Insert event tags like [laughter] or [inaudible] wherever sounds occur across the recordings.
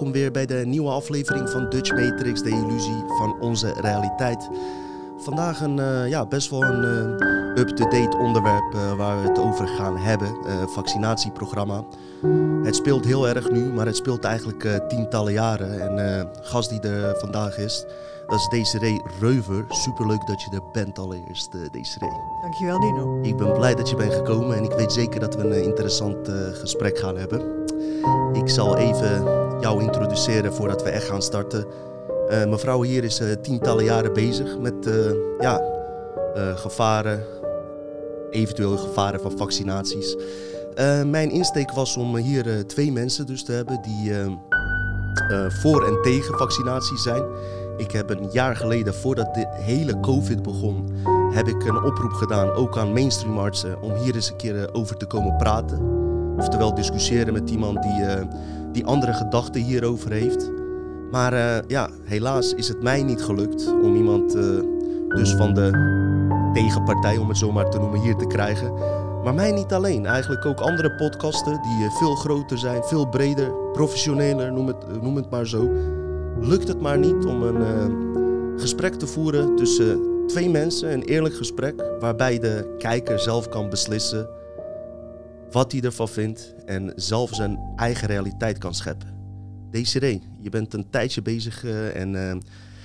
welkom weer bij de nieuwe aflevering van Dutch Matrix, de illusie van onze realiteit. Vandaag een uh, ja, best wel een uh, up-to-date onderwerp uh, waar we het over gaan hebben, vaccinatieprogramma. Het speelt heel erg nu, maar het speelt eigenlijk tientallen jaren. En de gast die er vandaag is, dat is Desiree Reuver. Superleuk dat je er bent allereerst, Desiree. Dankjewel Dino. Ik ben blij dat je bent gekomen en ik weet zeker dat we een interessant gesprek gaan hebben. Ik zal even jou introduceren voordat we echt gaan starten. Uh, mevrouw hier is uh, tientallen jaren bezig met uh, ja, gevaren, eventueel gevaren van vaccinaties. mijn insteek was om hier twee mensen dus te hebben die voor en tegen vaccinatie zijn. Ik heb een jaar geleden, voordat de hele COVID begon, heb ik een oproep gedaan, ook aan mainstream artsen, om hier eens een keer over te komen praten. Oftewel discussiëren met iemand die, die andere gedachten hierover heeft. Maar uh, ja, helaas is het mij niet gelukt om iemand uh, dus van de tegenpartij, om het zo maar te noemen, hier te krijgen. Maar mij niet alleen. Eigenlijk ook andere podcasten die veel groter zijn, veel breder, professioneler, noem het, noem het maar zo. Lukt het maar niet om een gesprek te voeren tussen twee mensen, een eerlijk gesprek, waarbij de kijker zelf kan beslissen wat hij ervan vindt en zelf zijn eigen realiteit kan scheppen. Desiree, je bent een tijdje bezig uh, en uh,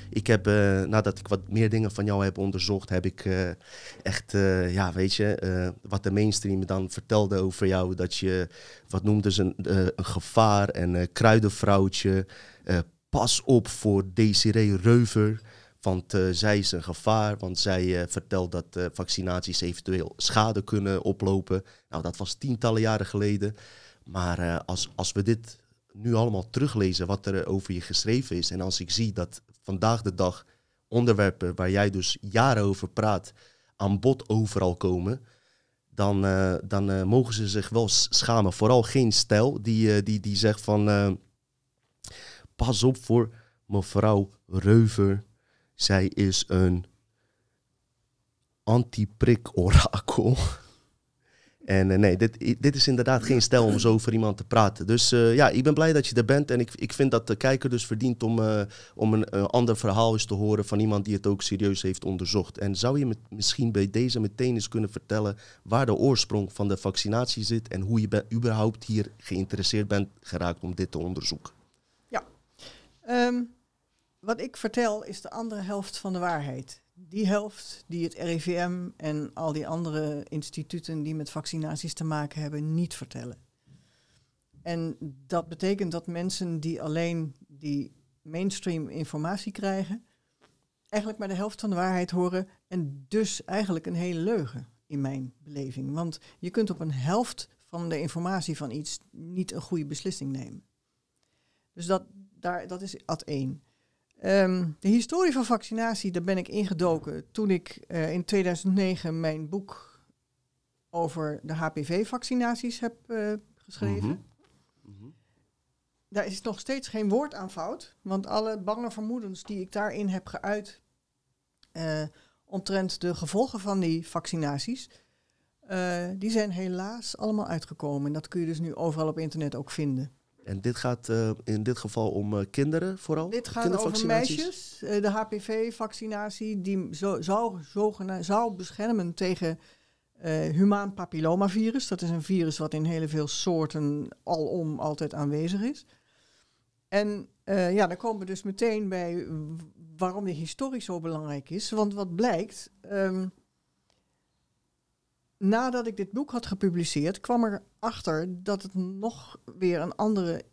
ik heb, uh, nadat ik wat meer dingen van jou heb onderzocht, heb ik echt, ja, weet je, wat de mainstream dan vertelde over jou, dat je, wat noemden ze een, een gevaar en kruidenvrouwtje, pas op voor Desiree Reuver. Want uh, zij is een gevaar, want zij uh, vertelt dat uh, vaccinaties eventueel schade kunnen oplopen. Nou, dat was tientallen jaren geleden. Maar als, als we dit nu allemaal teruglezen, wat er over je geschreven is, en als ik zie dat vandaag de dag onderwerpen waar jij dus jaren over praat, aan bod overal komen, dan, dan mogen ze zich wel schamen. Vooral geen stijl die, die, die zegt van pas op voor mevrouw Reuver zij is een anti-prik-orakel. [laughs] En uh, nee, dit, dit is inderdaad geen stijl om zo over iemand te praten. Dus uh, ja, ik ben blij dat je er bent. En ik, ik vind dat de kijker dus verdient om, uh, om een ander verhaal eens te horen van iemand die het ook serieus heeft onderzocht. En zou je misschien bij deze meteen eens kunnen vertellen waar de oorsprong van de vaccinatie zit en hoe je überhaupt hier geïnteresseerd bent geraakt om dit te onderzoeken? Ja, um, wat ik vertel is de andere helft van de waarheid. Die helft die het RIVM en al die andere instituten die met vaccinaties te maken hebben niet vertellen. En dat betekent dat mensen die alleen die mainstream informatie krijgen, eigenlijk maar de helft van de waarheid horen en dus eigenlijk een hele leugen in mijn beleving. Want je kunt op een helft van de informatie van iets niet een goede beslissing nemen. Dus dat, daar, dat is ad één. Ehm, de historie van vaccinatie, daar ben ik ingedoken toen ik uh, in 2009 mijn boek over de HPV-vaccinaties heb uh, geschreven. Mm -hmm. Daar is nog steeds geen woord aan fout, want alle bange vermoedens die ik daarin heb geuit uh, omtrent de gevolgen van die vaccinaties, die zijn helaas allemaal uitgekomen. En dat kun je dus nu overal op internet ook vinden. En dit gaat uh, in dit geval om uh, kinderen vooral? Dit gaat over meisjes. Uh, de HPV-vaccinatie die zo, zou, zou beschermen tegen humaan papillomavirus. Dat is een virus wat in heel veel soorten alom altijd aanwezig is. En ja, dan komen we dus meteen bij waarom die historie zo belangrijk is. Want wat blijkt... Um, nadat ik dit boek had gepubliceerd, kwam er achter dat het nog weer een andere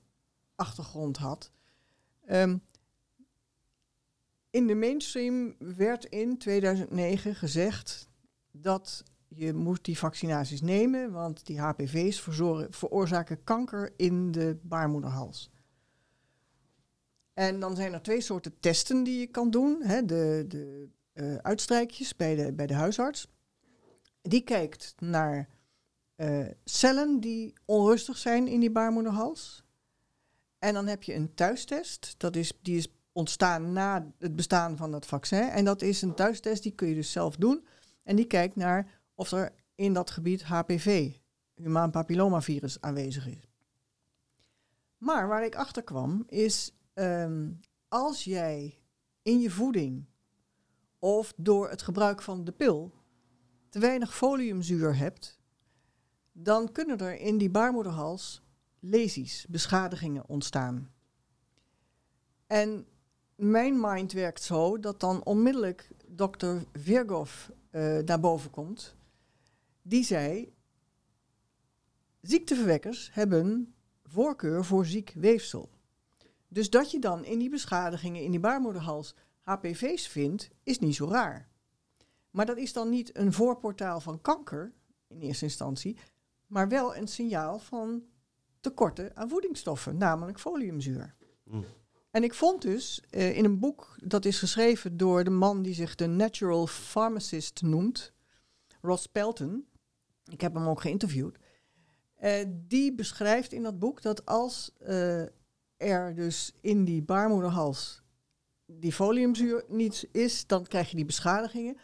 achtergrond had. Um, in de mainstream werd in 2009 gezegd dat je moet die vaccinaties nemen, want die HPV's veroorzaken kanker in de baarmoederhals. En dan zijn er twee soorten testen die je kan doen. Hè, de de uh, uitstrijkjes bij de, bij de huisarts die kijkt naar uh, cellen die onrustig zijn in die baarmoederhals. En dan heb je een thuistest. Dat is, die is ontstaan na het bestaan van dat vaccin. En dat is een thuistest, die kun je dus zelf doen. En die kijkt naar of er in dat gebied HPV, humaan papillomavirus, aanwezig is. Maar waar ik achter kwam is, ehm, als jij in je voeding of door het gebruik van de pil te weinig foliumzuur hebt, dan kunnen er in die baarmoederhals lesies, beschadigingen ontstaan. En mijn mind werkt zo dat dan onmiddellijk dokter Virgov uh, naar boven komt. Die zei, ziekteverwekkers hebben voorkeur voor ziek weefsel. Dus dat je dan in die beschadigingen in die baarmoederhals HPV's vindt, is niet zo raar. Maar dat is dan niet een voorportaal van kanker in eerste instantie, maar wel een signaal van tekorten aan voedingsstoffen, namelijk foliumzuur. Mm. En ik vond dus uh, in een boek dat is geschreven door de man die zich de Natural Pharmacist noemt, Ross Pelton. Ik heb hem ook geïnterviewd. Uh, die beschrijft in dat boek dat als uh, er dus in die baarmoederhals die foliumzuur niet is, dan krijg je die beschadigingen.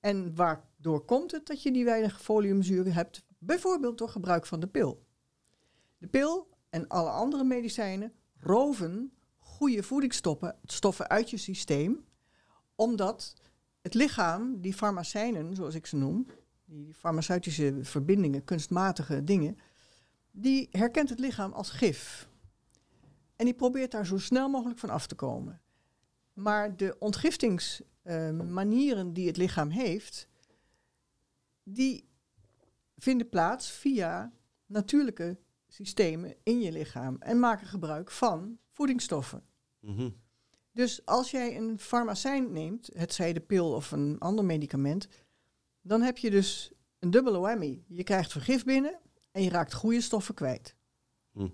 En waardoor komt het dat je die weinig foliumzuur hebt? Bijvoorbeeld door gebruik van de pil. De pil en alle andere medicijnen roven goede voedingsstoffen stoffen uit je systeem, omdat het lichaam die farmacijnen, zoals ik ze noem, die farmaceutische verbindingen, kunstmatige dingen, die herkent het lichaam als gif. En die probeert daar zo snel mogelijk van af te komen. Maar de ontgiftingsmanieren die het lichaam heeft, die vinden plaats via natuurlijke systemen in je lichaam en maken gebruik van voedingsstoffen. Mhm. Dus als jij een farmacijn neemt, het zij de pil of een ander medicament, dan heb je dus een dubbele whammy. Je krijgt vergif binnen en je raakt goede stoffen kwijt. Hm.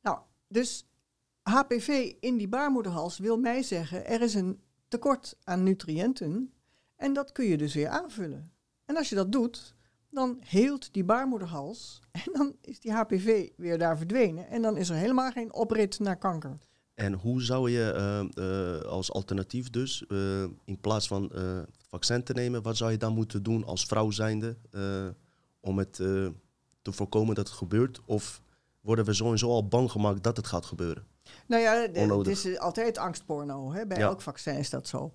Nou, dus HPV in die baarmoederhals wil mij zeggen, er is een tekort aan nutriënten en dat kun je dus weer aanvullen. En als je dat doet, dan heelt die baarmoederhals [laughs] en dan is die HPV weer daar verdwenen en dan is er helemaal geen oprit naar kanker. En hoe zou je uh, uh, als alternatief dus, uh, in plaats van vaccin te nemen, wat zou je dan moeten doen als vrouw zijnde om het te voorkomen dat het gebeurt? Of worden we sowieso al bang gemaakt dat het gaat gebeuren? Nou ja, het is altijd angstporno. Hè? Bij elk vaccin is dat zo.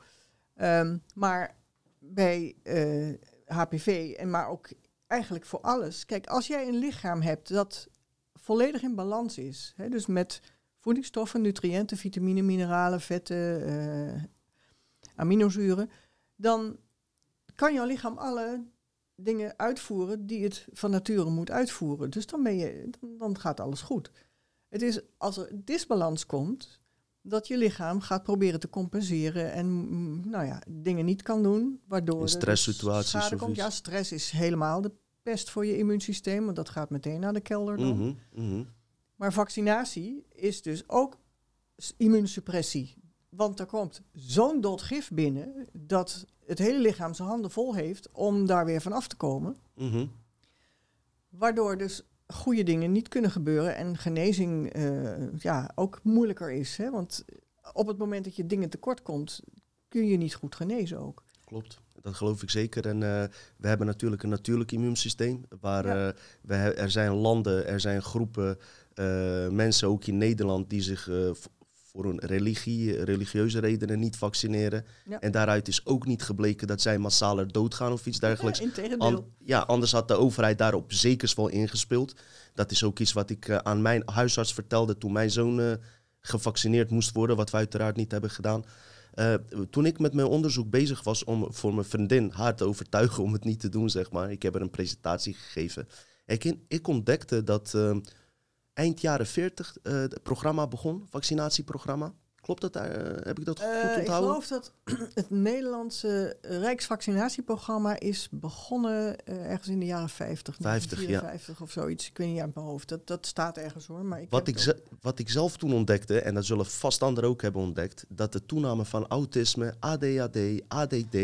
Um, maar bij HPV, en maar ook eigenlijk voor alles. Kijk, als jij een lichaam hebt dat volledig in balans is, hè, dus met voedingsstoffen, nutriënten, vitamine, mineralen, vetten, uh, aminozuren, dan kan jouw lichaam alle dingen uitvoeren die het van nature moet uitvoeren. Dus dan, ben je, dan, dan gaat alles goed. Het is als er disbalans komt, dat je lichaam gaat proberen te compenseren en mm, nou ja, dingen niet kan doen, waardoor in stresssituaties schade komt. Ja, stress is helemaal de pest voor je immuunsysteem, want dat gaat meteen naar de kelder dan. Mhm, mhm. Maar vaccinatie is dus ook immuunsuppressie. Want er komt zo'n dot gif binnen dat het hele lichaam zijn handen vol heeft om daar weer van af te komen. Mhm. Waardoor dus goede dingen niet kunnen gebeuren en genezing eh, ja, ook moeilijker is. Hè? Want op het moment dat je dingen tekort komt, kun je niet goed genezen ook. Klopt, dat geloof ik zeker. En uh, we hebben natuurlijk een natuurlijk immuunsysteem. Waar uh, we, er zijn landen, er zijn groepen mensen, ook in Nederland, die zich voor een religie, religieuze redenen niet vaccineren. En daaruit is ook niet gebleken dat zij massaler doodgaan of iets dergelijks. Ja, ja, anders had de overheid daarop zeker wel ingespeeld. Dat is ook iets wat ik uh, aan mijn huisarts vertelde toen mijn zoon uh, gevaccineerd moest worden, wat we uiteraard niet hebben gedaan. Uh, toen ik met mijn onderzoek bezig was om voor mijn vriendin haar te overtuigen om het niet te doen, zeg maar. Ik heb er een presentatie gegeven. Ik, ik ontdekte dat eind jaren 40 uh, het programma begon, vaccinatieprogramma. Klopt dat? Uh, heb ik dat goed onthouden? Ik geloof dat [clears throat] het Nederlandse Rijksvaccinatieprogramma is begonnen ergens in de jaren 50, 50 ja. of zoiets. Ik weet niet uit mijn hoofd. Dat, dat staat ergens hoor. Maar ik wat, ik wat ik zelf toen ontdekte, en dat zullen vast anderen ook hebben ontdekt, dat de toename van autisme, ADHD, ADD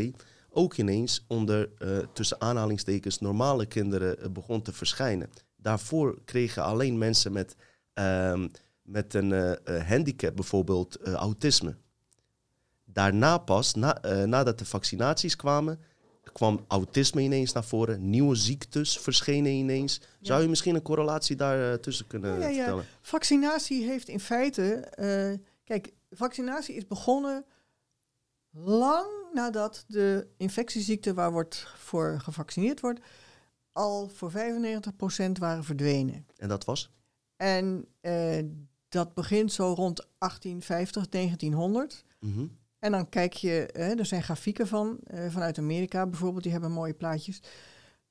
ook ineens onder tussen aanhalingstekens normale kinderen begon te verschijnen. Daarvoor kregen alleen mensen met, ehm, met een uh, handicap, bijvoorbeeld uh, autisme. Daarna pas, na, nadat de vaccinaties kwamen, kwam autisme ineens naar voren. Nieuwe ziektes verschenen ineens. Zou je misschien een correlatie daar uh, tussen kunnen ja, ja, vertellen? Vaccinatie heeft in feite... eh, kijk, vaccinatie is begonnen lang nadat de infectieziekte waar wordt voor gevaccineerd wordt... al voor 95% waren verdwenen. En dat was? En eh, dat begint zo rond 1850, 1900. Mhm. En dan kijk je, hè, er zijn grafieken van, eh, vanuit Amerika bijvoorbeeld, die hebben mooie plaatjes.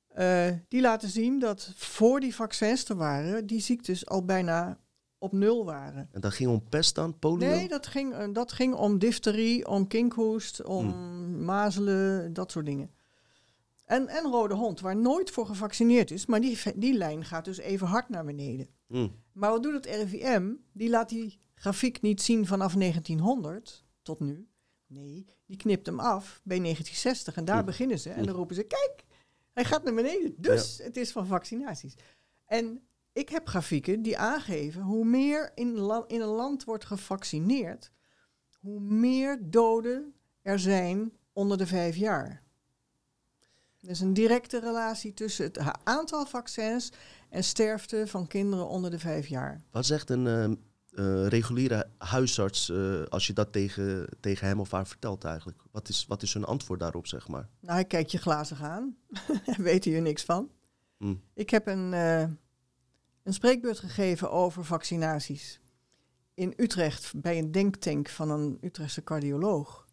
Eh, die laten zien dat voor die vaccins er waren, die ziektes al bijna op nul waren. En dat ging om pest dan? Polio? Nee, dat ging, eh, dat ging om difterie, om kinkhoest, om mazelen, dat soort dingen. En, en rode hond, waar nooit voor gevaccineerd is, maar die, die lijn gaat dus even hard naar beneden. Mm. Maar wat doet het RIVM? Die laat die grafiek niet zien vanaf 1900 tot nu. Nee, die knipt hem af bij 1960 en daar Oeh. beginnen ze. En dan Oeh. roepen ze, kijk, hij gaat naar beneden. Dus het is van vaccinaties. En ik heb grafieken die aangeven hoe meer in, la- in een land wordt gevaccineerd, hoe meer doden er zijn onder de vijf jaar. Er is een directe relatie tussen het aantal vaccins en sterfte van kinderen onder de vijf jaar. Wat zegt een eh, eh, reguliere huisarts eh, als je dat tegen, tegen hem of haar vertelt eigenlijk? Wat is, wat is hun antwoord daarop, zeg maar? Nou, hij kijkt je glazig aan. [laughs] Hij weet hier niks van. Hm. Ik heb een, een spreekbeurt gegeven over vaccinaties. In Utrecht bij een denktank van een Utrechtse cardioloog.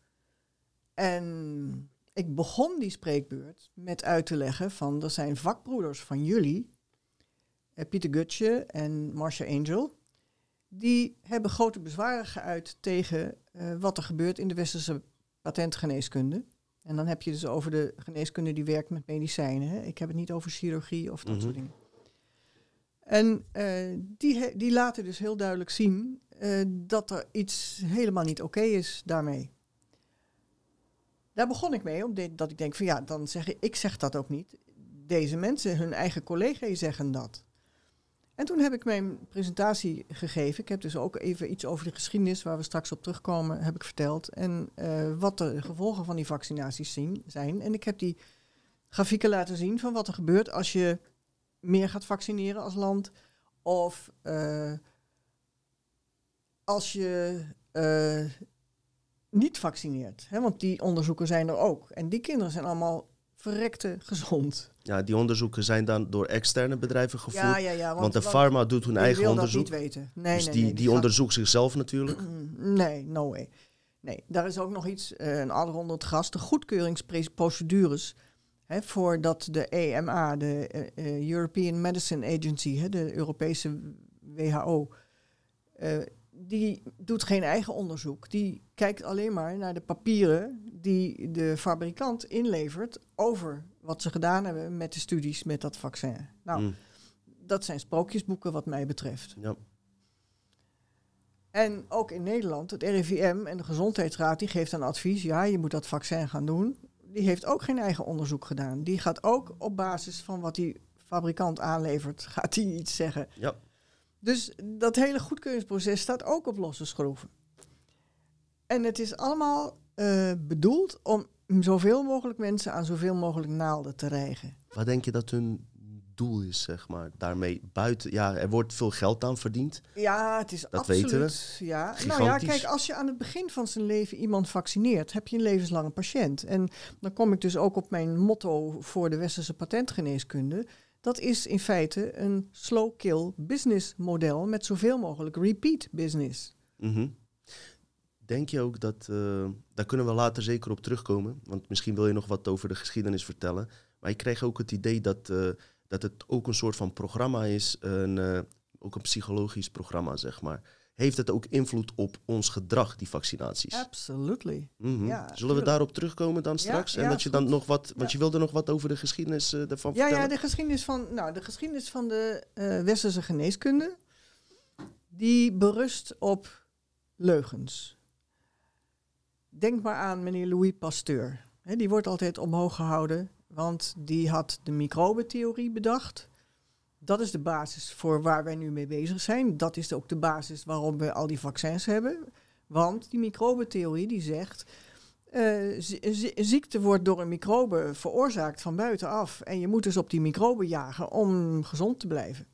En ik begon die spreekbeurt met uit te leggen van er zijn vakbroeders van jullie, eh, Pieter Gutje en Marcia Angel, die hebben grote bezwaren geuit tegen eh, wat er gebeurt in de westerse patentgeneeskunde. En dan heb je dus over de geneeskunde die werkt met medicijnen. Hè? Ik heb het niet over chirurgie of dat Mhm. soort dingen. En eh, die, die laten dus heel duidelijk zien dat er iets helemaal niet oké is daarmee. Daar begon ik mee, omdat ik denk van ja, dan zeg ik, ik zeg dat ook niet. Deze mensen, hun eigen collega's zeggen dat. En toen heb ik mijn presentatie gegeven. Ik heb dus ook even iets over de geschiedenis, waar we straks op terugkomen, heb ik verteld. En eh, wat de gevolgen van die vaccinaties zien, zijn. En ik heb die grafieken laten zien van wat er gebeurt als je meer gaat vaccineren als land. Of eh, als je eh, niet vaccineert. Hè? Want die onderzoeken zijn er ook. En die kinderen zijn allemaal verrekte gezond. Ja, die onderzoeken zijn dan door externe bedrijven gevoerd. Ja, ja, ja. want, de pharma doet hun eigen onderzoek. dat niet weten. Nee, dus nee, die, nee, die, onderzoekt zichzelf natuurlijk. Nee, no way. Nee, daar is ook nog iets, eh, een adder onder het gras, de goedkeuringsprocedures. Hè, voordat de EMA, de eh, eh, European Medicine Agency, hè, de Europese WHO, die doet geen eigen onderzoek. Die kijkt alleen maar naar de papieren die de fabrikant inlevert over wat ze gedaan hebben met de studies met dat vaccin. Nou, Mm, dat zijn sprookjesboeken wat mij betreft. ja. En ook in Nederland, het RIVM en de Gezondheidsraad, die geeft een advies. Ja, je moet dat vaccin gaan doen. Die heeft ook geen eigen onderzoek gedaan. Die gaat ook op basis van wat die fabrikant aanlevert, gaat die iets zeggen. Ja. Dus dat hele goedkeuringsproces staat ook op losse schroeven. En het is allemaal eh, bedoeld om zoveel mogelijk mensen aan zoveel mogelijk naalden te rijgen. Wat denk je dat hun doel is, zeg maar, daarmee buiten? Ja, er wordt veel geld aan verdiend. Ja, het is Dat absoluut. weten we. Ja. Nou ja, kijk, als je aan het begin van zijn leven iemand vaccineert, heb je een levenslange patiënt. En dan kom ik dus ook op mijn motto voor de westerse patentgeneeskunde. Dat is in feite een slow kill business model met zoveel mogelijk repeat business. Mhm. Denk je ook dat, eh, daar kunnen we later zeker op terugkomen, want misschien wil je nog wat over de geschiedenis vertellen. Maar ik kreeg ook het idee dat, eh, dat het ook een soort van programma is, een, eh, ook een psychologisch programma, zeg maar. Heeft het ook invloed op ons gedrag, die vaccinaties? Absolutely. Mhm. Ja, Zullen we daarop terugkomen dan straks? ja, en dat je dan goed. nog wat, want je wilde nog wat over de geschiedenis eh ervan Ja, vertellen? ja, de geschiedenis van, nou, de geschiedenis van de eh, westerse geneeskunde, die berust op leugens. Denk maar aan meneer Louis Pasteur. Hè, die wordt altijd omhoog gehouden, want die had de microbentheorie bedacht. Dat is de basis voor waar wij nu mee bezig zijn. Dat is ook de basis waarom we al die vaccins hebben. Want die microbentheorie die zegt Uh, ziekte wordt door een microbe veroorzaakt van buitenaf. En je moet dus op die microben jagen om gezond te blijven.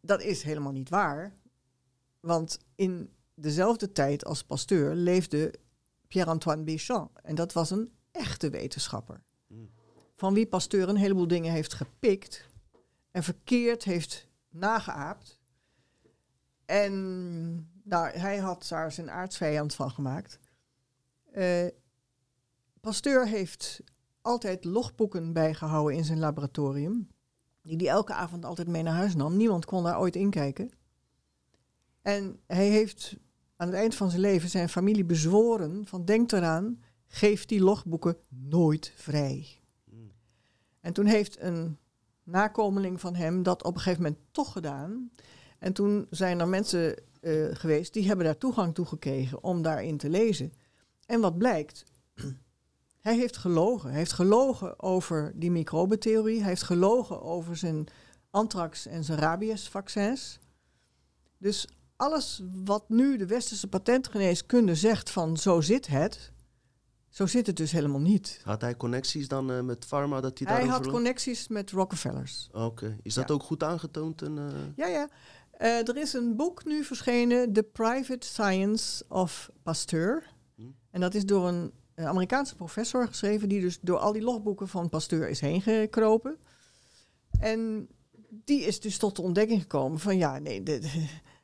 Dat is helemaal niet waar. Want in dezelfde tijd als Pasteur leefde Pierre-Antoine Béchamp. En dat was een echte wetenschapper. Van wie Pasteur een heleboel dingen heeft gepikt en verkeerd heeft nageaapt. En nou, hij had daar zijn aardsvijand van gemaakt. Uh, Pasteur heeft altijd logboeken bijgehouden in zijn laboratorium. Die hij elke avond altijd mee naar huis nam. Niemand kon daar ooit inkijken. En hij heeft aan het eind van zijn leven zijn familie bezworen van denk eraan, geef die logboeken nooit vrij. En toen heeft een nakomeling van hem dat op een gegeven moment toch gedaan. En toen zijn er mensen uh, geweest die hebben daar toegang toe gekregen om daarin te lezen. En wat blijkt? [clears throat] Hij heeft gelogen. Hij heeft gelogen over die microbetheorie. Hij heeft gelogen over zijn anthrax en zijn rabiesvaccins. Dus alles wat nu de westerse patentgeneeskunde zegt van zo zit het, zo zit het dus helemaal niet. Had hij connecties dan uh, met pharma dat hij Hij had connecties met Rockefellers. Oké, is dat ook goed aangetoond? En, uh... Ja, ja. Uh, er is een boek nu verschenen, The Private Science of Pasteur. Hm? En dat is door een Amerikaanse professor geschreven, die dus door al die logboeken van Pasteur is heen gekropen. En die is dus tot de ontdekking gekomen van ja, nee, de,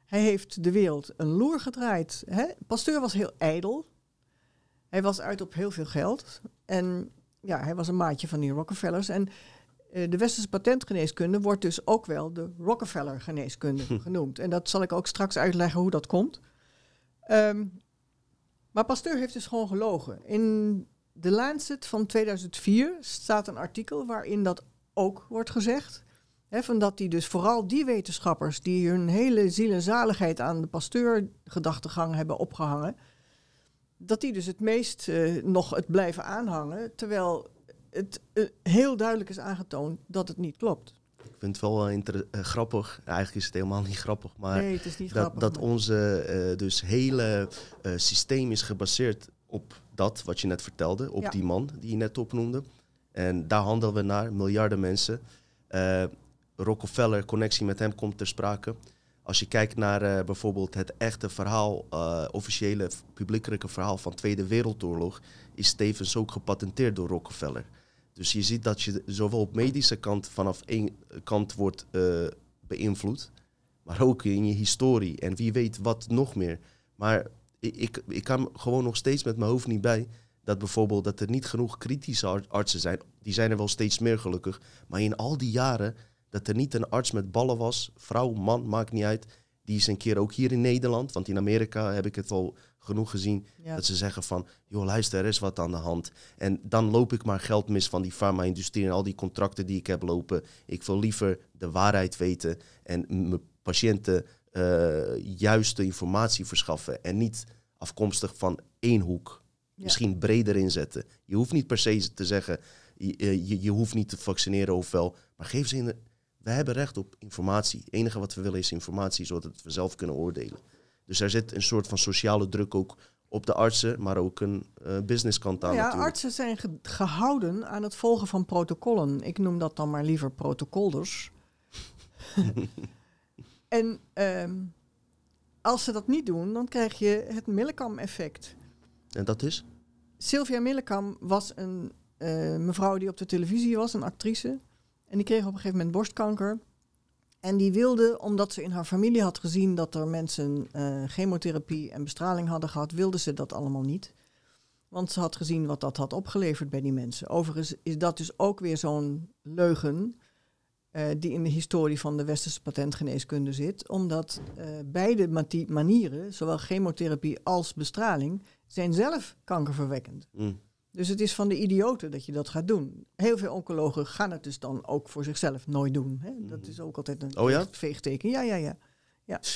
hij heeft de wereld een loer gedraaid. Hè? Pasteur was heel ijdel. Hij was uit op heel veel geld. En ja, hij was een maatje van die Rockefellers. En uh, de westerse patentgeneeskunde wordt dus ook wel de Rockefeller-geneeskunde hm. [laughs] genoemd. En dat zal ik ook straks uitleggen hoe dat komt. Um, maar Pasteur heeft dus gewoon gelogen. In de Lancet van 2004 staat een artikel waarin dat ook wordt gezegd. He, van dat die dus vooral die wetenschappers die hun hele ziel en zaligheid aan de Pasteur-gedachtegang hebben opgehangen, dat die dus het meest uh, nog het blijven aanhangen, terwijl het uh, heel duidelijk is aangetoond dat het niet klopt. Ik vind het wel uh, grappig. Eigenlijk is het helemaal niet grappig, maar nee, niet dat, grappig, dat onze dus hele systeem is gebaseerd op dat wat je net vertelde, op ja. die man die je net opnoemde. En daar handelen we naar, miljarden mensen. Rockefeller, connectie met hem komt ter sprake. Als je kijkt naar uh, bijvoorbeeld het echte verhaal, uh, officiële publiekelijke verhaal van Tweede Wereldoorlog, is tevens ook gepatenteerd door Rockefeller. Dus je ziet dat je zowel op medische kant vanaf één kant wordt uh, beïnvloed, maar ook in je historie en wie weet wat nog meer. Maar ik, ik, ik kan gewoon nog steeds met mijn hoofd niet bij dat bijvoorbeeld dat er niet genoeg kritische artsen zijn. Die zijn er wel steeds meer gelukkig. Maar in al die jaren dat er niet een arts met ballen was, vrouw, man, maakt niet uit. Die is een keer ook hier in Nederland, want in Amerika heb ik het al genoeg gezien, dat ze zeggen van, joh luister, er is wat aan de hand. En dan loop ik maar geld mis van die farma-industrie en al die contracten die ik heb lopen. Ik wil liever de waarheid weten en mijn patiënten uh, juiste informatie verschaffen en niet afkomstig van één hoek. Misschien breder inzetten. Je hoeft niet per se te zeggen, je, je, je hoeft niet te vaccineren of wel, maar geef ze in de, we hebben recht op informatie. Het enige wat we willen is informatie, zodat we zelf kunnen oordelen. Dus er zit een soort van sociale druk ook op de artsen, maar ook een uh, businesskant aan. Ja, natuurlijk. artsen zijn gehouden aan het volgen van protocollen. Ik noem dat dan maar liever protocolders. [laughs] en um, als ze dat niet doen, dan krijg je het Millekam-effect. En dat is? Sylvia Millekam was een uh, mevrouw die op de televisie was, een actrice. En die kreeg op een gegeven moment borstkanker. En die wilde, omdat ze in haar familie had gezien dat er mensen uh, chemotherapie en bestraling hadden gehad, wilde ze dat allemaal niet. Want ze had gezien wat dat had opgeleverd bij die mensen. Overigens is dat dus ook weer zo'n leugen uh, die in de historie van de westerse patentgeneeskunde zit. Omdat uh, beide manieren, zowel chemotherapie als bestraling, zijn zelf kankerverwekkend. Mm. Dus het is van de idioten dat je dat gaat doen. Heel veel oncologen gaan het dus dan ook voor zichzelf nooit doen. Hè? Dat is ook altijd een oh ja? veegteken. Ja, ja, ja. ja. [laughs]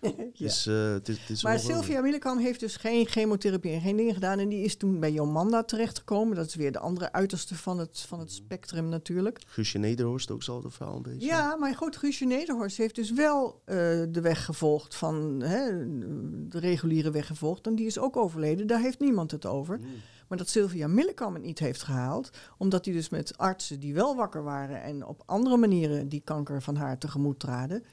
[laughs] Dus, uh, het is, het is maar Sylvia Millekam heeft dus geen chemotherapie en geen dingen gedaan. En die is toen bij Jomanda terechtgekomen. Dat is weer de andere uiterste van het, van het spectrum natuurlijk. Guusje Nederhorst ook hetzelfde verhaal een beetje. Ja, maar goed, Guusje Nederhorst heeft dus wel uh, de weg gevolgd van hè, de reguliere weg gevolgd. En die is ook overleden. Daar heeft niemand het over. Mm. Maar dat Sylvia Millekam het niet heeft gehaald, omdat hij dus met artsen die wel wakker waren en op andere manieren die kanker van haar tegemoet traden,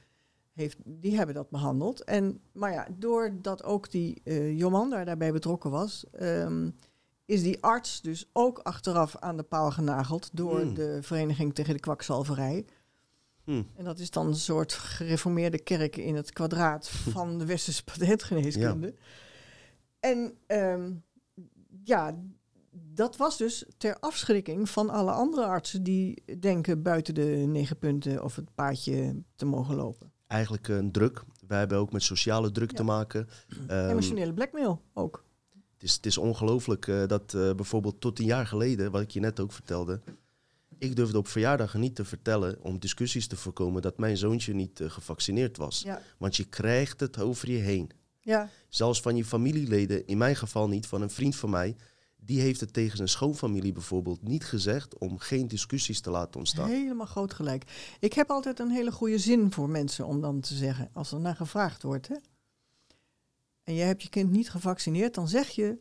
heeft, die hebben dat behandeld. En, maar ja, doordat ook die uh, Jomanda daarbij betrokken was, um, is die arts dus ook achteraf aan de paal genageld door hmm. de Vereniging tegen de Kwakzalverij. Hmm. En dat is dan een soort gereformeerde kerk in het kwadraat van de westerse [laughs] patentgeneeskunde. Ja. En um, ja, dat was dus ter afschrikking van alle andere artsen die denken buiten de negen punten of het paadje te mogen lopen. Eigenlijk een druk. Wij hebben ook met sociale druk te maken. Um, Emotionele blackmail ook. Het is, het is ongelooflijk uh, dat uh, bijvoorbeeld tot een jaar geleden, wat ik je net ook vertelde, ik durfde op verjaardagen niet te vertellen om discussies te voorkomen dat mijn zoontje niet uh, gevaccineerd was. Ja. Want je krijgt het over je heen. Ja. Zelfs van je familieleden, in mijn geval niet, van een vriend van mij, die heeft het tegen zijn schoonfamilie bijvoorbeeld niet gezegd om geen discussies te laten ontstaan. Helemaal groot gelijk. Ik heb altijd een hele goede zin voor mensen om dan te zeggen, als er naar gevraagd wordt. Hè? En je hebt je kind niet gevaccineerd, dan zeg je,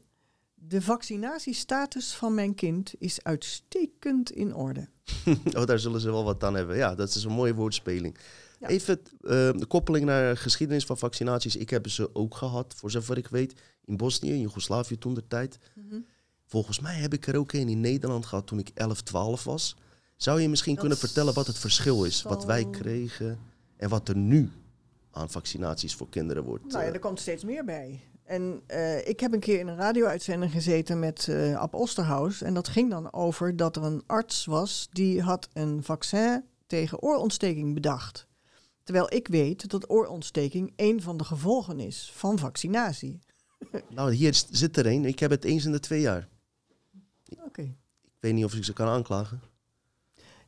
de vaccinatiestatus van mijn kind is uitstekend in orde. [laughs] oh, daar zullen ze wel wat aan hebben. Ja, dat is een mooie woordspeling. Even uh, de koppeling naar geschiedenis van vaccinaties. Ik heb ze ook gehad, voor zover ik weet, in Bosnië, in Joegoslavië toen de tijd. Mhm. Volgens mij heb ik er ook een in Nederland gehad toen ik 11, 12 was. Zou je misschien kunnen vertellen wat het verschil is? Wat wij kregen en wat er nu aan vaccinaties voor kinderen wordt? Nou ja, eh, er komt steeds meer bij. En uh, ik heb een keer in een radio-uitzending gezeten met uh, Ab Osterhaus. En dat ging dan over dat er een arts was die had een vaccin tegen oorontsteking bedacht. Terwijl ik weet dat oorontsteking een van de gevolgen is van vaccinatie. [laughs] Nou, hier zit er een. Ik heb het eens in de twee jaar. Oké. Ik weet niet of ik ze kan aanklagen.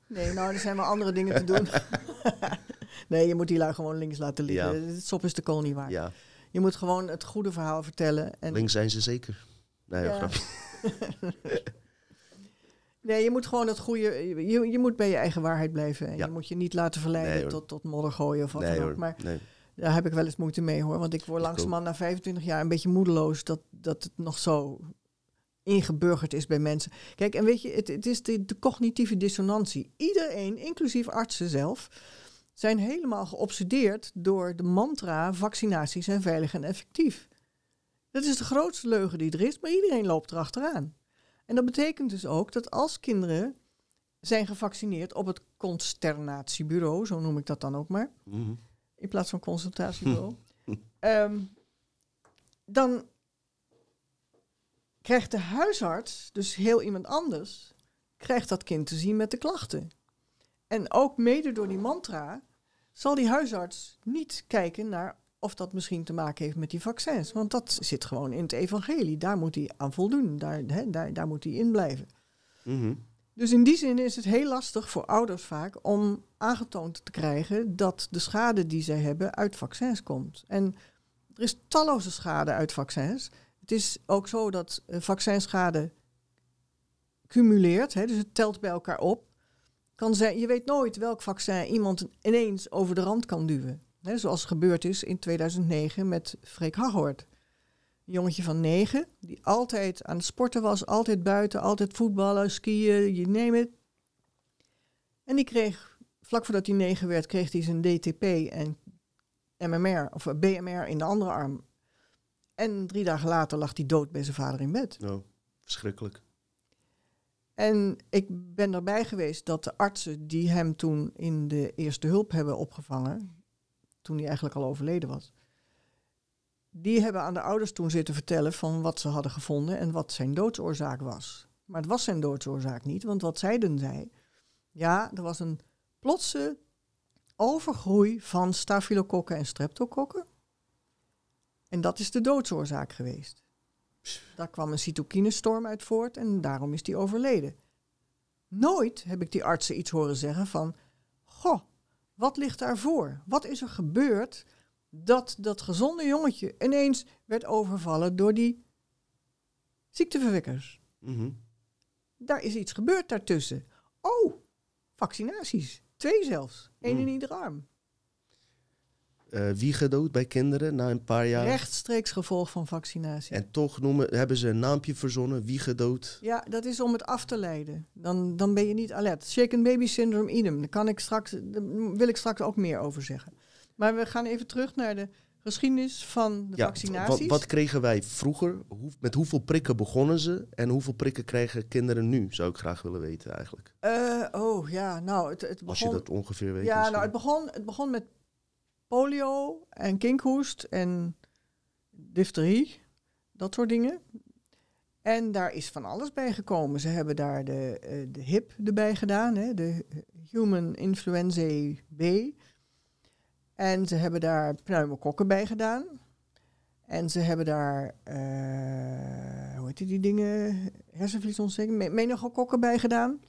Nee, nou, er zijn maar andere dingen te doen. [laughs] nee, je moet die lui gewoon links laten liggen. Ja. Het sop is de kool niet waard. Ja. Je moet gewoon het goede verhaal vertellen. En... Links zijn ze zeker. Nee, ja. [laughs] Nee, je moet gewoon het goede. Je, je moet bij je eigen waarheid blijven. En je moet je niet laten verleiden tot, tot modder gooien of wat dan ook. Maar daar heb ik wel eens moeite mee hoor. Want ik word langzamerhand na 25 jaar een beetje moedeloos dat, dat het nog zo ingeburgerd is bij mensen. Kijk, en weet je, het, het is de, de cognitieve dissonantie. Iedereen, inclusief artsen zelf, zijn helemaal geobsedeerd door de mantra: vaccinaties zijn veilig en effectief. Dat is de grootste leugen die er is, maar iedereen loopt erachteraan. En dat betekent dus ook dat als kinderen zijn gevaccineerd op het consternatiebureau, zo noem ik dat dan ook maar, mhm. in plaats van consultatiebureau, [laughs] ehm, dan krijgt de huisarts, dus heel iemand anders, krijgt dat kind te zien met de klachten. En ook mede door die mantra zal die huisarts niet kijken naar of dat misschien te maken heeft met die vaccins. Want dat zit gewoon in het evangelie. Daar moet hij aan voldoen. Daar, hè, daar, daar moet hij in blijven. Mhm. Dus in die zin is het heel lastig voor ouders vaak om aangetoond te krijgen dat de schade die zij hebben uit vaccins komt. En er is talloze schade uit vaccins. Het is ook zo dat uh, vaccinschade cumuleert, hè, dus het telt bij elkaar op. Kan zijn, je weet nooit welk vaccin iemand ineens over de rand kan duwen. Hè, zoals gebeurd is in 2009 met Freek Haghoort. Een jongetje van negen, die altijd aan het sporten was, altijd buiten, altijd voetballen, skiën, je neem het. En die kreeg, vlak voordat hij negen werd, kreeg hij zijn DTP en MMR, of BMR in de andere arm. En drie dagen later lag hij dood bij zijn vader in bed. Oh, verschrikkelijk. En ik ben erbij geweest dat de artsen die hem toen in de eerste hulp hebben opgevangen, toen hij eigenlijk al overleden was. Die hebben aan de ouders toen zitten vertellen van wat ze hadden gevonden en wat zijn doodsoorzaak was. Maar het was zijn doodsoorzaak niet, want wat zeiden zij? Ja, er was een plotse overgroei van staphylokokken en streptokokken. En dat is de doodsoorzaak geweest. Daar kwam een cytokinestorm uit voort en daarom is hij overleden. Nooit heb ik die artsen iets horen zeggen van... Goh, wat ligt daarvoor? Wat is er gebeurd dat dat gezonde jongetje ineens werd overvallen door die ziekteverwekkers. Mhm. Daar is iets gebeurd daartussen. Oh, vaccinaties. Twee zelfs. Eén in ieder arm. Eh, wie gedood bij kinderen na een paar jaar? Rechtstreeks gevolg van vaccinatie. En toch noemen, hebben ze een naampje verzonnen, wie gedood. Ja, dat is om het af te leiden. Dan, dan ben je niet alert. Shaken baby syndrome idem. Daar, kan ik straks, daar wil ik straks ook meer over zeggen. Maar we gaan even terug naar de geschiedenis van de Ja, vaccinaties. wat, wat kregen wij vroeger? Hoe, met hoeveel prikken begonnen ze? En hoeveel prikken krijgen kinderen nu? Zou ik graag willen weten eigenlijk. Eh, oh ja, nou, het, het Als je begon... dat ongeveer weet. Ja, misschien. nou, het begon, het begon met polio en kinkhoest en difterie, dat soort dingen. En daar is van alles bij gekomen. Ze hebben daar de, eh, de HIP erbij gedaan, hè, de Human Influenza B. En ze hebben daar pneumokokken bij gedaan. En ze hebben daar, eh, hoe heet die, dingen, hersenvliesontsteking, me- meningokokken bij gedaan.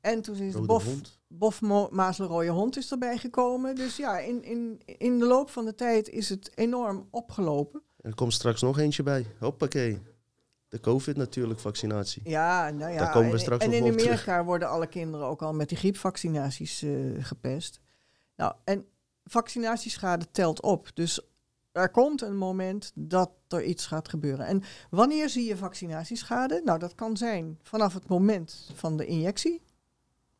En toen is de bof, hond. Bof Maaslerooie hond is erbij gekomen. Dus ja, in, in, in de loop van de tijd is het enorm opgelopen. En er komt straks nog eentje bij. Hoppakee. De COVID natuurlijk, vaccinatie. Ja, nou ja. Daar komen we en- straks en, nog in Amerika worden alle kinderen ook al met die griepvaccinaties eh, gepest. Nou, en vaccinatieschade telt op. Dus er komt een moment dat er iets gaat gebeuren. En wanneer zie je vaccinatieschade? Nou, dat kan zijn vanaf het moment van de injectie.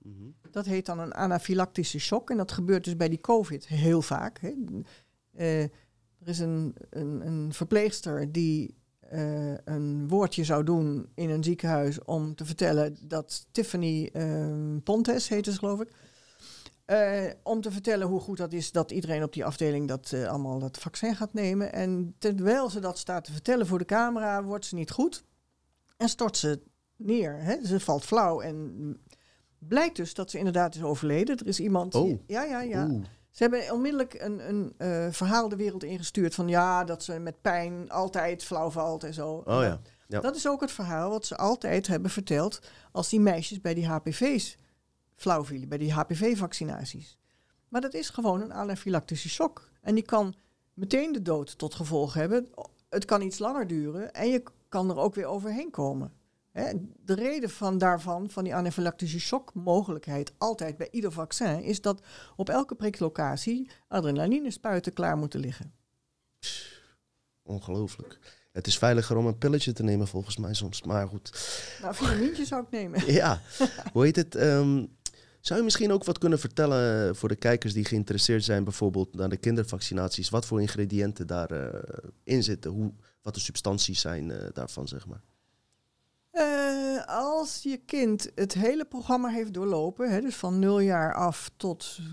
Mhm. Dat heet dan een anafylactische shock. En dat gebeurt dus bij die COVID heel vaak. Hè. Eh, er is een, een, een verpleegster die eh, een woordje zou doen in een ziekenhuis om te vertellen dat Tiffany eh, Pontes heette ze geloof ik. Om te vertellen hoe goed dat is dat iedereen op die afdeling dat allemaal dat vaccin gaat nemen. En terwijl ze dat staat te vertellen voor de camera, wordt ze niet goed. En stort ze neer. Hè? Ze valt flauw en blijkt dus dat ze inderdaad is overleden. Er is iemand. Oh. die- ja, ja, ja. Oeh. Ze hebben onmiddellijk een, een eh, verhaal de wereld ingestuurd van ja, dat ze met pijn altijd flauw valt en zo. Oh ja. Ja. Dat is ook het verhaal wat ze altijd hebben verteld als die meisjes bij die HPV's flauw vielen, bij die HPV-vaccinaties. Maar dat is gewoon een anafylactische shock. En die kan meteen de dood tot gevolg hebben. Het kan iets langer duren en je kan er ook weer overheen komen. Hè, de reden van daarvan, van die anafylactische shock-mogelijkheid, altijd bij ieder vaccin, is dat op elke priklocatie adrenaline spuiten klaar moeten liggen. Ongelooflijk. Het is veiliger om een pilletje te nemen volgens mij soms. Maar goed. Nou, vitamintjes zou ik nemen. [laughs] Ja, hoe heet het? Ehm, zou je misschien ook wat kunnen vertellen voor de kijkers die geïnteresseerd zijn, bijvoorbeeld naar de kindervaccinaties, wat voor ingrediënten daarin in zitten, hoe, wat de substanties zijn eh, daarvan, zeg maar. Eh, als je kind het hele programma heeft doorlopen, hè, dus van 0 jaar af tot eh,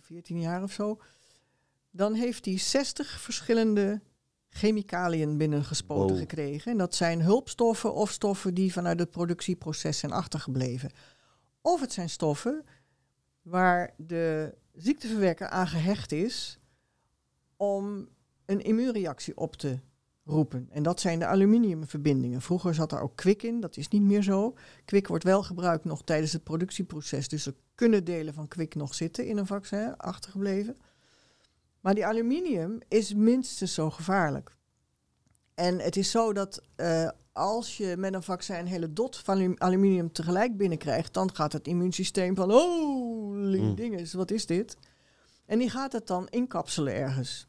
14 jaar of zo, dan heeft hij 60 verschillende chemicaliën binnengespoten Wow. gekregen. En dat zijn hulpstoffen of stoffen die vanuit het productieproces zijn achtergebleven. Of het zijn stoffen waar de ziekteverwekker aan gehecht is om een immuunreactie op te roepen. En dat zijn de aluminiumverbindingen. Vroeger zat er ook kwik in, dat is niet meer zo. Kwik wordt wel gebruikt nog tijdens het productieproces. Dus er kunnen delen van kwik nog zitten in een vaccin, achtergebleven. Maar die aluminium is minstens zo gevaarlijk. En het is zo dat eh, als je met een vaccin een hele dot van alu- aluminium tegelijk binnenkrijgt, dan gaat het immuunsysteem van, Mm. dinges, wat is dit? En die gaat het dan inkapselen ergens.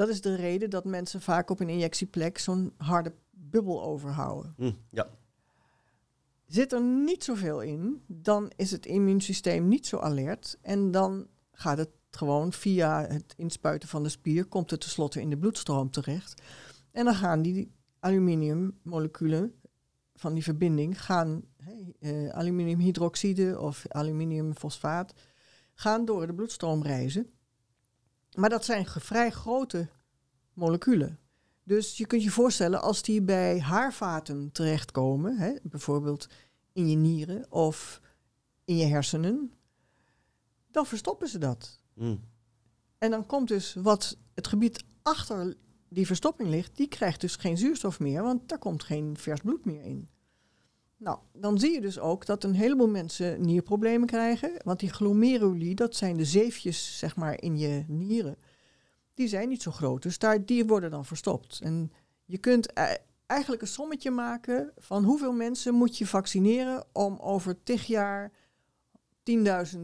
Dat is de reden dat mensen vaak op een injectieplek zo'n harde bubbel overhouden. Hm, ja, Zit er niet zoveel in, dan is het immuunsysteem niet zo alert. En dan gaat het gewoon via het inspuiten van de spier, komt het tenslotte in de bloedstroom terecht. En dan gaan die aluminiummoleculen van die verbinding, gaan hey, eh, aluminiumhydroxide of aluminiumfosfaat, gaan door de bloedstroom reizen. Maar dat zijn vrij grote moleculen. Dus je kunt je voorstellen, als die bij haarvaten terechtkomen, hè, bijvoorbeeld in je nieren of in je hersenen, dan verstoppen ze dat. hm, En dan komt dus wat het gebied achter die verstopping ligt, die krijgt dus geen zuurstof meer, want daar komt geen vers bloed meer in. Nou, dan zie je dus ook dat een heleboel mensen nierproblemen krijgen, want die glomeruli, dat zijn de zeefjes zeg maar in je nieren, die zijn niet zo groot. Dus daar, die worden dan verstopt. En je kunt e- eigenlijk een sommetje maken van hoeveel mensen moet je vaccineren om over tig jaar 10.000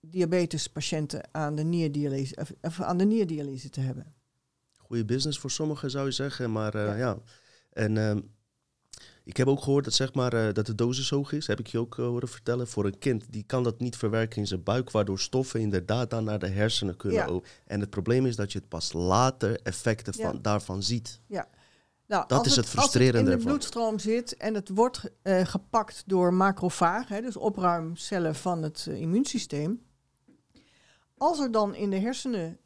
diabetespatiënten aan de, nierdialyse, of- aan de nierdialyse te hebben. Goede business voor sommigen zou je zeggen, maar eh, Ja. ja. En ehm, ik heb ook gehoord dat, zeg maar, eh, dat de dosis hoog is. Heb ik je ook eh, horen vertellen. Voor een kind, die kan dat niet verwerken in zijn buik, waardoor stoffen inderdaad dan naar de hersenen kunnen. Ja. En het probleem is dat je het pas later effecten Ja. van, daarvan ziet. Nou, Dat als is het Als frustrerende het in de ervan. bloedstroom zit en het wordt eh, gepakt door macrofagen, dus opruimcellen van het immuunsysteem. Als er dan in de hersenen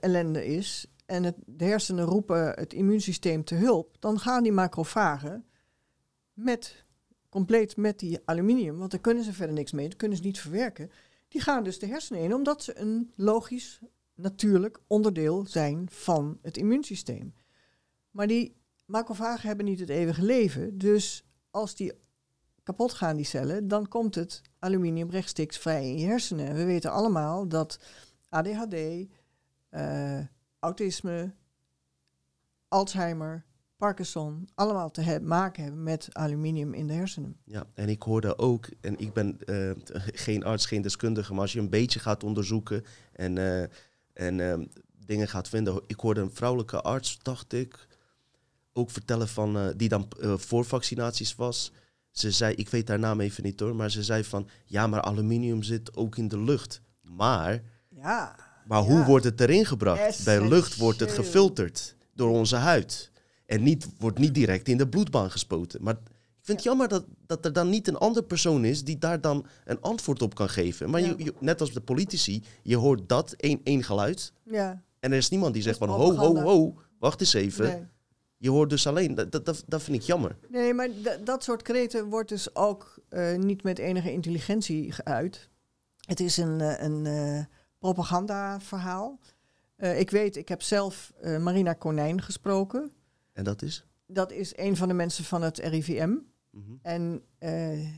ellende is en het, de hersenen roepen het immuunsysteem te hulp, dan gaan die macrofagen met, compleet met die aluminium, want daar kunnen ze verder niks mee, dat kunnen ze niet verwerken. Die gaan dus de hersenen in, omdat ze een logisch, natuurlijk onderdeel zijn van het immuunsysteem. Maar die macrofagen hebben niet het eeuwige leven. Dus als die kapot gaan, die cellen, dan komt het aluminium rechtstreeks vrij in je hersenen. En we weten allemaal dat ADHD, eh, autisme, Alzheimer, Parkinson, allemaal te maken hebben met aluminium in de hersenen. Ja, en ik hoorde ook, en ik ben eh, geen arts, geen deskundige, maar als je een beetje gaat onderzoeken en, eh, en ehm, dingen gaat vinden. Ik hoorde een vrouwelijke arts, dacht ik, ook vertellen van, eh, die dan voor vaccinaties was. Ze zei, ik weet haar naam even niet hoor, maar ze zei van, ja, maar aluminium zit ook in de lucht. Maar, Ja, maar hoe wordt het erin gebracht? Bij lucht wordt het gefilterd door onze huid. En niet, wordt niet direct in de bloedbaan gespoten. Maar ik vind het jammer dat, dat er dan niet een andere persoon is die daar dan een antwoord op kan geven. Maar Ja. je, je- net als de politici, je hoort dat, één, één geluid. ja. En er is niemand die zegt van, ho, ho, ho, wacht eens even. Nee. Je hoort dus alleen, dat, dat, dat, vind ik jammer. Nee, maar da- dat soort kreten wordt dus ook eh, niet met enige intelligentie geuit. Het is een, eh, een eh, propagandaverhaal. Ik weet, ik heb zelf Marina Konijn gesproken. En dat is? Dat is een van de mensen van het RIVM. Mhm. En eh,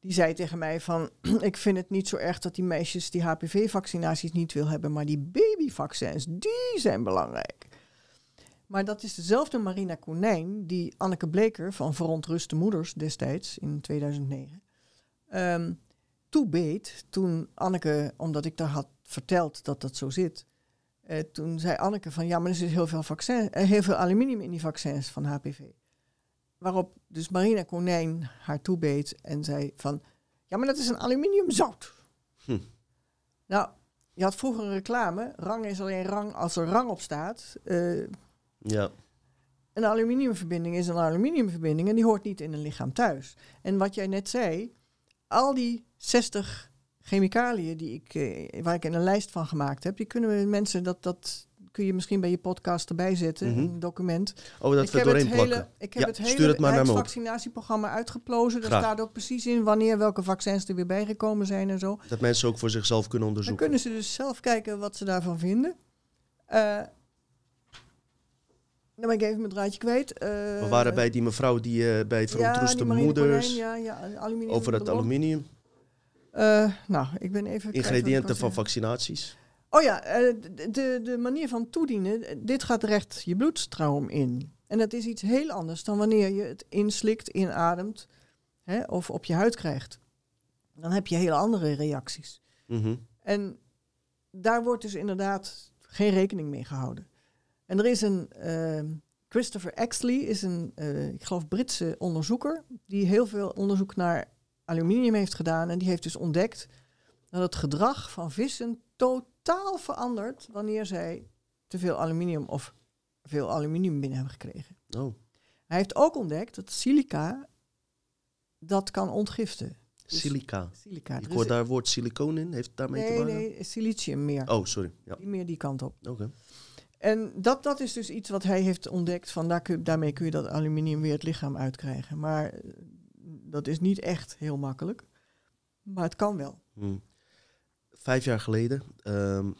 die zei tegen mij van, [clears throat] ik vind het niet zo erg dat die meisjes die HPV-vaccinaties niet wil hebben, maar die babyvaccins, die zijn belangrijk. Maar dat is dezelfde Marina Konijn die Anneke Bleker van Verontruste Moeders destijds in 2009 ehm toebeet toen Anneke, omdat ik daar had verteld dat dat zo zit, eh, toen zei Anneke van ja, maar er zit heel veel, vaccin, eh, heel veel aluminium in die vaccins van HPV. Waarop dus Marina Konijn haar toebeet en zei van... Ja, maar dat is een aluminiumzout. Hm. Nou, je had vroeger een reclame. Rang is alleen rang als er rang op staat. Eh, Ja, een aluminiumverbinding is een aluminiumverbinding... en die hoort niet in een lichaam thuis. En wat jij net zei... al die 60 chemicaliën die ik, eh, waar ik een lijst van gemaakt heb... die kunnen we mensen... dat, dat kun je misschien bij je podcast erbij zetten, Mhm. een document. oh, dat ik we heb doorheen het plakken. hele, ik heb Ja, het hele het maar op. vaccinatieprogramma uitgeplozen. Daar staat ook precies in wanneer welke vaccins er weer bijgekomen zijn en zo. Dat mensen ook voor zichzelf kunnen Dan onderzoeken. kunnen ze dus zelf kijken wat ze daarvan vinden. Eh dan ben ik even mijn draadje kwijt. Eh, We waren bij die mevrouw die bij verontruste moeders Konijn, ja, ja, aluminium over het aluminium, Eh, nou, ik ben even... ingrediënten van vaccinaties. Oh ja, eh, de, de, manier van toedienen, eh, dit gaat recht je bloedstroom in. En dat is iets heel anders dan wanneer je het inslikt, inademt hè, of op je huid krijgt. Dan heb je hele andere reacties. Mhm. En daar wordt dus inderdaad geen rekening mee gehouden. En er is een, ehm, Christopher Exley is een, ik geloof, Britse onderzoeker, die heel veel onderzoek naar aluminium heeft gedaan. En die heeft dus ontdekt dat het gedrag van vissen totaal verandert wanneer zij te veel aluminium of veel aluminium binnen hebben gekregen. Oh, Hij heeft ook ontdekt dat silica dat kan ontgiften. Dus- silica. Silica. Ik hoor daar het woord silicoon in. Heeft het daarmee te maken? nee, silicium meer. Oh, sorry. Ja, Die meer die kant op. oké. En dat, dat is dus iets wat hij heeft ontdekt. Van daar kun, daarmee kun je dat aluminium weer het lichaam uitkrijgen. Maar dat is niet echt heel makkelijk. Maar het kan wel. Hm. Vijf jaar geleden, ehm,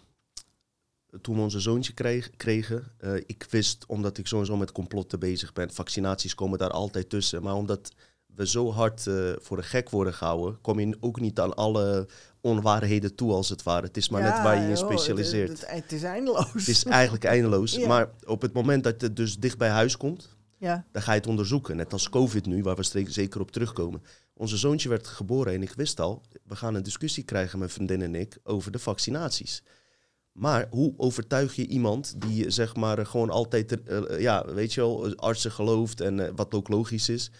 toen we onze zoontje kreeg, kregen, eh, ik wist, omdat ik sowieso met complotten bezig ben, vaccinaties komen daar altijd tussen, maar omdat we zo hard eh, voor de gek worden gehouden, kom je ook niet aan alle onwaarheden toe, als het ware. Het is maar net waar je je in specialiseert. Het, het, het is eindeloos. Het is eigenlijk eindeloos. [laughs] Ja. Maar op het moment dat het dus dicht bij huis komt, ja, dan ga je het onderzoeken. Net als COVID nu, waar we zeker op terugkomen. Onze zoontje werd geboren en ik wist al, we gaan een discussie krijgen, mijn vriendin en ik, over de vaccinaties. Maar hoe overtuig je iemand die zeg maar gewoon altijd, eh, eh, ja, weet je wel, artsen gelooft en eh, wat ook logisch is.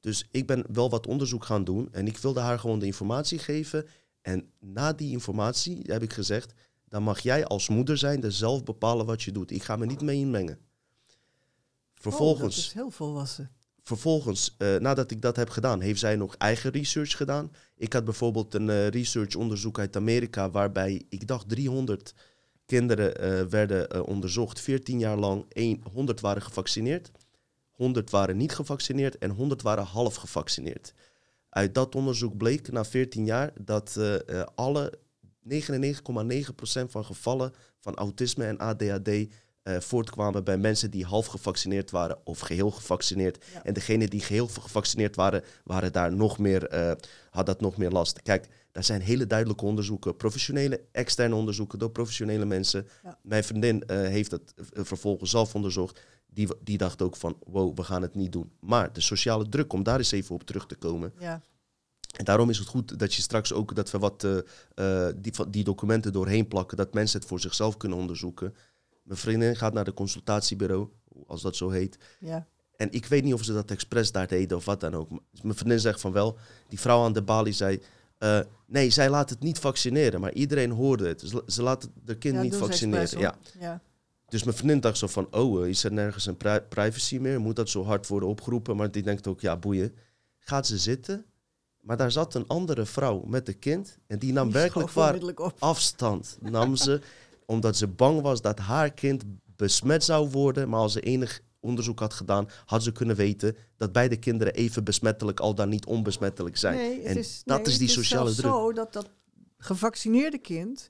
Dus ik ben wel wat onderzoek gaan doen en ik wilde haar gewoon de informatie geven. En na die informatie heb ik gezegd, dan mag jij als moeder zijn er zelf bepalen wat je doet. Ik ga me niet mee inmengen. Vervolgens, Oh, dat is heel volwassen. vervolgens eh, nadat ik dat heb gedaan, heeft zij nog eigen research gedaan. Ik had bijvoorbeeld een eh, researchonderzoek uit Amerika waarbij ik dacht 300 kinderen eh, werden onderzocht, 14 jaar lang. Eén- 100 waren gevaccineerd, 100 waren niet gevaccineerd en 100 waren half gevaccineerd. Uit dat onderzoek bleek na 14 jaar dat alle 99,9% van gevallen van autisme en ADHD eh, voortkwamen bij mensen die half gevaccineerd waren of geheel gevaccineerd. Ja. En degenen die geheel gevaccineerd waren, waren daar nog meer, eh had dat nog meer last. Kijk, daar zijn hele duidelijke onderzoeken, professionele, externe onderzoeken door professionele mensen. Ja. Mijn vriendin eh, heeft eh, vervolgens zelf onderzocht. Die, die dacht ook van, wow, we gaan het niet doen. Maar de sociale druk, om daar eens even op terug te komen. Ja, En daarom is het goed dat je straks ook dat we wat die, die documenten doorheen plakken, dat mensen het voor zichzelf kunnen onderzoeken. Mijn vriendin gaat naar de consultatiebureau, als dat zo heet. ja. En ik weet niet of ze dat expres daar deden of wat dan ook. Mijn vriendin zegt van wel. Die vrouw aan de balie zei... eh, nee, zij laat het niet vaccineren. Maar iedereen hoorde het. Ze, ze laat de kind ja, niet vaccineren. expres, Ja. Dus mijn vriendin dacht zo van... Oh, eh, is er nergens een pri- privacy meer? Moet dat zo hard worden opgeroepen? Maar die denkt ook, ja, boeien. Gaat ze zitten? Maar daar zat een andere vrouw met een kind. En die nam Die werkelijk waar op. afstand. Nam ze [laughs] omdat ze bang was dat haar kind besmet zou worden. Maar als ze enig onderzoek had gedaan, had ze kunnen weten dat beide kinderen even besmettelijk, al dan niet onbesmettelijk zijn. Nee, en is, dat nee, is die het sociale zelfs druk. zo dat dat gevaccineerde kind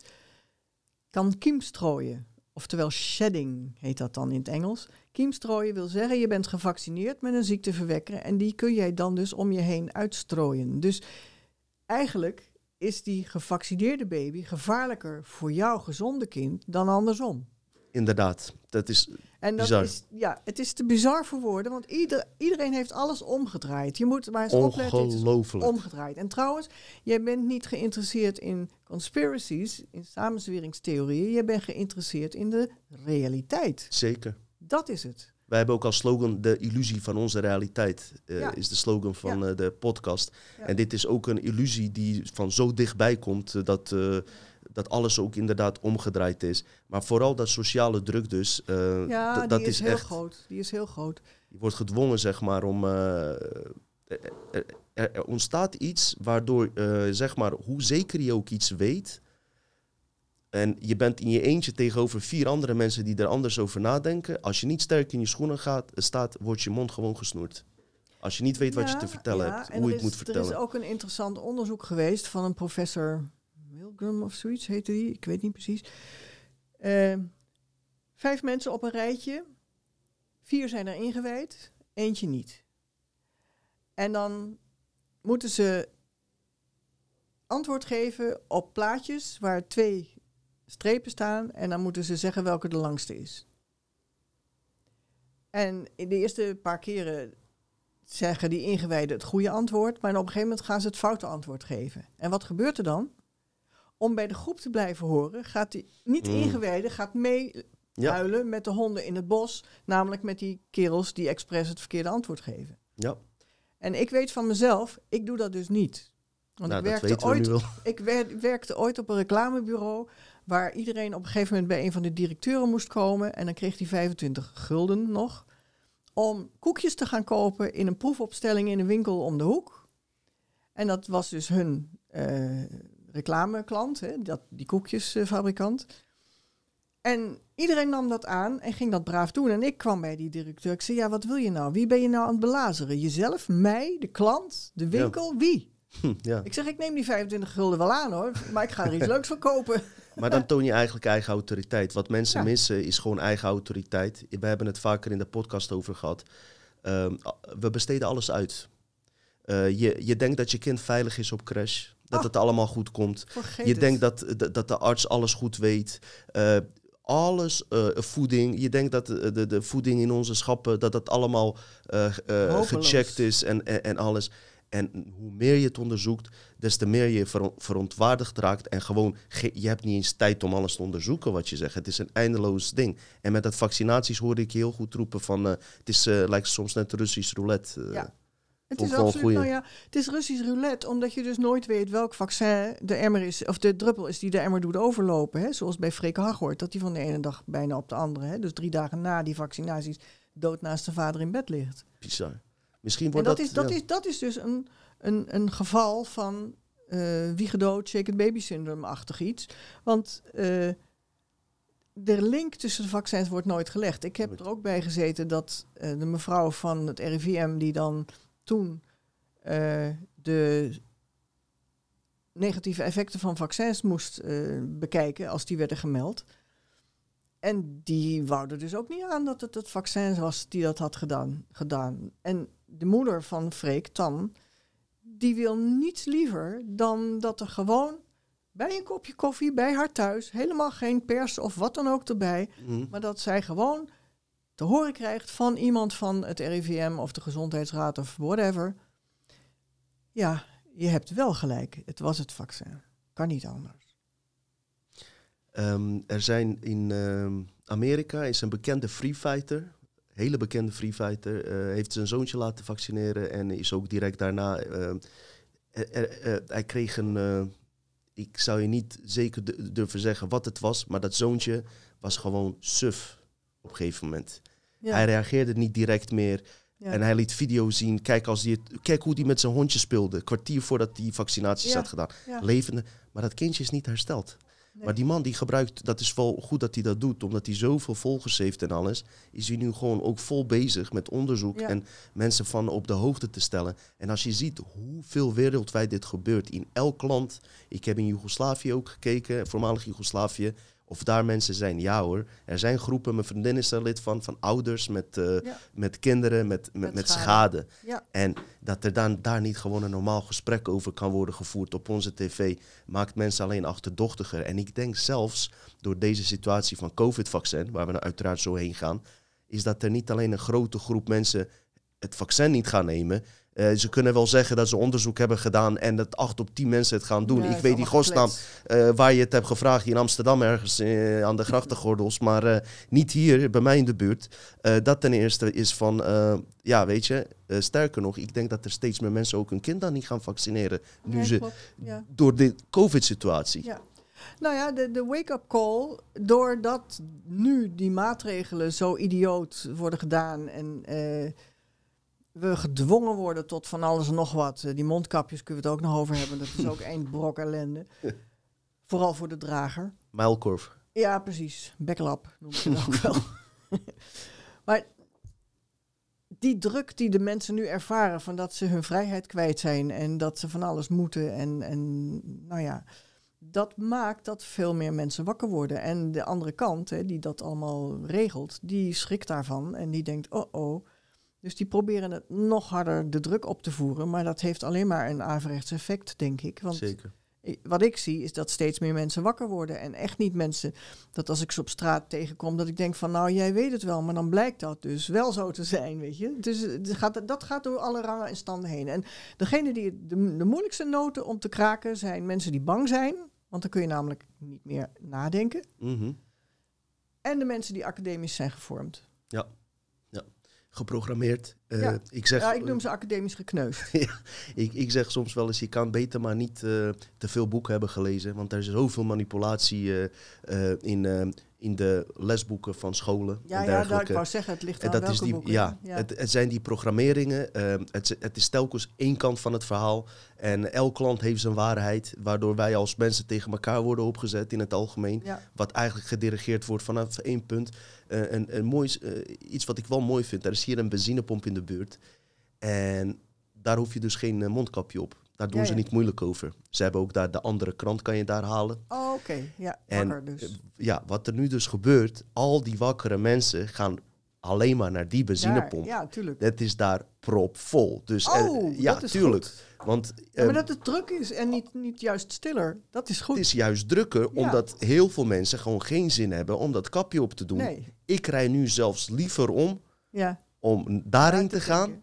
kan kiem strooien. Oftewel shedding heet dat dan in het Engels. Kiem strooien wil zeggen je bent gevaccineerd met een ziekteverwekker en die kun jij dan dus om je heen uitstrooien. Dus eigenlijk is die gevaccineerde baby gevaarlijker voor jouw gezonde kind dan andersom. Inderdaad, dat is En dat Bizar. is, ja, het is te bizar voor woorden, want ieder, iedereen heeft alles omgedraaid. Je moet maar eens opletten. het is ongelooflijk. omgedraaid. En trouwens, jij bent niet geïnteresseerd in conspiracies, in samenzweringstheorieën. Je bent geïnteresseerd in de realiteit. Zeker. Dat is het. Wij hebben ook als slogan de illusie van onze realiteit. eh, Ja. Is de slogan van eh, de podcast. En dit is ook een illusie die van zo dichtbij komt eh, dat, dat alles ook inderdaad omgedraaid is. Maar vooral dat sociale druk dus. Ja, die dat is, is heel echt. groot. Die is heel groot. Je wordt gedwongen, zeg maar, om. er, ontstaat iets waardoor, zeg maar, hoe zeker je ook iets weet. En je bent in je eentje tegenover vier andere mensen die er anders over nadenken. Als je niet sterk in je schoenen gaat, staat, wordt je mond gewoon gesnoerd. Als je niet weet wat je te vertellen ja, hebt, hoe je het moet vertellen. Er is ook een interessant onderzoek geweest van een professor Milgram of zoiets heette die, ik weet niet precies. Eh, vijf mensen op een rijtje, vier zijn er ingewijd, eentje niet. En dan moeten ze antwoord geven op plaatjes waar twee strepen staan en dan moeten ze zeggen welke de langste is. En in de eerste paar keren zeggen die ingewijden het goede antwoord, maar op een gegeven moment gaan ze het foute antwoord geven. En wat gebeurt er dan? Om bij de groep te blijven horen, gaat die niet Mm. ingewijde gaat mee Ja. huilen met de honden in het bos, namelijk met die kerels die expres het verkeerde antwoord geven. Ja, En ik weet van mezelf, ik doe dat dus niet. Want nou, ik, werkte we ooit, ik wer- werkte ooit op een reclamebureau waar iedereen op een gegeven moment bij een van de directeuren moest komen en dan kreeg hij 25 gulden nog om koekjes te gaan kopen in een proefopstelling in een winkel om de hoek. En dat was dus hun eh, reclameklant, hè, dat, die koekjesfabrikant. En iedereen nam dat aan en ging dat braaf doen. En ik kwam bij die directeur. Ik zei, ja, wat wil je nou? Wie ben je nou aan het belazeren? Jezelf, mij, de klant, de winkel? Wie? Hm, ja. Ik zeg, ik neem die 25 gulden wel aan hoor, maar ik ga er iets [laughs] leuks van kopen. Maar dan toon je eigenlijk eigen autoriteit. Wat mensen Ja. missen is gewoon eigen autoriteit. We hebben het vaker in de podcast over gehad. Ehm, we besteden alles uit. Eh, je, je denkt dat je kind veilig is op crash. Dat Oh. het allemaal goed komt. Vergeet Je het. denkt dat, dat, dat de arts alles goed weet. Eh, alles, eh, voeding. Je denkt dat de, de, de voeding in onze schappen, dat dat allemaal gecheckt is en, en, en alles. En hoe meer je het onderzoekt, des te meer je veron- verontwaardigd raakt. En gewoon, ge- je hebt niet eens tijd om alles te onderzoeken wat je zegt. Het is een eindeloos ding. En met dat vaccinaties hoorde ik je heel goed roepen van... eh, het is, eh, lijkt soms net Russisch roulette. eh. Ja. Het is absoluut, nou ja, het is Russisch roulette, omdat je dus nooit weet welk vaccin de emmer is, of de druppel is die de emmer doet overlopen. Hè? Zoals bij Freke Haghoort, dat die van de ene dag bijna op de andere, hè? dus drie dagen na die vaccinaties, dood naast de vader in bed ligt. Bizar. Misschien En wordt dat, dat... is, dat, ja. is, dat is dus een, een, een geval van eh wie gedood, shaken baby syndrome-achtig iets. Want eh, de link tussen de vaccins wordt nooit gelegd. Ik heb er ook bij gezeten dat eh, de mevrouw van het RIVM, die dan toen de negatieve effecten van vaccins moest bekijken als die werden gemeld. En die wou er dus ook niet aan dat het het vaccin was die dat had gedaan. gedaan. En de moeder van Freek, Tan, die wil niets liever dan dat er gewoon bij een kopje koffie bij haar thuis, helemaal geen pers of wat dan ook erbij, Mhm. maar dat zij gewoon te horen krijgt van iemand van het RIVM of de Gezondheidsraad of whatever. Ja, je hebt wel gelijk. Het was het vaccin. Kan niet anders. Ehm, er zijn in ehm, Amerika is een bekende free fighter, hele bekende free fighter, eh, heeft zijn zoontje laten vaccineren en is ook direct daarna. er- er- hij kreeg een, eh, ik zou je niet zeker du- durven zeggen wat het was, maar dat zoontje was gewoon suf op een gegeven moment. Ja, Hij reageerde niet direct meer ja. en hij liet video's zien. Kijk, als die het, kijk hoe hij met zijn hondje speelde, kwartier voordat hij vaccinaties Ja, had gedaan. Levende, maar dat kindje is niet hersteld. Nee. Maar die man die gebruikt, dat is wel goed dat hij dat doet, omdat hij zoveel volgers heeft en alles, is hij nu gewoon ook vol bezig met onderzoek Ja. en mensen van op de hoogte te stellen. En als je ziet hoeveel wereldwijd dit gebeurt, in elk land, ik heb in Joegoslavië ook gekeken, voormalig Joegoslavië, of daar mensen zijn. Ja hoor, er zijn groepen, mijn vriendin is er lid van, van ouders met, eh, Ja. met kinderen, met, met, met, Met schade. schade. Ja. En dat er dan daar niet gewoon een normaal gesprek over kan worden gevoerd op onze tv, maakt mensen alleen achterdochtiger. En ik denk zelfs door deze situatie van COVID-vaccin, waar we nou uiteraard zo heen gaan, is dat er niet alleen een grote groep mensen het vaccin niet gaan nemen. Eh, ze kunnen wel zeggen dat ze onderzoek hebben gedaan en dat acht op tien mensen het gaan doen. Ja, ik weet die godsnaam eh, waar je het hebt gevraagd in Amsterdam ergens eh, aan de grachtengordels, maar niet hier bij mij in de buurt. Dat ten eerste is van, ja weet je, sterker nog, ik denk dat er steeds meer mensen ook hun kind dan niet gaan vaccineren. Nu Ja, ze, klopt. Ja. door de COVID-situatie. Ja. Nou ja, de, de wake-up call, doordat nu die maatregelen zo idioot worden gedaan en we gedwongen worden tot van alles en nog wat. Eh, die mondkapjes kunnen we het ook nog over hebben, dat is ook [laughs] één brok ellende. Vooral voor de drager. Mijlkorf. Ja, precies. Backlap noem ik het ook wel. [laughs] [laughs] maar die druk die de mensen nu ervaren van dat ze hun vrijheid kwijt zijn en dat ze van alles moeten en, en nou ja, dat maakt dat veel meer mensen wakker worden. En de andere kant, hè, die dat allemaal regelt, die schrikt daarvan en die denkt, oh oh. Dus die proberen het nog harder de druk op te voeren, maar dat heeft alleen maar een averechts effect, denk ik. Want Zeker. Wat ik zie is dat steeds meer mensen wakker worden. En echt niet mensen dat als ik ze op straat tegenkom, dat ik denk van nou jij weet het wel, maar dan blijkt dat dus wel zo te zijn, weet je. Dus het gaat, dat gaat door alle rangen en standen heen. En degene die de, de moeilijkste noten om te kraken zijn mensen die bang zijn, want dan kun je namelijk niet meer nadenken. Mhm. En de mensen die academisch zijn gevormd. Geprogrammeerd. Eh, Ja. ik, zeg, Ja, ik noem ze academisch gekneusd. [laughs] ik, ik zeg soms wel eens, je kan beter maar niet eh, te veel boeken hebben gelezen. Want er is zoveel manipulatie eh, in, in de lesboeken van scholen Ja, en ja daar, ik dergelijke. wou zeggen, het ligt En aan dat welke is die, boeken. ja, ja. Het, het zijn die programmeringen. het, het is telkens één kant van het verhaal. En elk land heeft zijn waarheid. Waardoor wij als mensen tegen elkaar worden opgezet in het algemeen. ja. Wat eigenlijk gedirigeerd wordt vanaf één punt. Eh, een, een mooi, eh, iets wat ik wel mooi vind. Er is hier een benzinepomp in de buurt. En daar hoef je dus geen eh, mondkapje op. Daar doen Ja, ze ja. niet moeilijk over. Ze hebben ook daar de andere krant kan je daar halen. Oh, oké. Ja, En, wakker dus. Ja, wat er nu dus gebeurt, al die wakkere mensen gaan alleen maar naar die benzinepomp. Ja, ja, tuurlijk. Het is daar propvol. Dus Oh, ja, dat is tuurlijk. goed. Want Ja, maar dat het druk is en niet, niet juist stiller, dat is goed. het is juist drukker, Ja. omdat heel veel mensen gewoon geen zin hebben om dat kapje op te doen. Nee, Ik rij nu zelfs liever om ja. om daarheen Daar te gaan,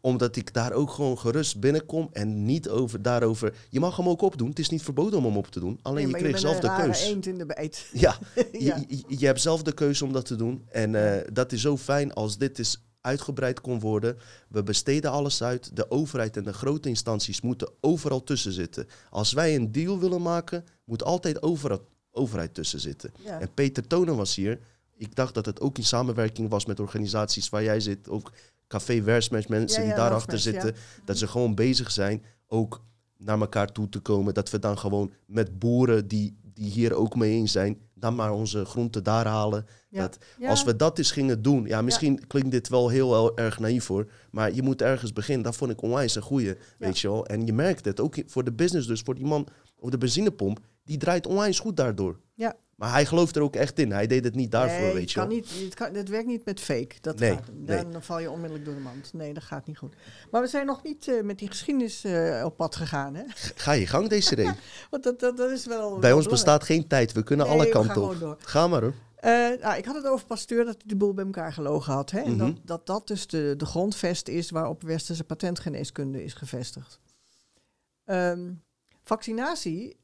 omdat ik daar ook gewoon gerust binnenkom en niet over daarover. Je mag hem ook opdoen. Het is niet verboden om hem op te doen. Alleen nee, je kreeg zelf de keus. eend in de bijt. Ja. [laughs] Je, je, je hebt zelf de keuze om dat te doen. En eh, dat is zo fijn als dit is uitgebreid kon worden. We besteden alles uit. De overheid en de grote instanties moeten overal tussen zitten. Als wij een deal willen maken, moet altijd overal overheid tussen zitten. Ja. En Peter Tonen was hier. Ik dacht dat het ook in samenwerking was met organisaties waar jij zit. Ook Café Wersmens, mensen Ja, die ja, daarachter Wersmens, zitten. Dat ze gewoon bezig zijn ook naar elkaar toe te komen. Dat we dan gewoon met boeren die, die hier ook mee eens zijn, dan maar onze groenten daar halen. Ja. Dat, Ja. Als we dat eens gingen doen, ja, misschien klinkt dit wel heel el- erg naïef voor, maar je moet ergens beginnen. Dat vond ik onwijs een goeie, weet je wel. En je merkt het, ook voor de business dus, voor die man op de benzinepomp, die draait onwijs goed daardoor. Ja. Maar hij gelooft er ook echt in. Hij deed het niet daarvoor, nee, weet je kan niet, het, kan, het werkt niet met fake. Dat Nee, gaat, nee. dan, val je onmiddellijk door de mand. Nee, dat gaat niet goed. Maar we zijn nog niet eh, met die geschiedenis eh, op pad gegaan. Hè? Ga je gang, Desiree. [laughs] Want dat, dat, dat is wel. Bij wel ons belangrijk. bestaat geen tijd. We kunnen alle kanten op. door. Ga maar hoor. Eh, nou, ik had het over Pasteur dat hij de boel bij elkaar gelogen had. Hè? En Mhm. dat, dat dat dus de, de grondvest is waarop westerse patentgeneeskunde is gevestigd. Ehm, vaccinatie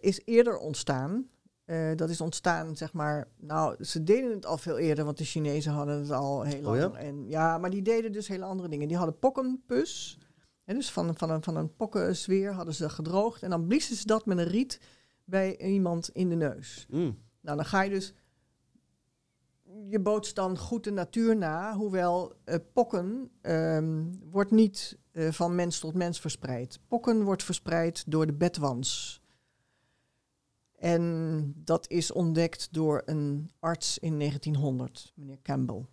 is eerder ontstaan. Eh, dat is ontstaan, zeg maar. Nou, ze deden het al veel eerder, want de Chinezen hadden het al heel lang. Oh ja? En, ja, maar die deden dus hele andere dingen. Die hadden pokkenpus. Hè, dus van, van, een, van een pokkenzweer hadden ze gedroogd. En dan bliezen ze dat met een riet bij iemand in de neus. Mm. Nou, dan ga je dus. Je bootst dan goed de natuur na, hoewel eh, pokken ehm, wordt niet eh, van mens tot mens verspreid. Pokken wordt verspreid door de bedwans. En dat is ontdekt door een arts in 1900, meneer Campbell.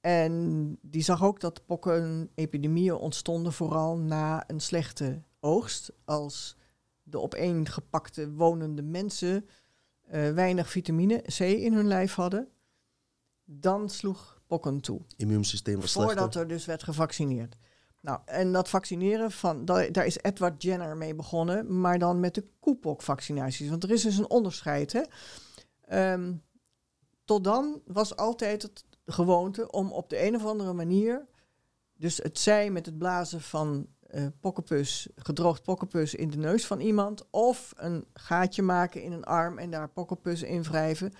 En die zag ook dat pokkenepidemieën ontstonden vooral na een slechte oogst. Als de opeengepakte wonende mensen eh, weinig vitamine C in hun lijf hadden, dan sloeg pokken toe. Immuunsysteem was slechter. Voordat er dus werd gevaccineerd. Nou, en dat vaccineren, van, daar, is Edward Jenner mee begonnen, maar dan met de koepokvaccinaties. Want er is dus een onderscheid. Hè? Ehm, tot dan was altijd het gewoonte om op de een of andere manier, dus het zij met het blazen van eh pokkenpus, gedroogd pokkenpus in de neus van iemand, of een gaatje maken in een arm en daar pokkenpus in wrijven.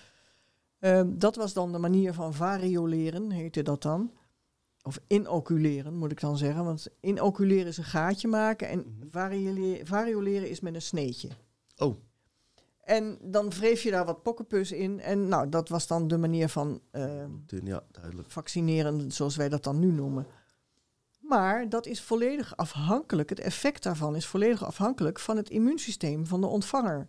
Ehm, dat was dan de manier van varioleren, heette dat dan. Of inoculeren, moet ik dan zeggen. Want inoculeren is een gaatje maken en Mhm. variole- varioleren is met een sneetje. Oh. En dan wreef je daar wat pokkenpus in. En nou, dat was dan de manier van eh, Dun, Ja, duidelijk. vaccineren, zoals wij dat dan nu noemen. Maar dat is volledig afhankelijk, het effect daarvan is volledig afhankelijk van het immuunsysteem van de ontvanger.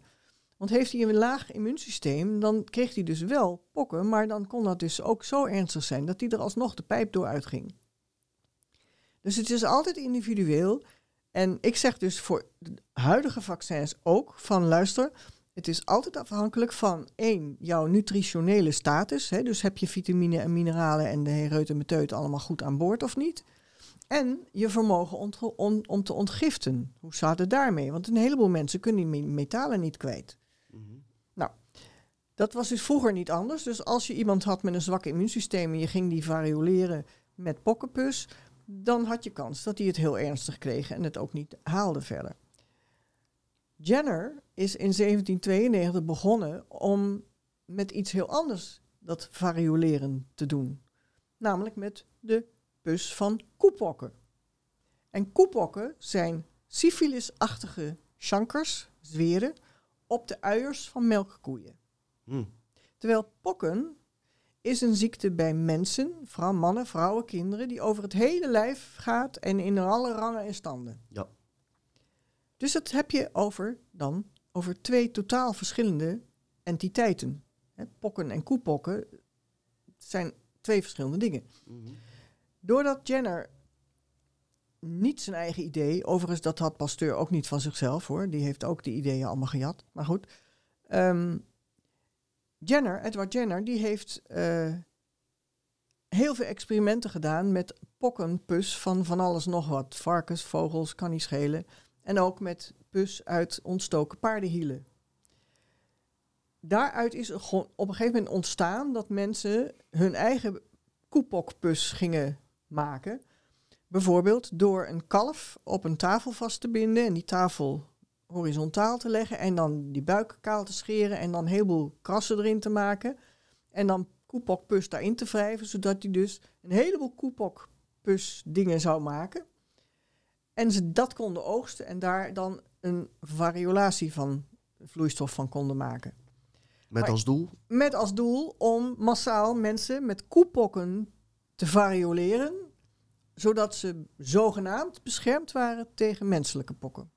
Want heeft hij een laag immuunsysteem, dan kreeg hij dus wel pokken, maar dan kon dat dus ook zo ernstig zijn dat hij er alsnog de pijp door uitging. Dus het is altijd individueel. En ik zeg dus voor de huidige vaccins ook van luister, het is altijd afhankelijk van één, jouw nutritionele status. Hè, dus heb je vitamine en mineralen en de hereutemeteut allemaal goed aan boord of niet. En je vermogen om, te- ontgiften. Hoe staat het daarmee? Want een heleboel mensen kunnen die me- metalen niet kwijt. Dat was dus vroeger niet anders. Dus als je iemand had met een zwak immuunsysteem en je ging die varioleren met pokkenpus, dan had je kans dat hij het heel ernstig kreeg en het ook niet haalde verder. Jenner is in 1792 begonnen om met iets heel anders dat varioleren te doen. Namelijk met de pus van koepokken. En koepokken zijn syfilisachtige chankers, zweren, op de uiers van melkkoeien. Mm. Terwijl pokken is een ziekte bij mensen, vooral mannen, vrouwen, kinderen, die over het hele lijf gaat en in alle rangen en standen. Ja. Dus dat heb je over dan over twee totaal verschillende entiteiten. Hè, pokken en koepokken zijn twee verschillende dingen. Mhm. Doordat Jenner niet zijn eigen idee, overigens dat had Pasteur ook niet van zichzelf hoor, die heeft ook die ideeën allemaal gejat, maar goed. Ehm, Jenner, Edward Jenner, die heeft eh, heel veel experimenten gedaan met pokkenpus van van alles nog wat. Varkens, vogels, kan niet schelen. En ook met pus uit ontstoken paardenhielen. Daaruit is op een gegeven moment ontstaan dat mensen hun eigen koepokpus gingen maken. Bijvoorbeeld door een kalf op een tafel vast te binden en die tafel horizontaal te leggen en dan die buik kaal te scheren en dan een heleboel krassen erin te maken. En dan koepokpus daarin te wrijven, zodat hij dus een heleboel koepokpus dingen zou maken. En ze dat konden oogsten en daar dan een variolatie van vloeistof van konden maken. Met Maar- als doel? Met als doel om massaal mensen met koepokken te varioleren, zodat ze zogenaamd beschermd waren tegen menselijke pokken.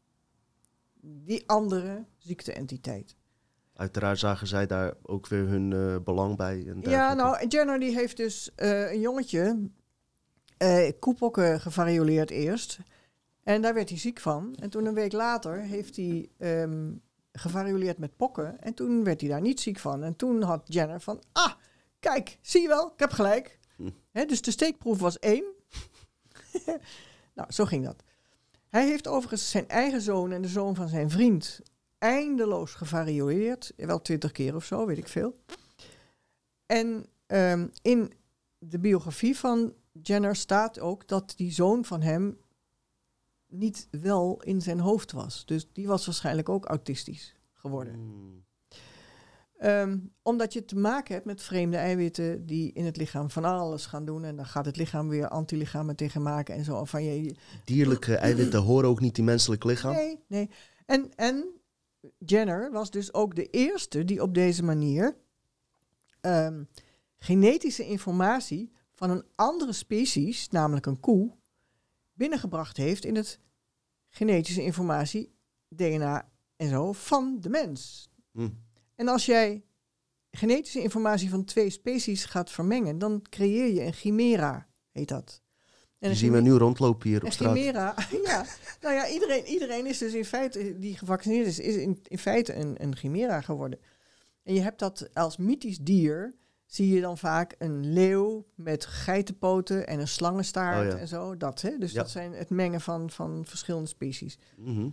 Die andere ziekteentiteit. Uiteraard zagen zij daar ook weer hun eh, belang bij. En Ja, nou, Jenner die heeft dus eh, een jongetje eh koepokken gevarioleerd eerst. En daar werd hij ziek van. En toen een week later heeft hij ehm, gevarioleerd met pokken. En toen werd hij daar niet ziek van. En toen had Jenner van, ah, kijk, zie je wel, ik heb gelijk. Hm. Dus de steekproef was één. [laughs] nou, zo ging dat. Hij heeft overigens zijn eigen zoon en de zoon van zijn vriend eindeloos gevarioleerd. Wel twintig keer of zo, weet ik veel. En ehm, in de biografie van Jenner staat ook dat die zoon van hem niet wel in zijn hoofd was. Dus die was waarschijnlijk ook autistisch geworden. Hmm. Ehm, omdat je te maken hebt met vreemde eiwitten die in het lichaam van alles gaan doen. En dan gaat het lichaam weer antilichamen tegen maken en zo. Van je, Dierlijke [clears throat] eiwitten horen ook niet in menselijk lichaam. Nee, nee. En, en Jenner was dus ook de eerste die op deze manier ehm, genetische informatie van een andere species, namelijk een koe, binnengebracht heeft in het genetische informatie, DNA en zo, van de mens. Hm. En als jij genetische informatie van twee species gaat vermengen, dan creëer je een chimera, heet dat. En Die zien we nu rondlopen hier op straat. chimera, [laughs] ja. Nou ja, iedereen, iedereen is dus in feite, die gevaccineerd is, is in, in feite een, een chimera geworden. En je hebt dat als mythisch dier, zie je dan vaak een leeuw met geitenpoten en een slangenstaart Oh ja. en zo. Dat, hè? Dus Ja. dat zijn het mengen van, van verschillende species. Mhm.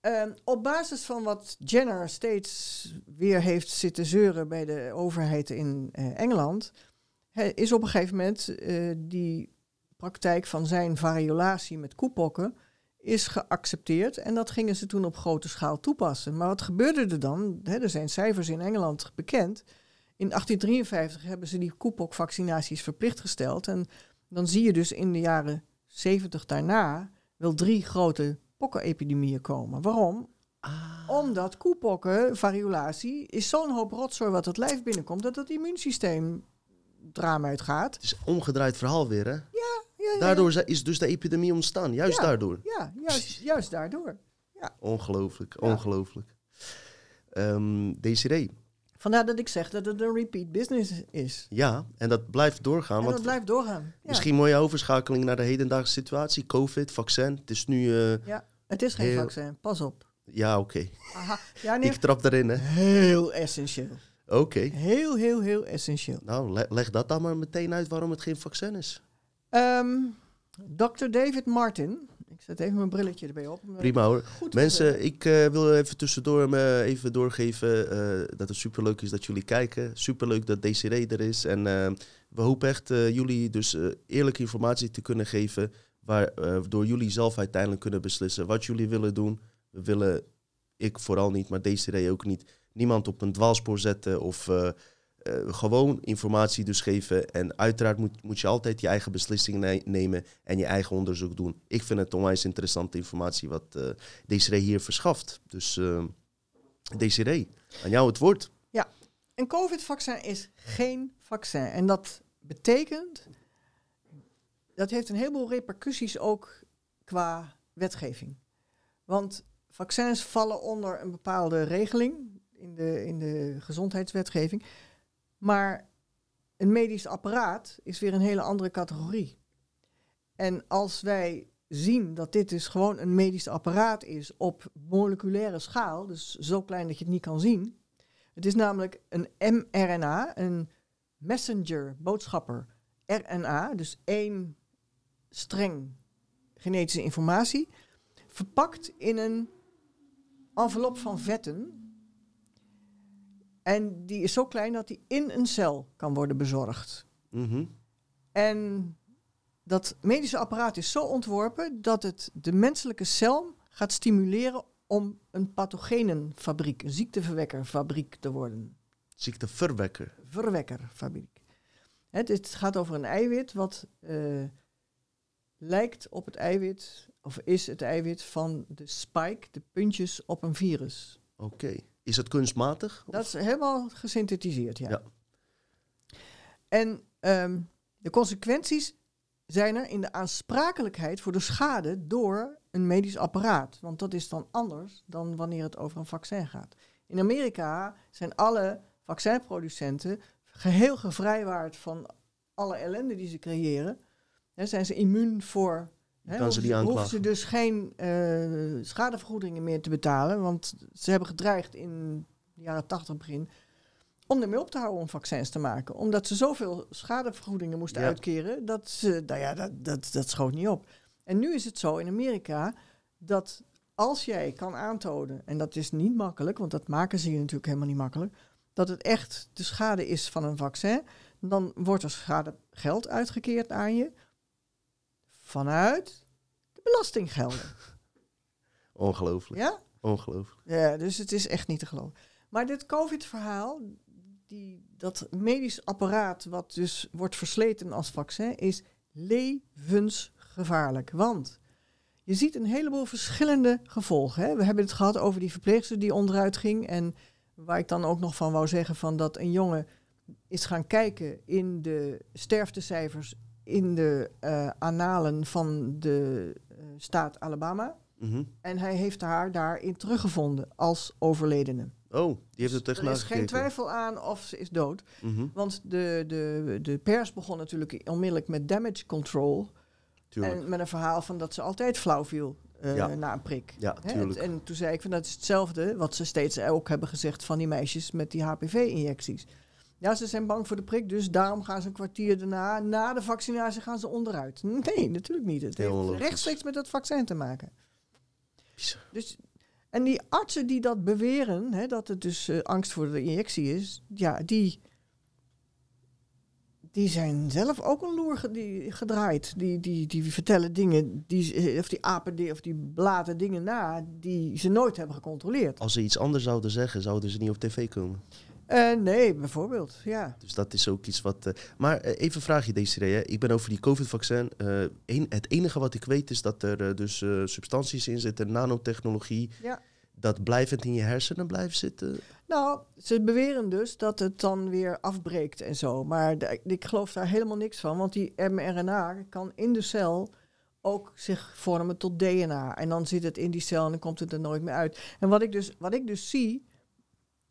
Ehm, op basis van wat Jenner steeds weer heeft zitten zeuren bij de overheid in eh, Engeland, is op een gegeven moment eh, die praktijk van zijn variolatie met koepokken is geaccepteerd en dat gingen ze toen op grote schaal toepassen. Maar wat gebeurde er dan? Er zijn cijfers in Engeland bekend. In 1853 hebben ze die koepokvaccinaties verplicht gesteld en dan zie je dus in de jaren 70 daarna wel drie grote pokkenepidemieën komen. Waarom? Ah. Omdat koepokken, variolatie, is zo'n hoop rotzooi wat het lijf binnenkomt, dat het immuunsysteem draam uitgaat. Het is een omgedraaid verhaal weer, hè? Ja, ja, Daardoor zi- is dus de epidemie ontstaan. Juist Ja. daardoor. Ja, juist, juist daardoor. Ongelooflijk, Ja. ongelooflijk. Ehm Desiree, Vandaar dat ik zeg dat het een repeat business is. ja, en dat blijft doorgaan. en want dat blijft doorgaan. Ja. Misschien mooie overschakeling naar de hedendaagse situatie. Covid, vaccin. Het is nu... eh, Ja, het is geen Heel- vaccin, pas op. ja, oké. Aha. [laughs] Ja, nee, Ik trap erin, hè? heel essentieel. Oké. Heel, heel, heel essentieel. Nou, le- leg dat dan maar meteen uit waarom het geen vaccin is. Ehm Dr. David Martin. Ik zet even mijn brilletje erbij op. Prima hoor. goed Mensen, ik eh, wil even tussendoor me even doorgeven eh, dat het superleuk is dat jullie kijken. Superleuk dat Desiree er is. En eh, we hopen echt eh, jullie dus eh, eerlijke informatie te kunnen geven. Waardoor jullie zelf uiteindelijk kunnen beslissen wat jullie willen doen. We willen, ik vooral niet, maar Desiree ook niet, niemand op een dwaalspoor zetten of eh, eh, gewoon informatie dus geven. En uiteraard moet, moet je altijd je eigen beslissingen ne- nemen en je eigen onderzoek doen. Ik vind het onwijs interessante informatie wat eh Desiree hier verschaft. Dus eh Desiree, aan jou het woord. Een COVID-vaccin is geen vaccin. En dat betekent, dat heeft een heleboel repercussies ook qua wetgeving. Want vaccins vallen onder een bepaalde regeling in de, in de gezondheidswetgeving. Maar een medisch apparaat is weer een hele andere categorie. En als wij zien dat dit dus gewoon een medisch apparaat is op moleculaire schaal, dus zo klein dat je het niet kan zien. Het is namelijk een mRNA, een messenger, boodschapper, RNA, dus één streng genetische informatie, verpakt in een envelop van vetten. En die is zo klein dat die in een cel kan worden bezorgd. Mhm. En dat medische apparaat is zo ontworpen dat het de menselijke cel gaat stimuleren om een pathogenenfabriek, een ziekteverwekkerfabriek te worden. Ziekteverwekker. Verwekkerfabriek. Het, het gaat over een eiwit wat eh, lijkt op het eiwit, of is het eiwit van de spike, de puntjes op een virus. Oké. Is het kunstmatig? Dat is helemaal gesynthetiseerd, ja. Ja. En ehm, de consequenties zijn er in de aansprakelijkheid voor de schade door een medisch apparaat. Want dat is dan anders dan wanneer het over een vaccin gaat. In Amerika zijn alle vaccinproducenten geheel gevrijwaard van alle ellende die ze creëren. Hè, zijn ze immuun voor. hè, Kan ze hoeven ze dus geen eh, schadevergoedingen meer te betalen. Want ze hebben gedreigd in de jaren 80 begin om ermee op te houden om vaccins te maken. Omdat ze zoveel schadevergoedingen moesten Ja. uitkeren, dat, ze, nou ja, dat, dat, dat schoot niet op. En nu is het zo in Amerika dat als jij kan aantonen, en dat is niet makkelijk, want dat maken ze je natuurlijk helemaal niet makkelijk, dat het echt de schade is van een vaccin, dan wordt er schadegeld uitgekeerd aan je vanuit de belastinggelden. [laughs] Ongelooflijk. Ja? Ongelooflijk. Ja, dus het is echt niet te geloven. Maar dit COVID-verhaal, die, dat medisch apparaat wat dus wordt versleten als vaccin, is levensgevaarlijk. Want je ziet een heleboel verschillende gevolgen. Hè. We hebben het gehad over die verpleegster die onderuit ging. En waar ik dan ook nog van wou zeggen van dat een jongen is gaan kijken in de sterftecijfers in de eh analen van de eh, staat Alabama. Mhm. En hij heeft haar daarin teruggevonden als overledene. Oh, die heeft het er tegenaan is geen twijfel aan of ze is dood. Mhm. Want de, de, de pers begon natuurlijk onmiddellijk met damage control. Tuurlijk. En met een verhaal van dat ze altijd flauw viel eh, Ja. na een prik. Ja, en toen zei ik van dat is hetzelfde wat ze steeds ook hebben gezegd van die meisjes met die HPV-injecties. Ja, ze zijn bang voor de prik, dus daarom gaan ze een kwartier daarna, na de vaccinatie, gaan ze onderuit. Nee, natuurlijk niet. Het Heel heeft rechtstreeks met dat vaccin te maken. Bizar. Dus, en die artsen die dat beweren, hè, dat het dus eh, angst voor de injectie is, ja, die, die zijn zelf ook een loer ge- die, gedraaid. Die, die, die vertellen dingen, die, eh, of die apen of die blaten dingen na, die ze nooit hebben gecontroleerd. Als ze iets anders zouden zeggen, zouden ze niet op tv komen. Eh, nee, bijvoorbeeld, ja. Dus dat is ook iets wat. eh, maar eh, even een vraagje, Desiree. hè. Ik ben over die COVID-vaccin. een- het enige wat ik weet is dat er dus substanties in zitten, nanotechnologie. ja. Dat blijvend in je hersenen blijft zitten. Nou, ze beweren dus dat het dan weer afbreekt en zo. Maar ik geloof daar helemaal niks van, want die mRNA kan in de cel ook zich vormen tot DNA. En dan zit het in die cel en dan komt het er nooit meer uit. En wat ik dus, wat ik dus zie,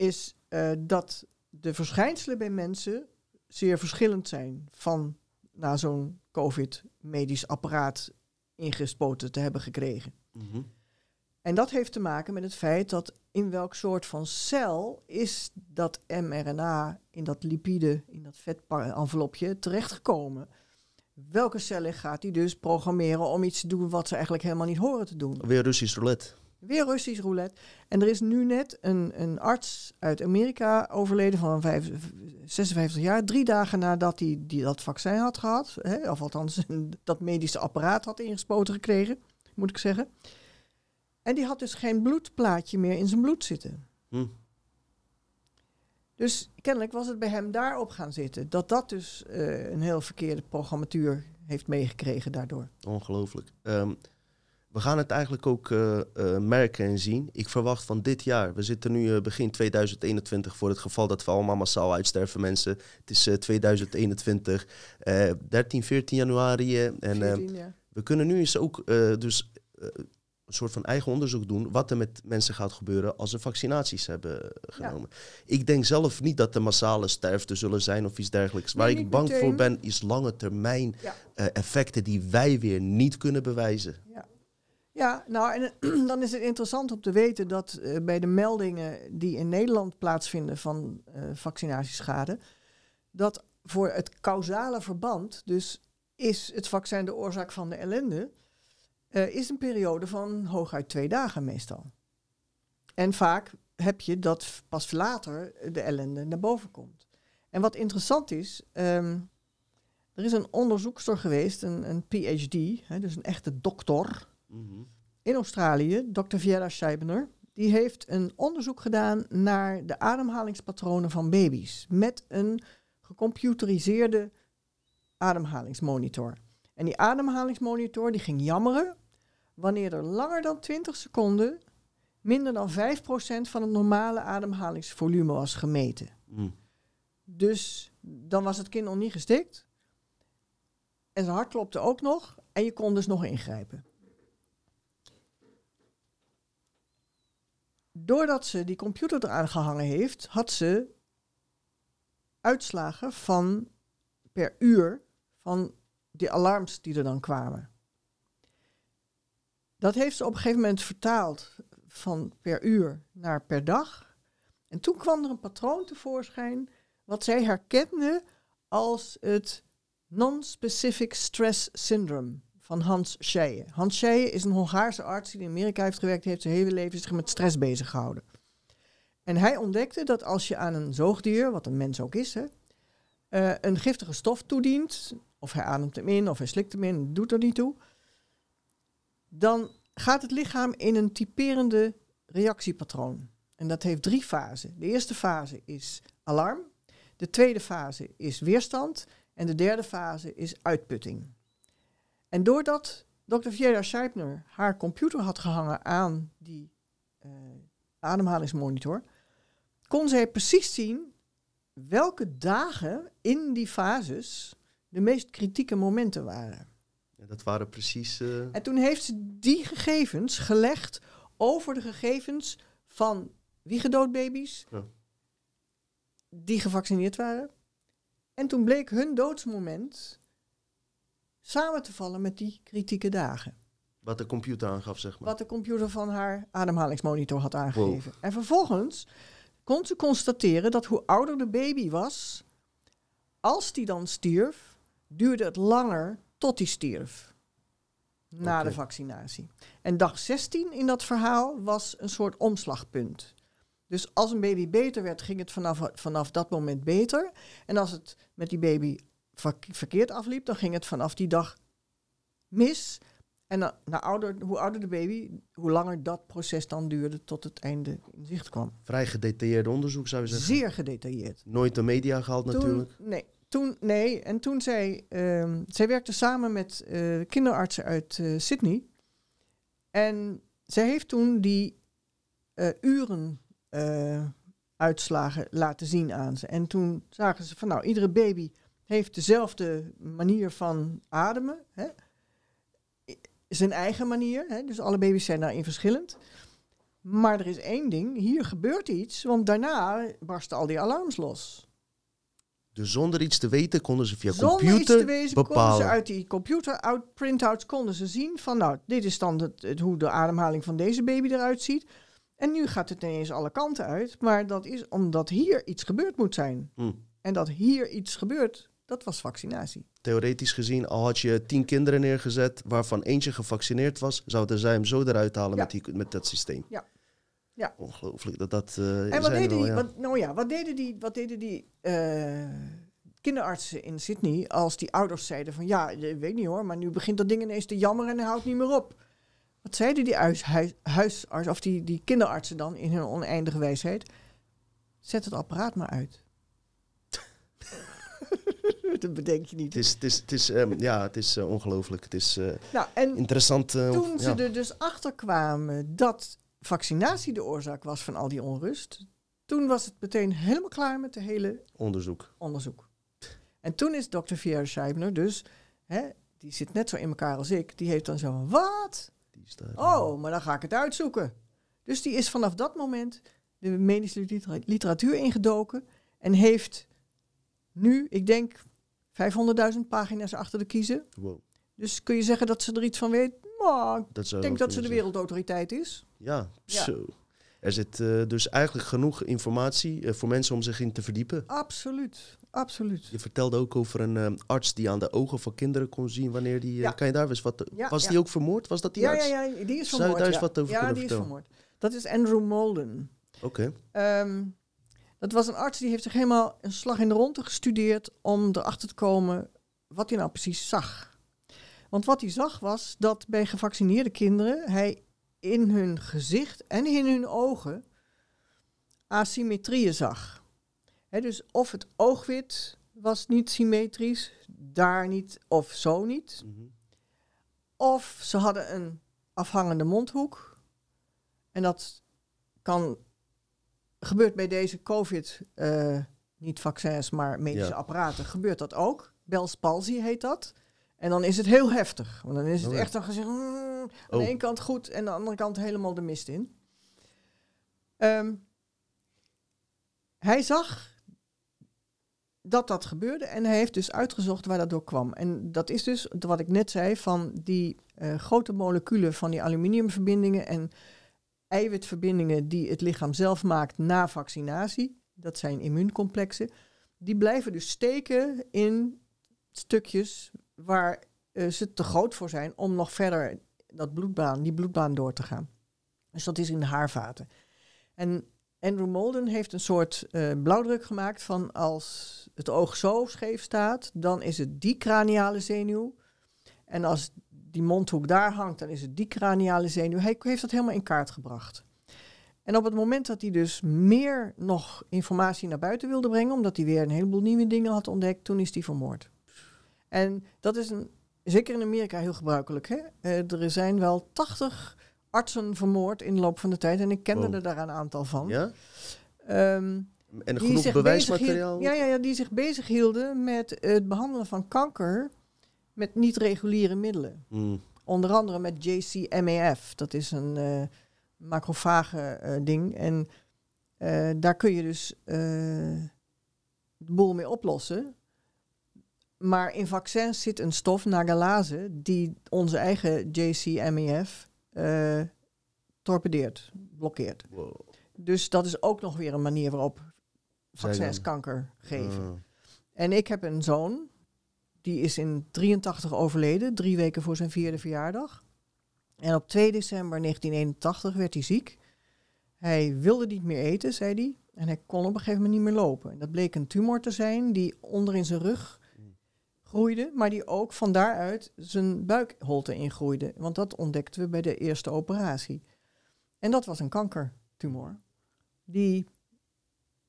is eh, dat de verschijnselen bij mensen zeer verschillend zijn van na zo'n COVID-medisch apparaat ingespoten te hebben gekregen. Mhm. En dat heeft te maken met het feit dat in welk soort van cel is dat mRNA in dat lipide, in dat vetenvelopje terechtgekomen. Welke cellen gaat die dus programmeren om iets te doen wat ze eigenlijk helemaal niet horen te doen? Weer Russisch roulette. Weer Russisch roulette. En er is nu net een, een arts uit Amerika overleden van vijf- 56 jaar. Drie dagen nadat hij die dat vaccin had gehad. Hè, of althans [laughs] dat medische apparaat had ingespoten gekregen, moet ik zeggen. En die had dus geen bloedplaatje meer in zijn bloed zitten. Hm. Dus kennelijk was het bij hem daarop gaan zitten. Dat dat dus eh, een heel verkeerde programmatuur heeft meegekregen daardoor. Ongelooflijk. Ehm, we gaan het eigenlijk ook eh, eh, merken en zien. Ik verwacht van dit jaar, we zitten nu eh, begin 2021 voor het geval dat we allemaal massaal uitsterven mensen. Het is eh, 2021, eh 13, 14 januari. en 14, ja. we kunnen nu eens ook dus een soort van eigen onderzoek doen wat er met mensen gaat gebeuren als ze vaccinaties hebben genomen. Ik denk zelf niet dat er massale sterfte zullen zijn of iets dergelijks. Waar ik bang meteen. voor ben is lange termijn Ja. effecten die wij weer niet kunnen bewijzen. Ja, nou, en [clears throat] dan is het interessant om te weten dat eh, bij de meldingen die in Nederland plaatsvinden van eh, vaccinatieschade, dat voor het causale verband, dus is het vaccin de oorzaak van de ellende, eh, is een periode van hooguit twee dagen meestal. En vaak heb je dat pas later de ellende naar boven komt. En wat interessant is, ehm, er is een onderzoekster geweest, een, een PhD, hè, dus een echte dokter Mhm. in Australië, Dr. Viera Scheibner. Die heeft een onderzoek gedaan naar de ademhalingspatronen van baby's met een gecomputeriseerde ademhalingsmonitor. En die ademhalingsmonitor die ging jammeren wanneer er langer dan 20 seconden minder dan 5% van het normale ademhalingsvolume was gemeten. Mm. Dus dan was het kind nog niet gestikt. En zijn hart klopte ook nog. En je kon dus nog ingrijpen. Doordat ze die computer eraan gehangen heeft, had ze uitslagen van per uur van die alarms die er dan kwamen. Dat heeft ze op een gegeven moment vertaald van per uur naar per dag. En toen kwam er een patroon tevoorschijn wat zij herkende als het Non-Specific Stress Syndrome van Hans Scheie. Hans Scheie is een Hongaarse arts die in Amerika heeft gewerkt, heeft zijn hele leven zich met stress bezig gehouden. En hij ontdekte dat als je aan een zoogdier, wat een mens ook is, hè, eh, een giftige stof toedient, of hij ademt hem in of hij slikt hem in, doet er niet toe, dan gaat het lichaam in een typerende reactiepatroon. En dat heeft drie fasen. De eerste fase is alarm, de tweede fase is weerstand en de derde fase is uitputting. En doordat Dr. Viera Scheibner haar computer had gehangen aan die eh, ademhalingsmonitor, kon zij precies zien welke dagen in die fases de meest kritieke momenten waren. Ja, dat waren precies... eh, En toen heeft ze die gegevens gelegd over de gegevens van wiegedoodbaby's Ja. die gevaccineerd waren. En toen bleek hun doodsmoment samen te vallen met die kritieke dagen. wat de computer aangaf, zeg maar. Wat de computer van haar ademhalingsmonitor had aangegeven. En vervolgens kon ze constateren dat hoe ouder de baby was, als die dan stierf, duurde het langer tot die stierf. Na de vaccinatie. En dag 16 in dat verhaal was een soort omslagpunt. Dus als een baby beter werd, ging het vanaf, vanaf dat moment beter. En als het met die baby verkeerd afliep, dan ging het vanaf die dag mis. En na, na ouder, hoe ouder de baby, hoe langer dat proces dan duurde tot het einde in zicht kwam. Vrij gedetailleerd onderzoek, zou je zeggen. Zeer gedetailleerd. Nooit de media gehaald, natuurlijk. Toen, nee, toen, nee, en toen zij, ehm, zij werkte samen met eh, kinderartsen uit eh, Sydney. En zij heeft toen die eh, uren eh, uitslagen laten zien aan ze. En toen zagen ze van nou, iedere baby heeft dezelfde manier van ademen. Hè? Zijn eigen manier. Hè? Dus alle baby's zijn daarin verschillend. Maar er is één ding, hier gebeurt iets, want daarna barsten al die alarms los. Dus zonder iets te weten konden ze via Zonder computer iets te wezen konden bepalen. ze uit die computer out printouts konden ze zien van nou, dit is dan het, het- hoe de ademhaling van deze baby eruit ziet. En nu gaat het ineens alle kanten uit, maar dat is omdat hier iets gebeurd moet zijn. Hm. En dat hier iets gebeurt, dat was vaccinatie. Theoretisch gezien, al had je tien kinderen neergezet waarvan eentje gevaccineerd was, zouden zij hem zo eruit halen Ja. met, die, met dat systeem. Ja. Ja. Ongelooflijk dat dat. eh, En wat deden, wel, die, ja. wat, nou ja, wat deden die, wat deden die eh, kinderartsen in Sydney als die ouders zeiden van ja, ik weet niet hoor, maar nu begint dat ding ineens te jammeren en hij houdt niet meer op. Wat zeiden die huis, huis, huisarts, of die, die kinderartsen dan in hun oneindige wijsheid? Zet het apparaat maar uit. [laughs] dat bedenk je niet. Het is, het is, het is, ehm, ja, het is eh, ongelooflijk. Het is eh, Nou, en interessant. eh, toen ze ja. er dus achter kwamen dat vaccinatie de oorzaak was van al die onrust, toen was het meteen helemaal klaar met de hele onderzoek. onderzoek. En toen is dokter Vera Scheibner dus, hè, die zit net zo in elkaar als ik, die heeft dan zo van, wat? Die Oh, maar dan ga ik het uitzoeken. Dus die is vanaf dat moment de medische litera- literatuur ingedoken en heeft nu, ik denk, 500.000 pagina's achter de kiezen. Wow, Dus kun je zeggen dat ze er iets van weet? Nou, dat ik denk dat ze de wereldautoriteit is. Ja, Ja. zo. Er zit eh, dus eigenlijk genoeg informatie eh, voor mensen om zich in te verdiepen. Absoluut, absoluut. Je vertelde ook over een eh, arts die aan de ogen van kinderen kon zien wanneer die... eh, Ja. Kan je daar eens wat... Ja, was ja. die ook vermoord? Was dat die Ja, arts? ja, ja, die is Zou je vermoord. daar eens ja. wat over ja, kunnen die is vertellen? vermoord. Dat is Andrew Molden. Oké. Ehm, dat was een arts die heeft zich helemaal een slag in de ronde gestudeerd om erachter te komen wat hij nou precies zag. Want wat hij zag was dat bij gevaccineerde kinderen hij in hun gezicht en in hun ogen asymmetrieën zag. Dus of het oogwit was niet symmetrisch, daar niet of zo niet. Mhm. Of ze hadden een afhangende mondhoek. En dat kan, gebeurt bij deze COVID, eh, niet vaccins, maar medische Ja. apparaten, gebeurt dat ook. Bell's palsy heet dat. En dan is het heel heftig. Want dan is het Oh echt dan gezegd, "Mm", aan Oh. de ene kant goed en aan de andere kant helemaal de mist in. Ehm, hij zag dat dat gebeurde en hij heeft dus uitgezocht waar dat door kwam. En dat is dus wat ik net zei van die eh, grote moleculen van die aluminiumverbindingen en eiwitverbindingen die het lichaam zelf maakt na vaccinatie. Dat zijn immuuncomplexen. Die blijven dus steken in stukjes waar eh, ze te groot voor zijn om nog verder dat bloedbaan, die bloedbaan door te gaan. Dus dat is in de haarvaten. En Andrew Molden heeft een soort eh, blauwdruk gemaakt van als het oog zo scheef staat, dan is het die craniale zenuw. En als die mondhoek daar hangt, dan is het die craniale zenuw. Hij heeft dat helemaal in kaart gebracht. En op het moment dat hij dus meer nog informatie naar buiten wilde brengen, omdat hij weer een heleboel nieuwe dingen had ontdekt, toen is hij vermoord. En dat is een, zeker in Amerika heel gebruikelijk. Hè? Eh, er zijn wel 80 artsen vermoord in de loop van de tijd. En ik kende Wow. er daar een aantal van. Ja? Ehm, En genoeg bewijsmateriaal? Ja, ja, ja, die zich bezighielden met het behandelen van kanker met niet-reguliere middelen. Mm. Onder andere met JCMAF. Dat is een eh macrofage eh, ding. En eh, daar kun je dus de boel mee oplossen. Maar in vaccins zit een stof, nagalase, die onze eigen JCMAF torpedeert, blokkeert. Wow. Dus dat is ook nog weer een manier waarop vaccins kanker geven. Ah. En ik heb een zoon, die is in 83 overleden, drie weken voor zijn vierde verjaardag. En op 2 december 1981 werd hij ziek. Hij wilde niet meer eten, zei hij. En hij kon op een gegeven moment niet meer lopen. En dat bleek een tumor te zijn die onder in zijn rug groeide, maar die ook van daaruit zijn buikholte ingroeide. Want dat ontdekten we bij de eerste operatie. En dat was een kankertumor. Die,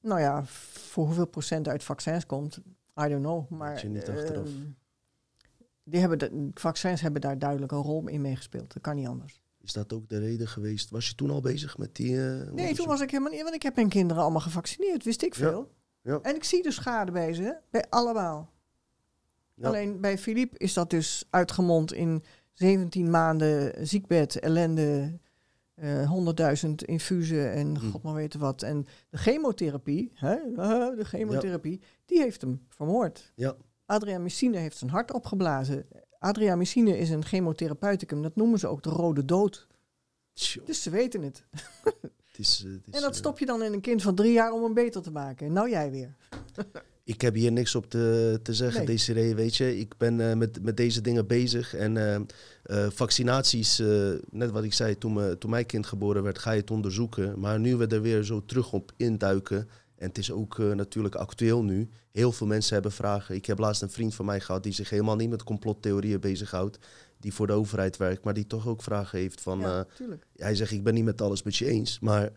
nou ja, voor hoeveel procent uit vaccins komt, I don't know. Maar je niet achteraf. ehm, die hebben de, vaccins hebben daar duidelijk een rol in meegespeeld. Dat kan niet anders. Is dat ook de reden geweest? Was je toen al bezig met die... eh, Nee, toen was ik helemaal niet, want ik heb mijn kinderen allemaal gevaccineerd, wist ik veel. ja. En ik zie de schade bij ze, bij allemaal. Ja. Alleen bij Philippe is dat dus uitgemond in 17 maanden ziekbed, ellende, eh 100.000 infusen en Hmm. god maar weten wat. En de chemotherapie, hè, de chemotherapie, die heeft hem vermoord. Ja. Adriamycine heeft zijn hart opgeblazen. Adriamycine is een chemotherapeuticum, dat noemen ze ook de rode dood. Tjoh, Dus ze weten het. het is, eh, het [laughs] is, En dat eh, stop je dan in een kind van drie jaar om hem beter te maken. Nou jij weer. [laughs] Ik heb hier niks op te, te zeggen, Nee. Desiree, weet je. Ik ben eh, met, met deze dingen bezig. En eh, eh, vaccinaties, net wat ik zei, toen, me, toen mijn kind geboren werd, ga je het onderzoeken. Maar nu we er weer zo terug op induiken. En het is ook natuurlijk actueel nu. Heel veel mensen hebben vragen. Ik heb laatst een vriend van mij gehad die zich helemaal niet met complottheorieën bezighoudt. Die voor de overheid werkt, maar die toch ook vragen heeft van... ja, hij zegt, ik ben niet met alles met je eens, maar...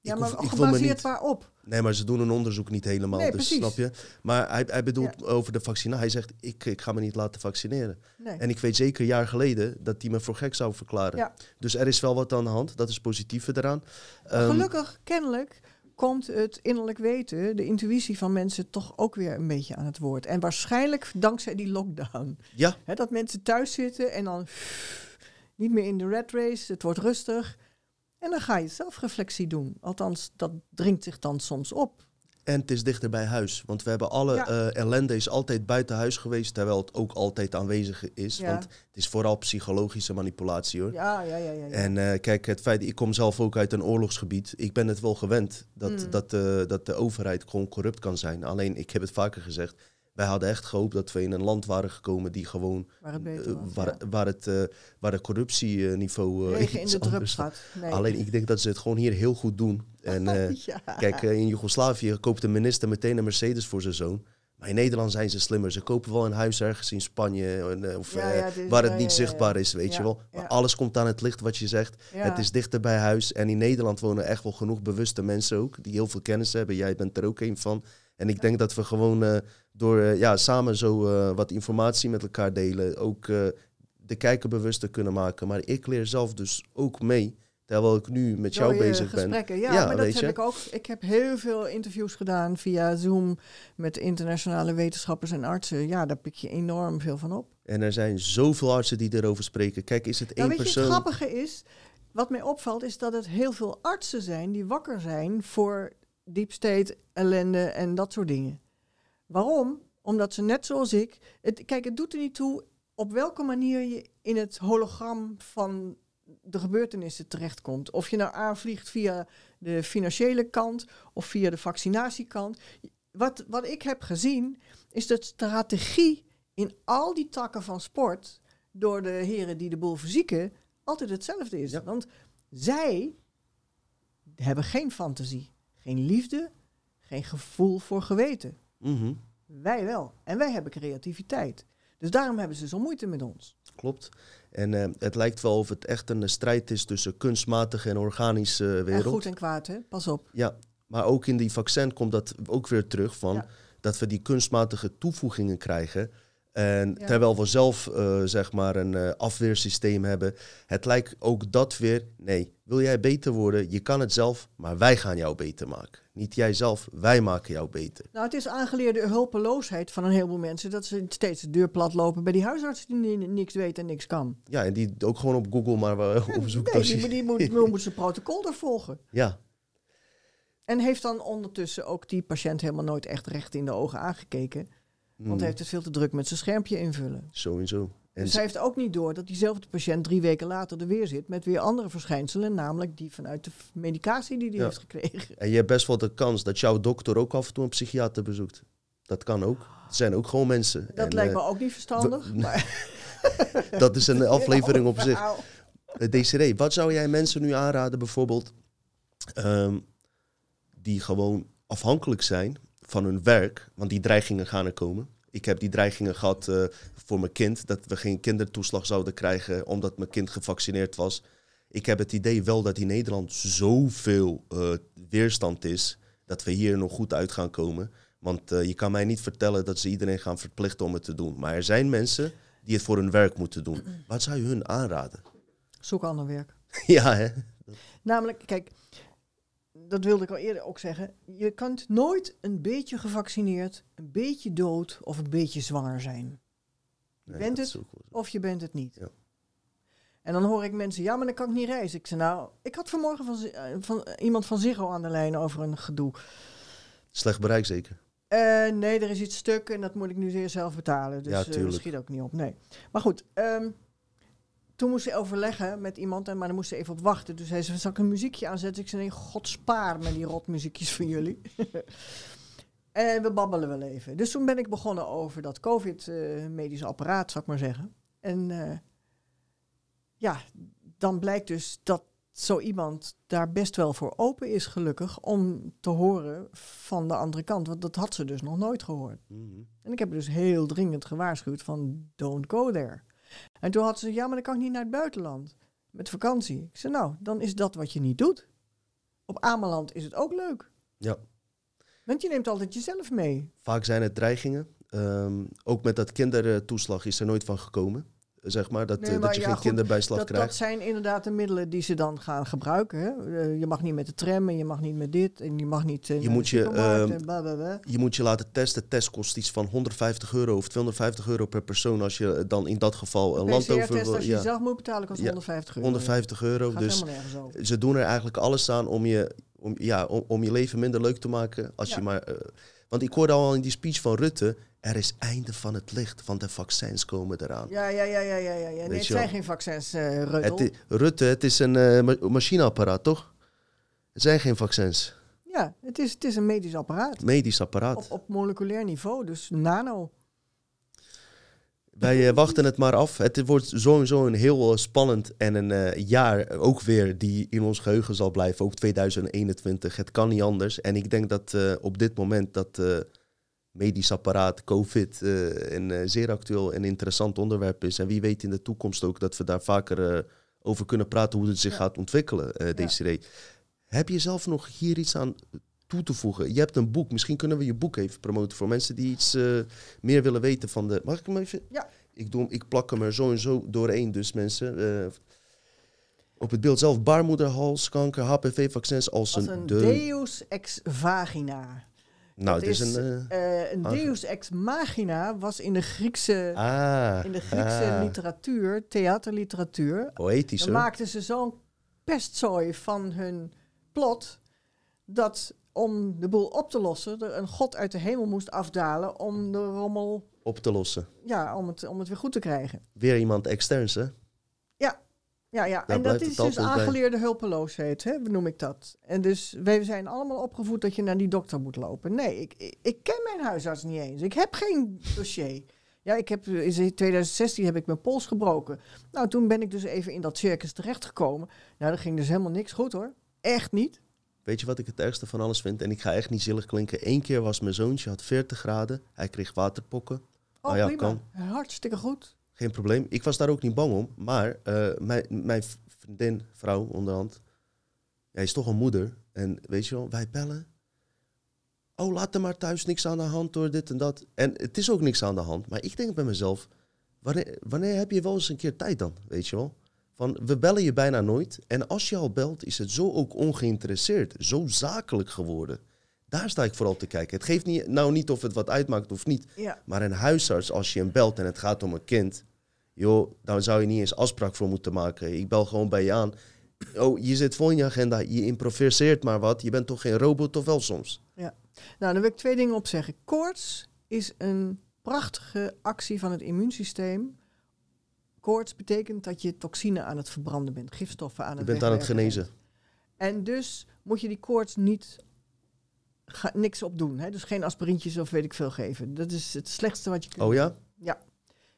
Ja, maar hoef- gebaseerd niet- waarop? Nee, maar ze doen een onderzoek niet helemaal, Nee, dus snap je? Maar hij, hij bedoelt over de vaccinatie. Hij zegt, ik, ik ga me niet laten vaccineren. Nee. En ik weet zeker een jaar geleden dat hij me voor gek zou verklaren. Ja. Dus er is wel wat aan de hand. Dat is positieve eraan. Ehm, Gelukkig, kennelijk, komt het innerlijk weten, de intuïtie van mensen toch ook weer een beetje aan het woord. En waarschijnlijk dankzij die lockdown. Ja, dat mensen thuis zitten en dan niet meer in de red race, het wordt rustig. En dan ga je zelfreflectie doen. Althans, dat dringt zich dan soms op. En het is dichter bij huis. Want we hebben alle Ja. eh, ellende is altijd buiten huis geweest, terwijl het ook altijd aanwezig is. Ja. Want het is vooral psychologische manipulatie hoor. Ja, ja, ja, ja. ja. En eh, kijk, het feit, ik kom zelf ook uit een oorlogsgebied. Ik ben het wel gewend dat, Mm. dat, eh, dat de overheid gewoon corrupt kan zijn. Alleen, ik heb het vaker gezegd, wij hadden echt gehoopt dat we in een land waren gekomen die gewoon, waar het beter eh, was. waar, ja. waar, het, eh, waar het corruptieniveau eh, Regen in de drup. Nee. Alleen, ik denk dat ze het gewoon hier heel goed doen. En [laughs] ja. Kijk, in Joegoslavië koopt de minister meteen een Mercedes voor zijn zoon. Maar in Nederland zijn ze slimmer. Ze kopen wel een huis ergens in Spanje of, Ja, ja, waar het niet ja, zichtbaar is, weet je wel. Maar alles komt aan het licht wat je zegt. Het is dichter bij huis. En in Nederland wonen echt wel genoeg bewuste mensen ook, die heel veel kennis hebben. Jij bent er ook een van. En ik denk dat we gewoon eh, door eh, ja, samen zo eh, wat informatie met elkaar delen, ook de kijker bewuster kunnen maken. Maar ik leer zelf dus ook mee, terwijl ik nu met jou je bezig ben. Ja, Ja, maar dat heb je. ik ook. Ik heb heel veel interviews gedaan via Zoom met internationale wetenschappers en artsen. Ja, daar pik je enorm veel van op. En er zijn zoveel artsen die erover spreken. Kijk, is het één Nou, weet je, persoon... het grappige is, wat mij opvalt, is dat het heel veel artsen zijn die wakker zijn voor deep state, ellende en dat soort dingen. Waarom? Omdat ze net zoals ik. Het, kijk, het doet er niet toe op welke manier je in het hologram van de gebeurtenissen terechtkomt. Of je nou aanvliegt via de financiële kant of via de vaccinatiekant. Wat, wat ik heb gezien is dat strategie in al die takken van sport door de heren die de boel verzieken altijd hetzelfde is. Ja. Want zij hebben geen fantasie, geen liefde, geen gevoel voor geweten. Mhm, Wij wel. En wij hebben creativiteit. Dus daarom hebben ze zo moeite met ons. klopt. En eh, het lijkt wel of het echt een strijd is tussen kunstmatige en organische En wereld. goed en kwaad, hè? Pas op. Ja, maar ook in die vaccin komt dat ook weer terug van Ja. dat we die kunstmatige toevoegingen krijgen. En Ja. terwijl we zelf eh, zeg maar een eh, afweersysteem hebben, het lijkt ook dat weer. Nee, wil jij beter worden? Je kan het zelf, maar wij gaan jou beter maken. Niet jij zelf, wij maken jou beter. Nou, het is aangeleerde hulpeloosheid van een heleboel mensen dat ze steeds de deur plat lopen bij die huisarts die ni- niks weet en niks kan. Ja, en die ook gewoon op Google maar [laughs] wel opzoekt. Nee, als die, je- die moet, die moet [laughs] zijn protocol er volgen. Ja, En heeft dan ondertussen ook die patiënt helemaal nooit echt recht in de ogen aangekeken. Want hij heeft het veel te druk met zijn schermpje invullen. sowieso. En dus hij heeft ook niet door dat diezelfde patiënt drie weken later er weer zit met weer andere verschijnselen, namelijk die vanuit de medicatie die hij Ja. heeft gekregen. En je hebt best wel de kans dat jouw dokter ook af en toe een psychiater bezoekt. Dat kan ook. Het zijn ook gewoon mensen. Dat En, lijkt eh, me ook niet verstandig. [laughs] maar [laughs] dat is een [laughs] aflevering op zich. Uh, Desiree, wat zou jij mensen nu aanraden bijvoorbeeld ehm, die gewoon afhankelijk zijn van hun werk, want die dreigingen gaan er komen. Ik heb die dreigingen gehad eh, voor mijn kind, dat we geen kindertoeslag zouden krijgen omdat mijn kind gevaccineerd was. Ik heb het idee wel dat in Nederland zoveel eh, weerstand is, dat we hier nog goed uit gaan komen. Want eh, je kan mij niet vertellen dat ze iedereen gaan verplichten om het te doen. Maar er zijn mensen die het voor hun werk moeten doen. Wat zou je hun aanraden? Zoek ander werk. [laughs] ja, hè? Namelijk, kijk, dat wilde ik al eerder ook zeggen. Je kunt nooit een beetje gevaccineerd, een beetje dood of een beetje zwanger zijn. Je Nee, bent het of je bent het niet. Ja. En dan hoor ik mensen, ja, maar dan kan ik niet reizen. Ik zei, nou, ik had vanmorgen van, eh, van eh, iemand van Ziggo aan de lijn over een gedoe. Slecht bereik zeker. Eh, nee, er is iets stuk en dat moet ik nu weer zelf betalen. Dus Ja, dat tuurlijk. schiet ook niet op. Nee. Maar goed, ehm, toen moest ze overleggen met iemand, en, maar dan moest ze even op wachten. Dus hij zei, zal ik een muziekje aanzetten? Ik zei, nee, god spaar me die rotmuziekjes van jullie. [laughs] en we babbelen wel even. Dus toen ben ik begonnen over dat COVID-medische apparaat, zou ik maar zeggen. En eh, ja, dan blijkt dus dat zo iemand daar best wel voor open is, gelukkig, om te horen van de andere kant. Want dat had ze dus nog nooit gehoord. Mhm. En ik heb dus heel dringend gewaarschuwd van don't go there. En toen had ze, ja, maar dan kan ik niet naar het buitenland met vakantie. Ik zei, nou, dan is dat wat je niet doet. Op Ameland is het ook leuk. Ja. Want je neemt altijd jezelf mee. Vaak zijn het dreigingen. Ehm, ook met dat kindertoeslag is er nooit van gekomen. Zeg maar, dat, Nee, eh, maar dat je ja, geen goed, kinderbijslag Dat, krijgt. dat zijn inderdaad de middelen die ze dan gaan gebruiken. Hè? Eh, je mag niet met de tram en je mag niet met dit en je mag niet eh, naar moet je, ehm. Je moet je laten testen. Test kost iets van 150 euro of 250 euro per persoon. Als je dan in dat geval een land over wil. als je Ja, zelf moet betalen kost Ja, 150 euro. 150 euro. Gaat Dus ze doen er eigenlijk alles aan om je om, ja, om, om je leven minder leuk te maken. Als je maar, want ik hoorde al in die speech van Rutte, er is einde van het licht, want de vaccins komen eraan. Ja, ja, ja, ja, ja. ja. Nee, het zijn geen vaccins. Het i- Rutte, het is een eh, ma- machineapparaat, toch? Het zijn geen vaccins. Ja, het is, het is een medisch apparaat. Medisch apparaat. Op, op moleculair niveau, dus nano. Wij eh, wachten het maar af. Het wordt sowieso een heel eh, spannend en een eh, jaar ook weer die in ons geheugen zal blijven. Ook 2021. Het kan niet anders. En ik denk dat op dit moment dat medisch apparaat, COVID, een zeer actueel en interessant onderwerp is. En wie weet in de toekomst ook dat we daar vaker over kunnen praten hoe het zich Ja. gaat ontwikkelen, eh Desiree. Heb je zelf nog hier iets aan toe te voegen? Je hebt een boek. Misschien kunnen we je boek even promoten voor mensen die iets eh, meer willen weten van de... Mag ik hem even? Ja. Ik, doe, ik plak hem er zo en zo doorheen, dus mensen. eh, op het beeld zelf, baarmoederhalskanker, HPV-vaccins als, Als een, een de... deus ex vagina. nou, dat het is is, een... eh, een deus ex machina was in de Griekse, ah, in de Griekse ah, literatuur, theaterliteratuur, Poëtisch, dan hoor. maakten ze zo'n pestzooi van hun plot dat om de boel op te lossen er een god uit de hemel moest afdalen om de rommel, Op te lossen. ja, om het, om het weer goed te krijgen. Weer iemand externs, hè? Ja, ja. Daar en dat is dus bij. aangeleerde hulpeloosheid, hè, noem ik dat. En dus wij zijn allemaal opgevoed dat je naar die dokter moet lopen. Nee, ik, ik, ik ken mijn huisarts niet eens. Ik heb geen dossier. Ja, ik heb, in 2016 heb ik mijn pols gebroken. Nou, toen ben ik dus even in dat circus terechtgekomen. Nou, dat ging dus helemaal niks goed hoor. Echt niet. Weet je wat ik het ergste van alles vind? En ik ga echt niet zielig klinken. Eén keer was mijn zoontje, had 40 graden. Hij kreeg waterpokken. Oh, Nou ja, prima. kan. Hartstikke goed. Geen probleem. Ik was daar ook niet bang om. Maar eh, mijn, mijn vriendin, vrouw onderhand, jij is toch een moeder. En weet je wel, wij bellen. Oh, laat er maar thuis niks aan de hand door dit en dat. En het is ook niks aan de hand. Maar ik denk bij mezelf, wanneer, wanneer heb je wel eens een keer tijd dan? Weet je wel? Van, we bellen je bijna nooit. En als je al belt, is het zo ook ongeïnteresseerd. Zo zakelijk geworden. Daar sta ik vooral te kijken. Het geeft niet, nou niet of het wat uitmaakt of niet. Ja. Maar een huisarts, als je hem belt en het gaat om een kind, joh, dan zou je niet eens afspraak voor moeten maken. Ik bel gewoon bij je aan. Oh, je zit vol in je agenda, je improviseert maar wat. Je bent toch geen robot of wel soms? Nou, dan wil ik twee dingen op zeggen. Koorts is een prachtige actie van het immuunsysteem. Koorts betekent dat je toxine aan het verbranden bent, gifstoffen aan Je het bent aan het genezen. bent. En dus moet je die koorts niet ga, niks op doen. Hè? Dus geen aspirintjes of weet ik veel geven. Dat is het slechtste wat je kunt Oh ja?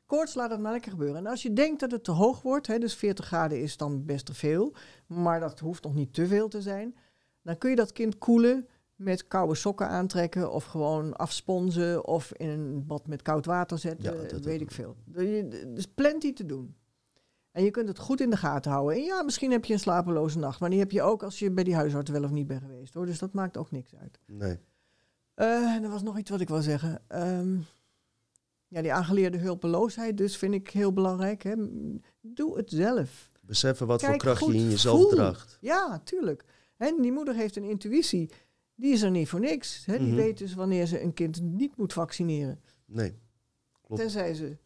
Koorts laat het maar lekker gebeuren. En als je denkt dat het te hoog wordt, hè, dus 40 graden is dan best te veel, maar dat hoeft nog niet te veel te zijn, dan kun je dat kind koelen met koude sokken aantrekken of gewoon afsponsen of in een bad met koud water zetten, Ja, dat- weet ik veel. Er is plenty te doen. En je kunt het goed in de gaten houden. En ja, misschien heb je een slapeloze nacht, maar die heb je ook als je bij die huisarts wel of niet bent geweest. Hoor. Dus dat maakt ook niks uit. Nee. Eh, er was nog iets wat ik wil zeggen. Ehm, ja, die aangeleerde hulpeloosheid dus vind ik heel belangrijk. Hè. Doe het zelf. Beseffen wat voor kracht je in jezelf voel. draagt. Ja, tuurlijk. En die moeder heeft een intuïtie. Die is er niet voor niks. Hè. Die Mhm. weet dus wanneer ze een kind niet moet vaccineren. Nee. Klopt. Tenzij ze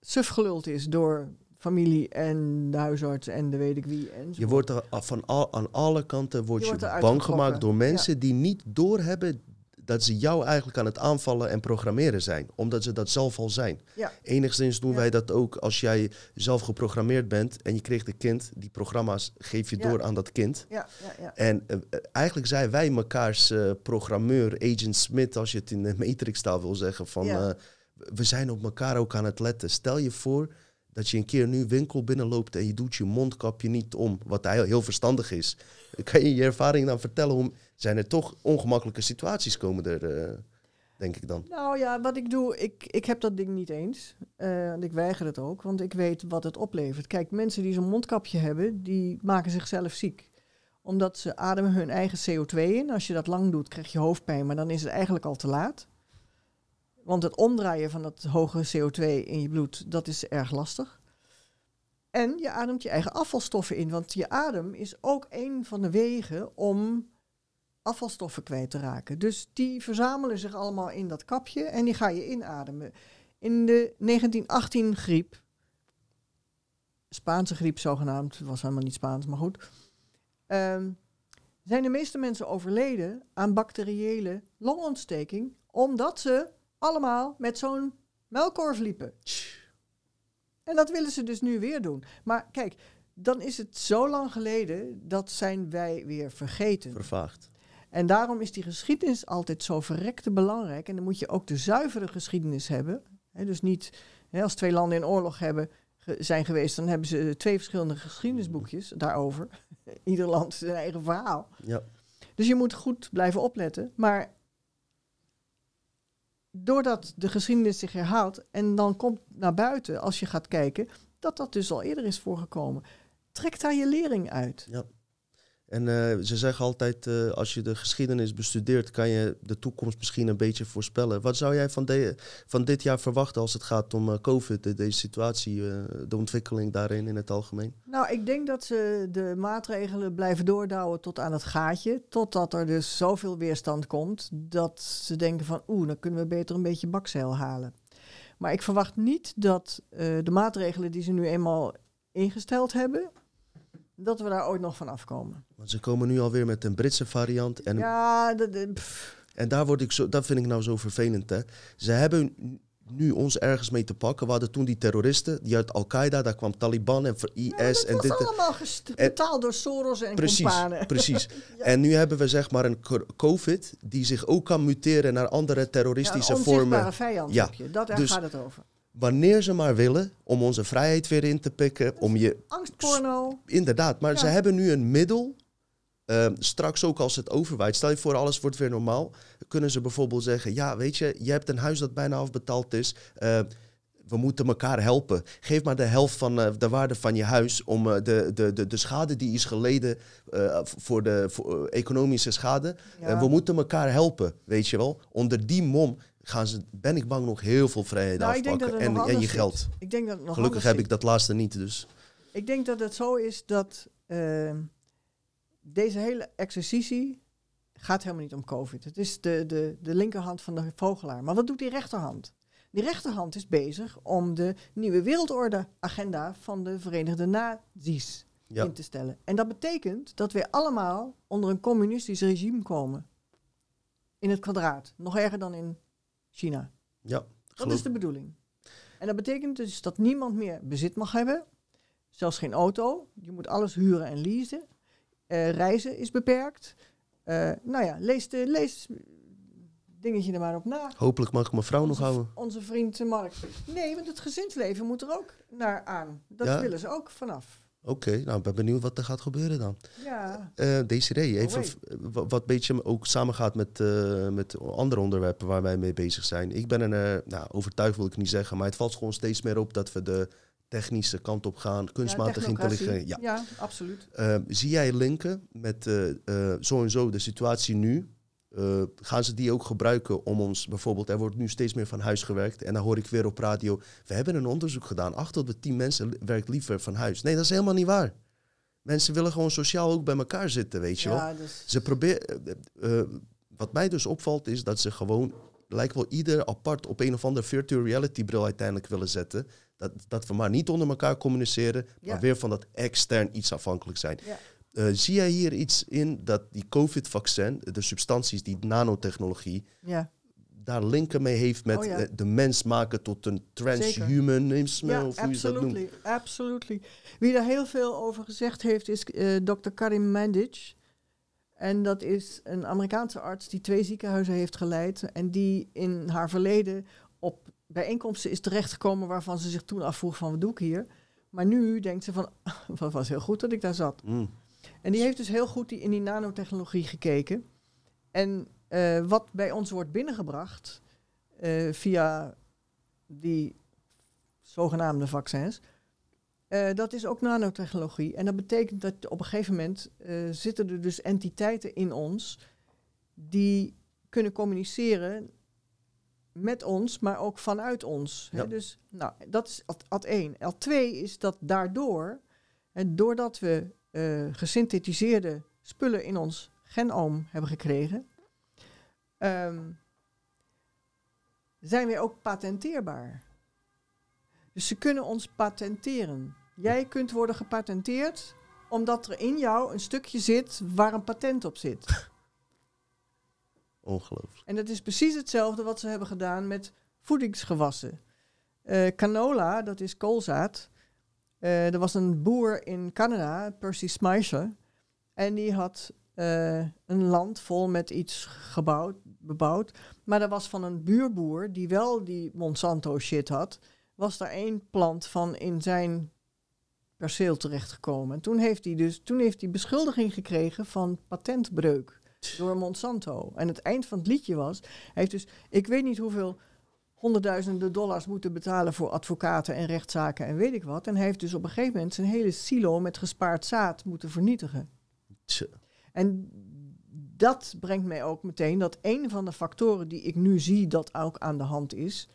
suf geluld is door familie en de huisarts en de weet ik wie. En Je wordt er van al, aan alle kanten wordt Je je, wordt eruit bang gemaakt door mensen die niet doorhebben dat ze jou eigenlijk aan het aanvallen en programmeren zijn. Omdat ze dat zelf al zijn. Ja. Enigszins doen Ja. wij dat ook als jij zelf geprogrammeerd bent en je kreeg een kind. Die programma's geef je Ja. door aan dat kind. Ja, ja, ja. En eh, eh, eigenlijk zijn wij mekaars eh, programmeur, Agent Smith, als je het in de Matrix-taal wil zeggen. Van, we zijn op elkaar ook aan het letten. Stel je voor dat je een keer nu winkel binnenloopt en je doet je mondkapje niet om, wat heel, heel verstandig is. [laughs] Kan je je ervaring dan vertellen? Hoe, zijn er toch ongemakkelijke situaties komen er, eh, denk ik dan? Nou ja, wat ik doe, ik, ik heb dat ding niet eens. Eh, en ik weiger het ook, want ik weet wat het oplevert. Kijk, mensen die zo'n mondkapje hebben, die maken zichzelf ziek. Omdat ze ademen hun eigen CO2 in. Als je dat lang doet, krijg je hoofdpijn, maar dan is het eigenlijk al te laat. Want het omdraaien van dat hoge CO2 in je bloed, dat is erg lastig. En je ademt je eigen afvalstoffen in, want je adem is ook een van de wegen om afvalstoffen kwijt te raken. Dus die verzamelen zich allemaal in dat kapje en die ga je inademen. In de 1918 griep, Spaanse griep zogenaamd, het was helemaal niet Spaans, maar goed, ehm, zijn de meeste mensen overleden aan bacteriële longontsteking, omdat ze allemaal met zo'n melkkorf liepen. En dat willen ze dus nu weer doen. Maar kijk, dan is het zo lang geleden, dat zijn wij weer vergeten. Vervaagd. En daarom is die geschiedenis altijd zo verrekte belangrijk. En dan moet je ook de zuivere geschiedenis hebben. Dus niet als twee landen in oorlog hebben, ge- zijn geweest, dan hebben ze twee verschillende geschiedenisboekjes daarover. [laughs] Ieder land zijn eigen verhaal. Ja. Dus je moet goed blijven opletten. Maar doordat de geschiedenis zich herhaalt en dan komt naar buiten, als je gaat kijken, dat dat dus al eerder is voorgekomen. Trek daar je lering uit. En eh, ze zeggen altijd, eh, als je de geschiedenis bestudeert, kan je de toekomst misschien een beetje voorspellen. Wat zou jij van, de, van dit jaar verwachten als het gaat om eh, COVID, de- deze situatie, de ontwikkeling daarin in het algemeen? Nou, ik denk dat ze de maatregelen blijven doordouwen tot aan het gaatje. Totdat er dus zoveel weerstand komt dat ze denken van oeh, dan kunnen we beter een beetje bakzeil halen. Maar ik verwacht niet dat de maatregelen die ze nu eenmaal ingesteld hebben, dat we daar ooit nog van afkomen. Want ze komen nu alweer met een Britse variant. En, Ja, de, de- pff, en daar word ik zo, dat vind ik nou zo vervelend. Hè. Ze hebben nu ons ergens mee te pakken. We hadden toen die terroristen, die uit Al-Qaeda, daar kwam Taliban en IS. ja, dat en was dit, allemaal betaald door Soros en Precies, companen. precies. [laughs] En nu hebben we zeg maar een co- COVID die zich ook kan muteren naar andere Ja, terroristische een onzichtbare vormen. vijand Ja, heb je. Dat, daar dus- gaat het over. Wanneer ze maar willen om onze vrijheid weer in te pikken, om je Angstporno. Inderdaad, maar Ja. ze hebben nu een middel. ehm, straks ook als het overwaait, stel je voor alles wordt weer normaal, kunnen ze bijvoorbeeld zeggen, ja weet je, je hebt een huis dat bijna afbetaald is, eh, we moeten elkaar helpen. Geef maar de helft van eh, de waarde van je huis om eh, de, de, de, de schade die is geleden eh, voor de voor, economische schade. Ja. We moeten elkaar helpen, weet je wel. Onder die mom gaan ze, ben ik bang, nog heel veel vrijheden Nou, afpakken en, en je geld. zit. Ik denk dat het nog Gelukkig heb ik dat laatste niet, dus. Ik denk dat het zo is dat eh, deze hele exercitie gaat helemaal niet om COVID. Het is de, de, de linkerhand van de vogelaar. Maar wat doet die rechterhand? Die rechterhand is bezig om de nieuwe wereldorde-agenda van de Verenigde Naties Ja. in te stellen. En dat betekent dat we allemaal onder een communistisch regime komen. In het kwadraat. Nog erger dan in China. Ja, Dat is de bedoeling. En dat betekent dus dat niemand meer bezit mag hebben. Zelfs geen auto. Je moet alles huren en leasen. Eh, reizen is beperkt. Eh, nou ja, lees, de, lees dingetje er maar op na. Hopelijk mag ik mijn vrouw nog houden. onze vriend Mark. Nee, want het gezinsleven moet er ook naar aan. Dat Ja. willen ze ook vanaf. Oké, nou ik ben benieuwd wat er gaat gebeuren dan. Ja, Eh Desiree, even wa- wat een beetje ook samengaat met, eh, met andere onderwerpen waar wij mee bezig zijn. Ik ben er, eh, nou, overtuigd wil ik niet zeggen, maar het valt gewoon steeds meer op dat we de technische kant op gaan, kunstmatige ja, intelligentie. Ja. Ja, absoluut. Eh, zie jij linken met eh, eh, zo en zo de situatie nu? Eh, gaan ze die ook gebruiken om ons bijvoorbeeld, er wordt nu steeds meer van huis gewerkt en dan hoor ik weer op radio, we hebben een onderzoek gedaan, acht tot de tien mensen li- werkt liever van huis. Nee, dat is helemaal niet waar. Mensen willen gewoon sociaal ook bij elkaar zitten, weet je wel. Dus, Ze proberen, eh, eh, wat mij dus opvalt is dat ze gewoon, lijkt wel ieder apart op een of andere virtual reality bril uiteindelijk willen zetten. Dat, dat we maar niet onder elkaar communiceren, Ja. maar weer van dat extern iets afhankelijk zijn. ja. Eh, zie jij hier iets in dat die COVID-vaccin, de substanties, die nanotechnologie, ja. daar linken mee heeft met Oh ja. eh, de mens maken tot een transhumanisme, Ja, of hoe je dat noemt? absolutely. Wie daar heel veel over gezegd heeft is eh, Dr. Karim Mandic. En dat is een Amerikaanse arts die twee ziekenhuizen heeft geleid. En die in haar verleden op bijeenkomsten is terechtgekomen waarvan ze zich toen afvroeg van wat doe ik hier. Maar nu denkt ze van, [laughs] wat was heel goed dat ik daar zat. Mm, En die heeft dus heel goed die, in die nanotechnologie gekeken. En eh, wat bij ons wordt binnengebracht eh, via die zogenaamde vaccins, eh, dat is ook nanotechnologie. En dat betekent dat op een gegeven moment zitten er dus entiteiten in ons die kunnen communiceren met ons, maar ook vanuit ons. Hè? Dus nou, dat is ad, ad 1. Ad 2 is dat daardoor, en doordat we eh, gesynthetiseerde spullen in ons genoom hebben gekregen, ehm, zijn we ook patenteerbaar. Dus ze kunnen ons patenteren. Jij kunt worden gepatenteerd Omdat er in jou een stukje zit waar een patent op zit. [laughs] Ongelooflijk. En dat is precies hetzelfde wat ze hebben gedaan met voedingsgewassen. Eh, canola, dat is koolzaad. Eh, er was een boer in Canada, Percy Smyser. En die had eh, een land vol met iets gebouwd, bebouwd. Maar dat was van een buurboer die wel die Monsanto shit had. Was daar één plant van in zijn perceel terechtgekomen. En toen heeft hij dus toen heeft hij beschuldiging gekregen van patentbreuk door Monsanto. En het eind van het liedje was, hij heeft dus, ik weet niet hoeveel honderdduizenden dollars moeten betalen voor advocaten en rechtszaken en weet ik wat. En hij heeft dus op een gegeven moment zijn hele silo met gespaard zaad moeten vernietigen. Tja. En dat brengt mij ook meteen dat een van de factoren die ik nu zie dat ook aan de hand is,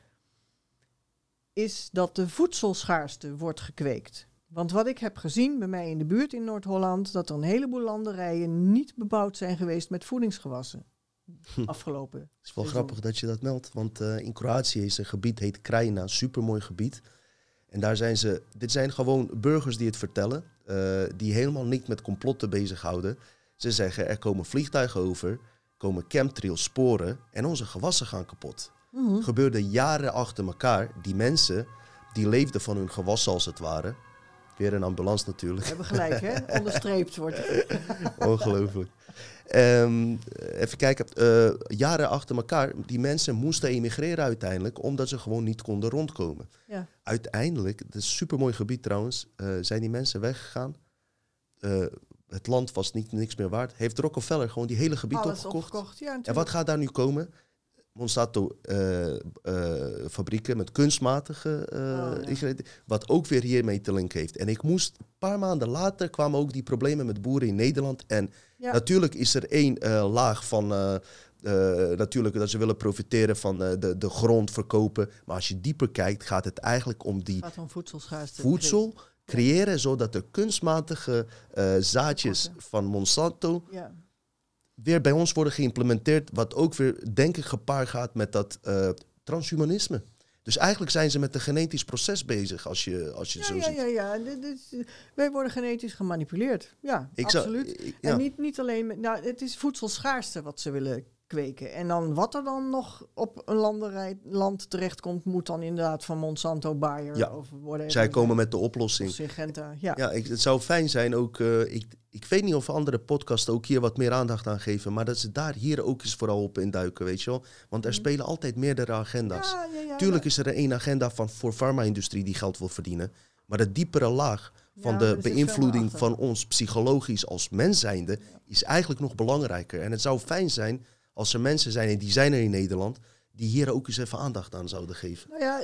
is dat de voedselschaarste wordt gekweekt. Want wat ik heb gezien bij mij in de buurt in Noord-Holland, dat er een heleboel landerijen niet bebouwd zijn geweest met voedingsgewassen. [laughs] Afgelopen. Het is wel seizoen. grappig dat je dat meldt, want eh, in Kroatië is een gebied, heet Krajina, supermooi gebied. En daar zijn ze, dit zijn gewoon burgers die het vertellen, eh, die helemaal niet met complotten bezighouden. Ze zeggen, er komen vliegtuigen over, komen chemtrails, sporen en onze gewassen gaan kapot. Mhm. Gebeurde jaren achter elkaar. Die mensen, die leefden van hun gewassen als het ware. Weer een ambulance natuurlijk. We hebben gelijk, hè? [laughs] Onderstreept wordt het. Ongelooflijk. Ehm, even kijken. eh, jaren achter elkaar, die mensen moesten emigreren uiteindelijk, omdat ze gewoon niet konden rondkomen. Ja. Uiteindelijk, het is een supermooi gebied trouwens, eh, zijn die mensen weggegaan. Eh, het land was niet, niks meer waard. Heeft Rockefeller gewoon die hele gebied Alles opgekocht. opgekocht. Ja, En wat gaat daar nu komen? Monsanto eh, eh, fabrieken met kunstmatige Oh, ja. ingrediënten, wat ook weer hiermee te linken heeft. En ik moest, een paar maanden later kwamen ook die problemen met boeren in Nederland. En Ja. natuurlijk is er één laag van, natuurlijk dat ze willen profiteren van de, de grond verkopen. Maar als je dieper kijkt, gaat het eigenlijk om die om voedselschaarste. voedsel creëren, zodat er kunstmatige zaadjes van Monsanto Ja. Weer bij ons worden geïmplementeerd, wat ook weer, denk ik, gepaard gaat met dat eh, transhumanisme. Dus eigenlijk zijn ze met een genetisch proces bezig, als je, als je het Ja, zo ja, ziet. ja, ja. Is- wij worden genetisch gemanipuleerd. Ja, Ik zou- absoluut. ik- ja. En niet, niet alleen, met, nou, het is voedselschaarste wat ze willen kweken. En dan wat er dan nog op een landerij, land terechtkomt, moet dan inderdaad van Monsanto, Bayer Ja. of whatever. Zij komen met de oplossing. Syngenta, ja. Ja, ik, het zou fijn zijn ook. eh, ik, ik weet niet of andere podcasts ook hier wat meer aandacht aan geven, maar dat ze daar hier ook eens vooral op induiken, weet je wel. Want er Mhm. spelen altijd meerdere agenda's. Ja, ja, ja, Tuurlijk is er één agenda van, voor farma-industrie die geld wil verdienen. Maar de diepere laag van Ja, de beïnvloeding van ons psychologisch als mens zijnde is eigenlijk nog belangrijker. En het zou fijn zijn als er mensen zijn, en die zijn er in Nederland, die hier ook eens even aandacht aan zouden geven. Nou ja,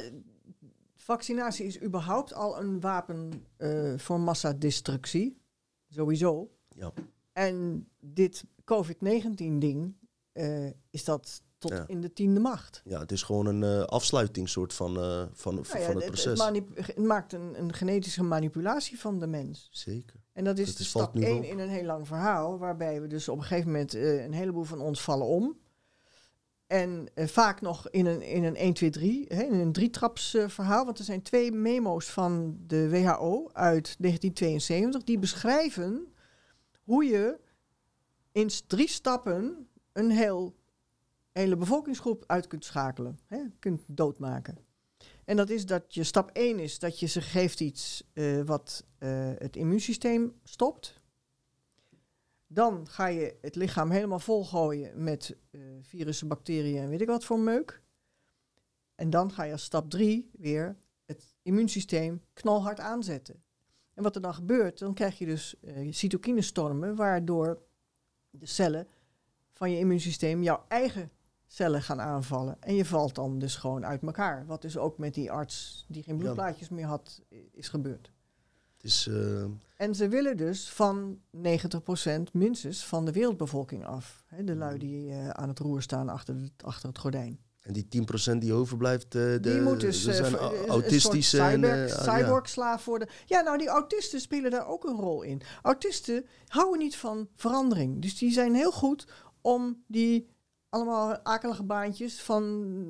vaccinatie is überhaupt al een wapen eh, voor massadestructie. Sowieso. Ja. En dit COVID-19-ding eh, is dat tot Ja. in de tiende macht. Ja, het is gewoon een eh afsluitingssoort van, eh, van, Nou ja, van het het- proces. manip- het maakt een, een genetische manipulatie van de mens. Zeker. En dat is Dat is- stap nu 1 op. in een heel lang verhaal, waarbij we dus op een gegeven moment eh, een heleboel van ons vallen om. En eh, vaak nog in een, in een 1, 2, 3, hè, in een drietraps eh, verhaal. Want er zijn twee memo's van de WHO uit 1972 die beschrijven hoe je in drie stappen een heel, hele bevolkingsgroep uit kunt schakelen, hè, kunt doodmaken. En dat is dat je stap 1 is dat je ze geeft iets eh, wat eh, het immuunsysteem stopt. Dan ga je het lichaam helemaal volgooien met eh, virussen, bacteriën en weet ik wat voor meuk. En dan ga je als stap 3 weer het immuunsysteem knalhard aanzetten. En wat er dan gebeurt, dan krijg je dus cytokinestormen, waardoor de cellen van je immuunsysteem jouw eigen cellen gaan aanvallen. En je valt dan dus gewoon uit elkaar. Wat dus ook met die arts die geen bloedplaatjes meer had, is gebeurd. Het is, eh, En ze willen dus van 90% minstens van de wereldbevolking af. De lui die eh, aan het roer staan achter het, achter het gordijn. en die 10% die overblijft, eh, de, die moet dus zijn autistische... cyber, ja. cyborg-slaaf worden. Ja, nou, die autisten spelen daar ook een rol in. Autisten houden niet van verandering. Dus die zijn heel goed om die allemaal akelige baantjes van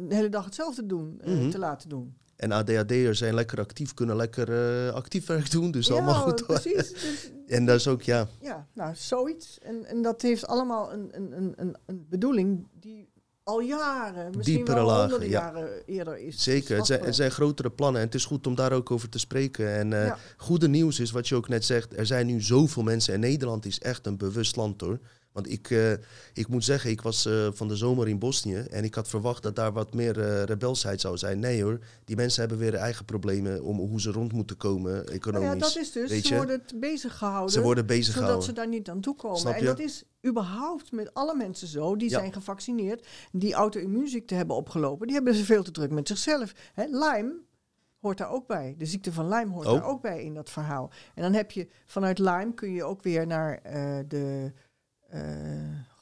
de hele dag hetzelfde doen, eh, Mhm. te laten doen. En ADHD'ers zijn lekker actief, kunnen lekker uh, actief werk doen. Dus allemaal goed. Precies. [laughs] Dus, en dat is ook, ja. Ja, nou, zoiets. En, en dat heeft allemaal een, een, een, een bedoeling die al jaren, misschien Diepere wel honderden jaren eerder is. Zeker, het zijn, zijn, grotere plannen en het is goed om daar ook over te spreken. En uh, goede nieuws is, wat je ook net zegt, er zijn nu zoveel mensen en Nederland is echt een bewust land hoor. Want ik, uh, ik moet zeggen, ik was uh, van de zomer in Bosnië en ik had verwacht dat daar wat meer uh, rebelsheid zou zijn. Nee hoor, die mensen hebben weer eigen problemen om hoe ze rond moeten komen economisch. Nou ja, dat is dus, Weet ze worden bezig gehouden. Ze worden bezig zodat gehouden. ze daar niet aan toe komen. En dat is überhaupt met alle mensen zo, die zijn gevaccineerd, die auto-immuunziekte hebben opgelopen, die hebben ze veel te druk met zichzelf. Hè, Lyme hoort daar ook bij. De ziekte van Lyme hoort oh. daar ook bij in dat verhaal. En dan heb je vanuit Lyme kun je ook weer naar de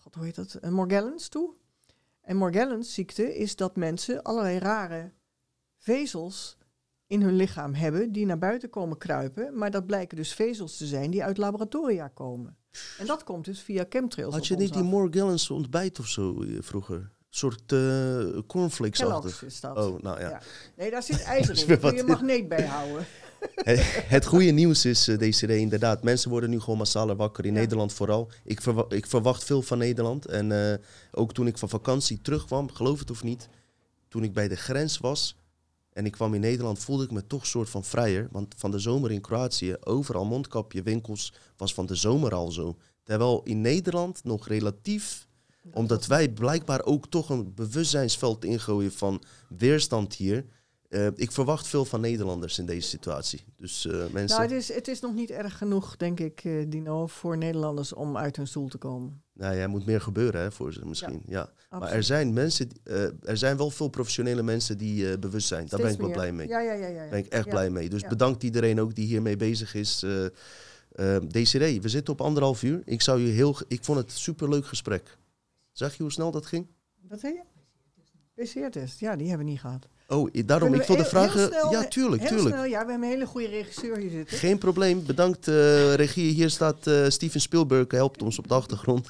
God, hoe heet dat? Een Morgellons toe. En Morgellons ziekte is dat mensen allerlei rare vezels in hun lichaam hebben die naar buiten komen kruipen. Maar dat blijken dus vezels te zijn die uit laboratoria komen. En dat komt dus via chemtrails. Had je niet die Morgellons ontbijt of zo eh, vroeger? Een soort uh, cornflakes is dat. Oh, nou ja. ja. Nee, daar zit ijzer [laughs] in. Kun je magneet bij houden het, goede nieuws is, uh, deze inderdaad, mensen worden nu gewoon massaler wakker. In Nederland vooral. Ik, ik, verwacht veel van Nederland. En uh, ook toen ik van vakantie terugkwam, geloof het of niet, toen ik bij de grens was en ik kwam in Nederland, voelde ik me toch een soort van vrijer. Want van de zomer in Kroatië, overal mondkapje, winkels, was van de zomer al zo. Terwijl in Nederland nog relatief omdat wij blijkbaar ook toch een bewustzijnsveld ingooien van weerstand hier. Uh, ik verwacht veel van Nederlanders in deze situatie. Dus uh, mensen. Nou, het is, het is nog niet erg genoeg, denk ik, uh, Dino, voor Nederlanders om uit hun stoel te komen. Nou ja, er moet meer gebeuren hè, voor ze misschien. Ja, Maar er zijn mensen, er zijn wel veel professionele mensen die bewust zijn. Daar ben ik wel blij mee. Ja, ja, ja, ja, Daar ben ik echt blij mee. Dus bedankt iedereen ook die hiermee bezig is. DCD, we zitten op anderhalf uur. Ik, zou je heel, ik vond het een superleuk gesprek. Zeg je hoe snel dat ging? Wat zei je? PCR-test, ja, die hebben we niet gehad. Oh, daarom, ik wilde vragen... ja, tuurlijk, tuurlijk. Snel, ja, we hebben een hele goede regisseur hier zitten. Geen probleem, bedankt uh, regie. Hier staat uh, Steven Spielberg, helpt ons op de achtergrond.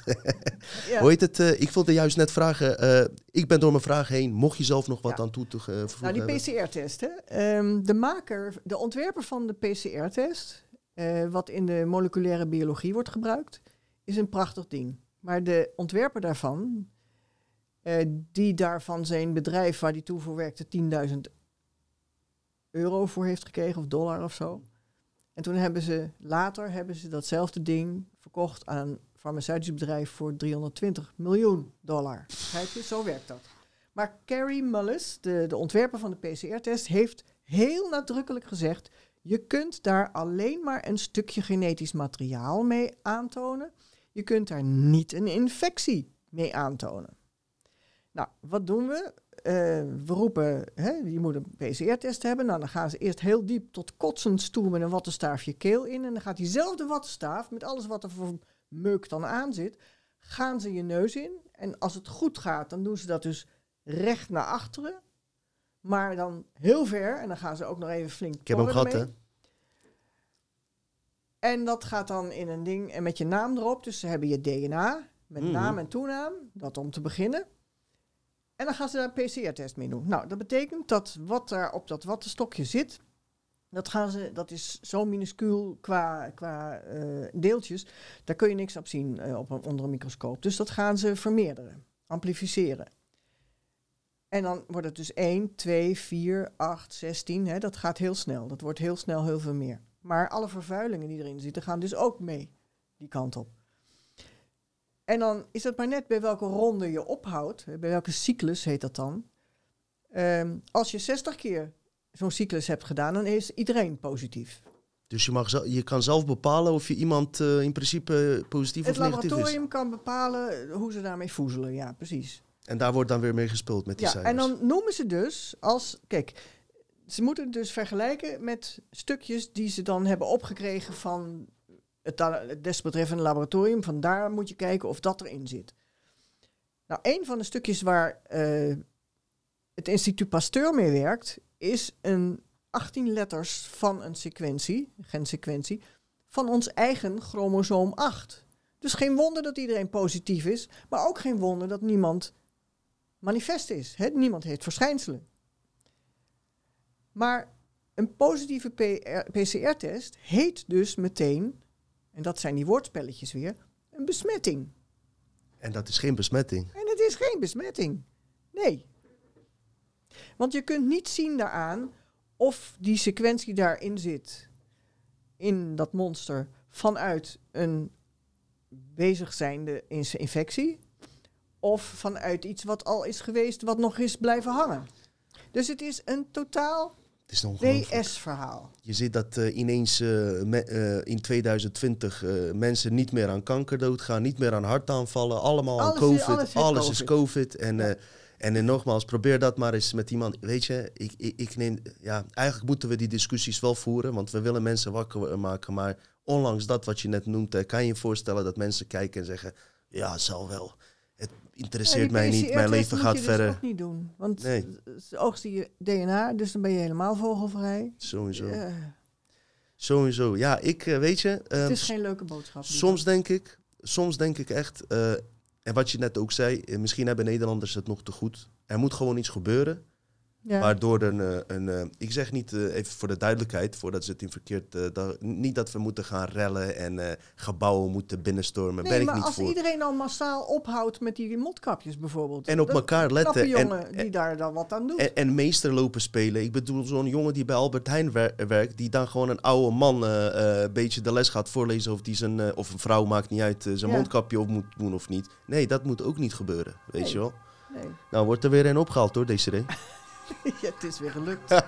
ja. [laughs] Hoe heet het? Uh, ik wilde juist net vragen, ik ben door mijn vraag heen. Mocht je zelf nog wat ja. aan toe te voegen Nou, die PCR-test, um, de maker, de ontwerper van de PCR-test... wat in de moleculaire biologie wordt gebruikt, is een prachtig ding. Maar de ontwerper daarvan, uh, die daarvan zijn bedrijf waar hij toe voor werkte 10.000 euro voor heeft gekregen, of dollar of zo. En toen hebben ze later hebben ze datzelfde ding verkocht aan een farmaceutisch bedrijf voor 320 miljoen dollar. Kijk je, zo werkt dat. Maar Carrie Mullis, de, de ontwerper van de PCR-test, heeft heel nadrukkelijk gezegd: je kunt daar alleen maar een stukje genetisch materiaal mee aantonen. Je kunt daar niet een infectie mee aantonen. Nou, wat doen we? Uh, we roepen, hè, je moet een PCR-test hebben. Nou, dan gaan ze eerst heel diep tot kotsend toe met een wattenstaafje keel in. En dan gaat diezelfde wattenstaaf, met alles wat er voor meuk dan aan zit, gaan ze je neus in. En als het goed gaat, dan doen ze dat dus recht naar achteren. Maar dan heel ver. En dan gaan ze ook nog even flink Ik heb hem gehad, hè? En dat gaat dan in een ding en met je naam erop. Dus ze hebben je DNA met mhm. naam en toenaam. Dat om te beginnen. En dan gaan ze daar een PCR-test mee doen. Nou, dat betekent dat wat daar op dat wattenstokje zit, dat, gaan ze, dat is zo minuscuul qua, qua uh, deeltjes, daar kun je niks op zien uh, op een, onder een microscoop. Dus dat gaan ze vermeerderen, amplificeren. En dan wordt het dus 1, 2, 4, 8, 16. Hè, dat gaat heel snel. Dat wordt heel snel heel veel meer. Maar alle vervuilingen die erin zitten gaan dus ook mee die kant op. En dan is het maar net bij welke ronde je ophoudt, bij welke cyclus heet dat dan. Um, als je 60 keer zo'n cyclus hebt gedaan, dan is iedereen positief. Dus je, mag je kan zelf bepalen of je iemand uh, in principe positief het of negatief is? Het laboratorium kan bepalen hoe ze daarmee voezelen, ja, precies. En daar wordt dan weer mee gespeeld met die ja, cijfers. En dan noemen ze dus als, kijk, ze moeten het dus vergelijken met stukjes die ze dan hebben opgekregen van het, desbetreffende laboratorium. Van daar moet je kijken of dat erin zit. Nou, een van de stukjes waar uh, het instituut Pasteur mee werkt, is een 18 letters van een sequentie, gensequentie, van ons eigen chromosoom 8. Dus geen wonder dat iedereen positief is, maar ook geen wonder dat niemand manifest is. Niemand heeft verschijnselen. Maar een positieve PCR-test heet dus meteen, en dat zijn die woordspelletjes weer, een besmetting. En dat is geen besmetting. En het is geen besmetting. Nee. Want je kunt niet zien daaraan of die sequentie daarin zit, in dat monster, vanuit een bezig zijnde infectie, of vanuit iets wat al is geweest, wat nog is blijven hangen. Dus het is een totaal WS-verhaal. Je ziet dat uh, ineens uh, in 2020 uh, mensen niet meer aan kanker doodgaan, niet meer aan hartaanvallen, allemaal alles aan COVID. Is, alles, alles COVID. is COVID. En, ja. en nogmaals, probeer dat maar eens met iemand. Weet je, ik, ik, ik, neem, ja, eigenlijk moeten we die discussies wel voeren, want we willen mensen wakker maken. Maar ondanks dat wat je net noemt, kan je je voorstellen dat mensen kijken en zeggen: Ja, zal wel het interesseert ja, mij niet, mijn leven gaat je verder. Dat ook niet doen, want nee. oogst je DNA, dus dan ben je helemaal vogelvrij. Sowieso. Uh, Sowieso. Ja, ik uh, weet je. Het is geen leuke boodschap. Soms denk ik, soms denk ik echt, uh, en wat je net ook zei, misschien hebben Nederlanders het nog te goed. Er moet gewoon iets gebeuren. Ja. Waardoor een, een, ik zeg niet, even voor de duidelijkheid, voordat ze het in verkeerd, niet dat we moeten gaan rellen en gebouwen moeten binnenstormen. Nee, ben maar ik niet als voor. iedereen al massaal ophoudt met die mondkapjes bijvoorbeeld. En op dat, elkaar letten. jongen en, die daar dan wat aan doet. En, en meester lopen spelen. Ik bedoel, zo'n jongen die bij Albert Heijn wer werkt, die dan gewoon een oude man een beetje de les gaat voorlezen of die zijn, of een vrouw maakt niet uit, zijn ja. mondkapje op moet doen of niet. Nee, dat moet ook niet gebeuren, weet nee. je wel. Nee. Nou, wordt er weer een opgehaald hoor, deze [laughs] ja, het is weer gelukt. [laughs]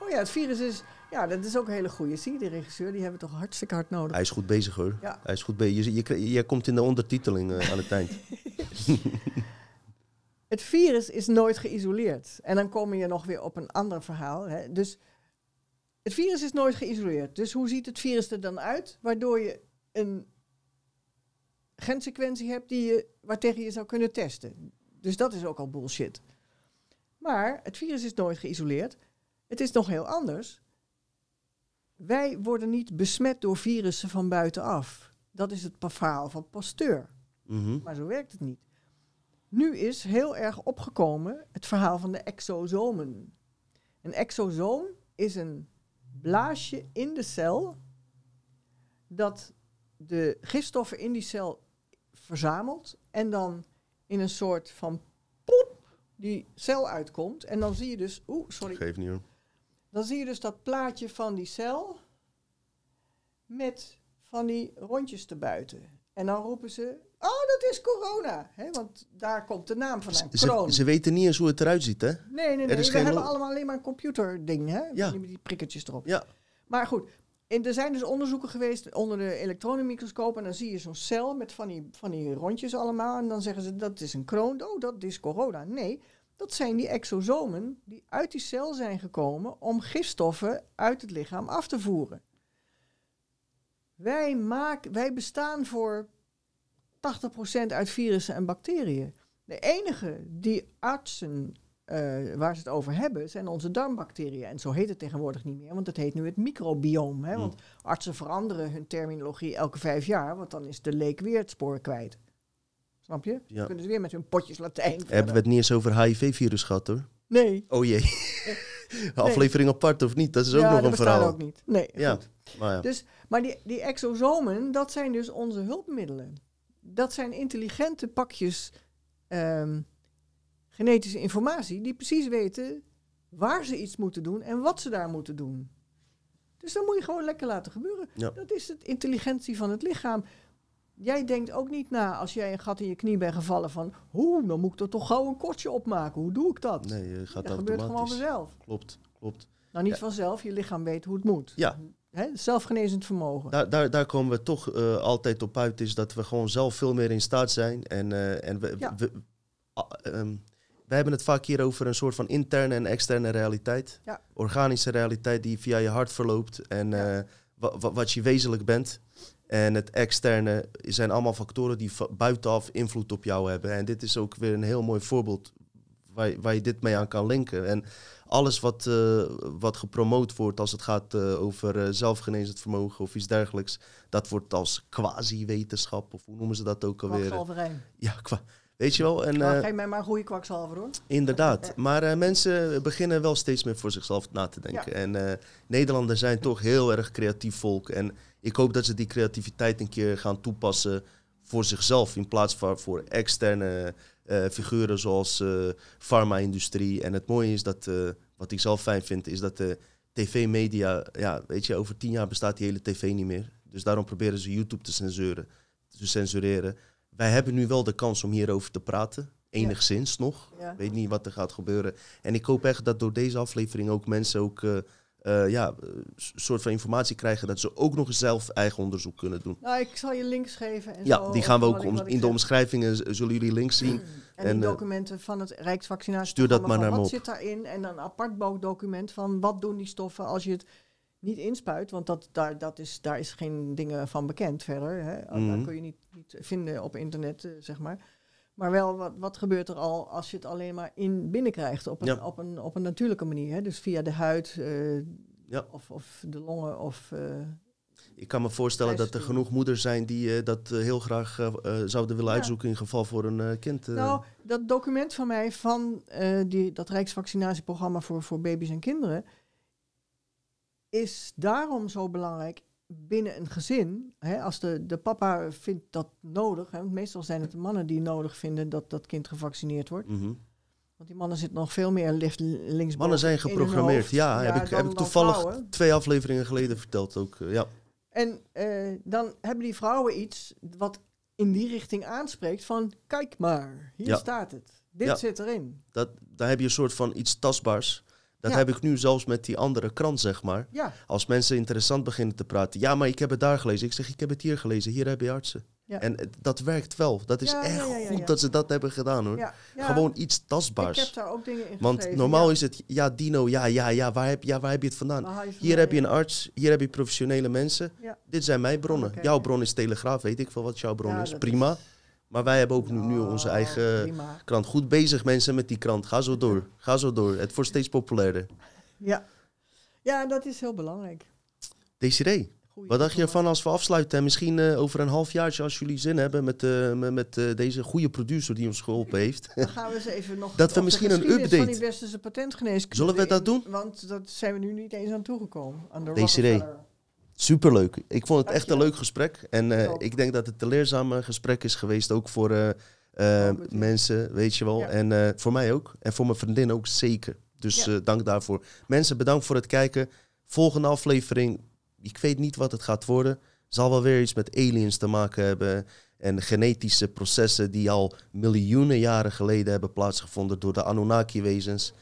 oh ja, het virus is... Ja, dat is ook een hele goede. Zie je, de regisseur, die hebben we toch hartstikke hard nodig. Hij is goed bezig hoor. Ja. Hij is goed bezig. Je, je, je, komt in de ondertiteling uh, aan het eind. [laughs] het virus is nooit geïsoleerd. En dan kom je nog weer op een ander verhaal. Hè. Dus het virus is nooit geïsoleerd. Dus hoe ziet het virus er dan uit? Waardoor je een gensequentie hebt die je, waartegen je zou kunnen testen. Dus dat is ook al bullshit. Maar het virus is nooit geïsoleerd. Het is nog heel anders. Wij worden niet besmet door virussen van buitenaf. Dat is het verhaal van Pasteur. Mm -hmm. Maar zo werkt het niet. Nu is heel erg opgekomen het verhaal van de exosomen. Een exosoom is een blaasje in de cel dat de gifstoffen in die cel verzamelt en dan in een soort van pop die cel uitkomt. En dan zie je dus... Oeh, sorry. Geef niet hoor. Dan zie je dus dat plaatje van die cel met van die rondjes te buiten. En dan roepen ze, oh, dat is corona. Hè? Want daar komt de naam vandaan, ze, ze, weten niet eens hoe het eruit ziet, hè? Nee, nee, nee. We hebben allemaal alleen maar een computerding, hè? Ja. Met die prikkertjes erop. Ja. Maar goed, en er zijn dus onderzoeken geweest onder de elektronenmicroscoop. En dan zie je zo'n cel met van die, van die rondjes allemaal. En dan zeggen ze, dat is een kroon. Oh, dat is corona. Nee, dat zijn die exosomen die uit die cel zijn gekomen om gifstoffen uit het lichaam af te voeren. Wij, maken, wij bestaan voor 80% uit virussen en bacteriën. De enige die artsen, uh, waar ze het over hebben, zijn onze darmbacteriën. En zo heet het tegenwoordig niet meer, want het heet nu het microbioom. Hè? Want artsen veranderen hun terminologie elke vijf jaar, want dan is de leek weer het spoor kwijt. Snap je? Ja. Dan kunnen ze weer met hun potjes Latijn. Hebben we het niet eens over HIV-virus gehad hoor? Nee. Oh jee. [laughs] Aflevering apart of niet? Dat is ook ja, nog dat een verhaal. ook niet. Nee, Ja, goed. maar ja. Dus, maar die, die exosomen, dat zijn dus onze hulpmiddelen. Dat zijn intelligente pakjes ehm, genetische informatie die precies weten waar ze iets moeten doen en wat ze daar moeten doen. Dus dat moet je gewoon lekker laten gebeuren. Ja. Dat is het intelligentie van het lichaam. Jij denkt ook niet na als jij een gat in je knie bent gevallen van... hoe, dan moet ik er toch gauw een kortje opmaken. Hoe doe ik dat? Nee, je gaat dat gebeurt gewoon vanzelf. Klopt, klopt. Nou, niet Ja. vanzelf. Je lichaam weet hoe het moet. Ja. Zelfgenezend vermogen. Daar, daar, daar komen we toch eh, altijd op uit, is dat we gewoon zelf veel meer in staat zijn. En, eh, en we, Ja. we, ah, ehm, we hebben het vaak hier over een soort van interne en externe realiteit. Ja. Organische realiteit die via je hart verloopt en Ja. eh, wa- wa- wat je wezenlijk bent. En het externe zijn allemaal factoren die buitenaf invloed op jou hebben. En dit is ook weer een heel mooi voorbeeld waar, je- waar je dit mee aan kan linken. En alles wat, eh, wat gepromoot wordt als het gaat eh, over zelfgenezend vermogen of iets dergelijks, dat wordt als quasi-wetenschap, of hoe noemen ze dat ook alweer? Kwakzalverij. Ja, qua, Weet je wel? En, Nou, eh, geef mij maar een goede kwakzalver hoor. Inderdaad, [laughs] maar eh, mensen beginnen wel steeds meer voor zichzelf na te denken. En eh Nederlanders zijn toch heel erg creatief volk. En ik hoop dat ze die creativiteit een keer gaan toepassen voor zichzelf. In plaats van voor externe figuren zoals eh farma-industrie. En het mooie is dat, wat ik zelf fijn vind, is dat de tv-media, ja, weet je, over tien jaar bestaat die hele tv niet meer. Dus daarom proberen ze YouTube te censureren. Te censureren. Wij hebben nu wel de kans om hierover te praten. Enigszins nog. Ja. Ik weet niet wat er gaat gebeuren. En ik hoop echt dat door deze aflevering ook mensen ook eh, eh, ja, een soort van informatie krijgen dat ze ook nog zelf eigen onderzoek kunnen doen. Nou, ik zal je links geven. En Ja, zo die gaan we ook om- in de omschrijvingen zullen jullie links zien. En, En, die eh, documenten van het Rijksvaccinatie. stuur dat maar naar me Wat op. zit daarin? En een apart document van wat doen die stoffen als je het niet inspuit. Want dat, daar, dat is, daar is geen dingen van bekend verder. Hè. Dat Mhm. kun je niet, niet vinden op internet, eh, zeg maar. Maar wel, wat, wat gebeurt er al als je het alleen maar in binnenkrijgt op een, Ja. op een, op een natuurlijke manier. Hè? Dus via de huid eh, Ja. of, of de longen of... eh, Ik kan me voorstellen dat er genoeg moeders zijn die dat heel graag zouden willen Ja. uitzoeken in geval voor een kind. Nou, dat document van mij van die, dat Rijksvaccinatieprogramma voor, voor baby's en kinderen is daarom zo belangrijk binnen een gezin. Hè, als de, de papa vindt dat nodig, hè, want meestal zijn het de mannen die nodig vinden dat dat kind gevaccineerd wordt. Mhm. Want die mannen zitten nog veel meer licht links Mannen zijn geprogrammeerd. Ja, heb ik, heb ik toevallig twee afleveringen geleden verteld ook. eh, ja. En eh, dan hebben die vrouwen iets wat in die richting aanspreekt van kijk maar, hier Ja. staat het. Dit Ja. zit erin. dat, daar heb je een soort van iets tastbaars. Dat Ja. heb ik nu zelfs met die andere krant, zeg maar. Ja, Als mensen interessant beginnen te praten. Ja, maar ik heb het daar gelezen. Ik zeg, ik heb het hier gelezen. Hier heb je artsen. Ja. En eh, dat werkt wel. Dat is echt goed dat ze dat hebben gedaan, hoor. Gewoon iets Ik tastbaars. heb daar ook dingen in Want normaal is het, ja, Dino, ja, ja, ja, waar heb, ja, waar heb je het vandaan? Je Hier heb je een arts, hier heb je professionele mensen. Dit zijn mijn bronnen. Oké. Jouw bron is Telegraaf, weet ik veel wat jouw bron is. Prima. Maar wij hebben ook nu, nu onze eigen prima. krant. Goed bezig mensen met die krant. Ga zo door. Ga zo door. Het wordt steeds populairder. Ja. ja, dat is heel belangrijk. Desiree, Goeie wat dacht je ervan als we afsluiten? En misschien eh, over een halfjaartje, als jullie zin hebben met, eh, met, eh, deze goede producer die ons geholpen heeft. Dan [laughs] gaan we eens even nog Dat we misschien een geschiedenis van update- die westerse patentgeneeskunde Zullen we dat in- doen? Want dat zijn we nu niet eens aan toegekomen. Aan de Desiree. Superleuk. Ik vond het echt een leuk gesprek. En eh, Ik denk dat het een leerzaam eh, gesprek is geweest. Ook voor eh, eh, mensen, weet je wel. Ja. En voor mij ook. En voor mijn vriendin ook zeker. Dus Ja. dank daarvoor. Mensen, bedankt voor het kijken. Volgende aflevering. Ik weet niet wat het gaat worden. Zal wel weer iets met aliens te maken hebben. En genetische processen die al miljoenen jaren geleden hebben plaatsgevonden door de Anunnaki-wezens.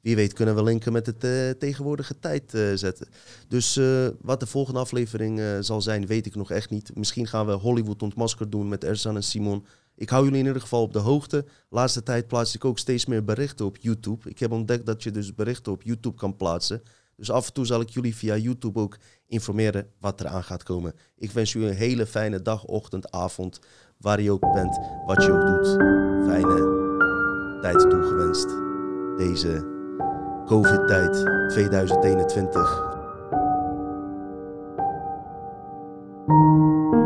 Wie weet kunnen we linken met het eh, tegenwoordige tijd eh, zetten. Dus eh, wat de volgende aflevering zal zijn, weet ik nog echt niet. Misschien gaan we Hollywood ontmaskerd doen met Erzan en Simon. Ik hou jullie in ieder geval op de hoogte. Laatste tijd plaats ik ook steeds meer berichten op YouTube. Ik heb ontdekt dat je dus berichten op YouTube kan plaatsen. Dus af en toe zal ik jullie via YouTube ook informeren wat er aan gaat komen. Ik wens jullie een hele fijne dag, ochtend, avond, waar je ook bent, wat je ook doet. Fijne tijd toegewenst. Deze COVID-tijd 2021.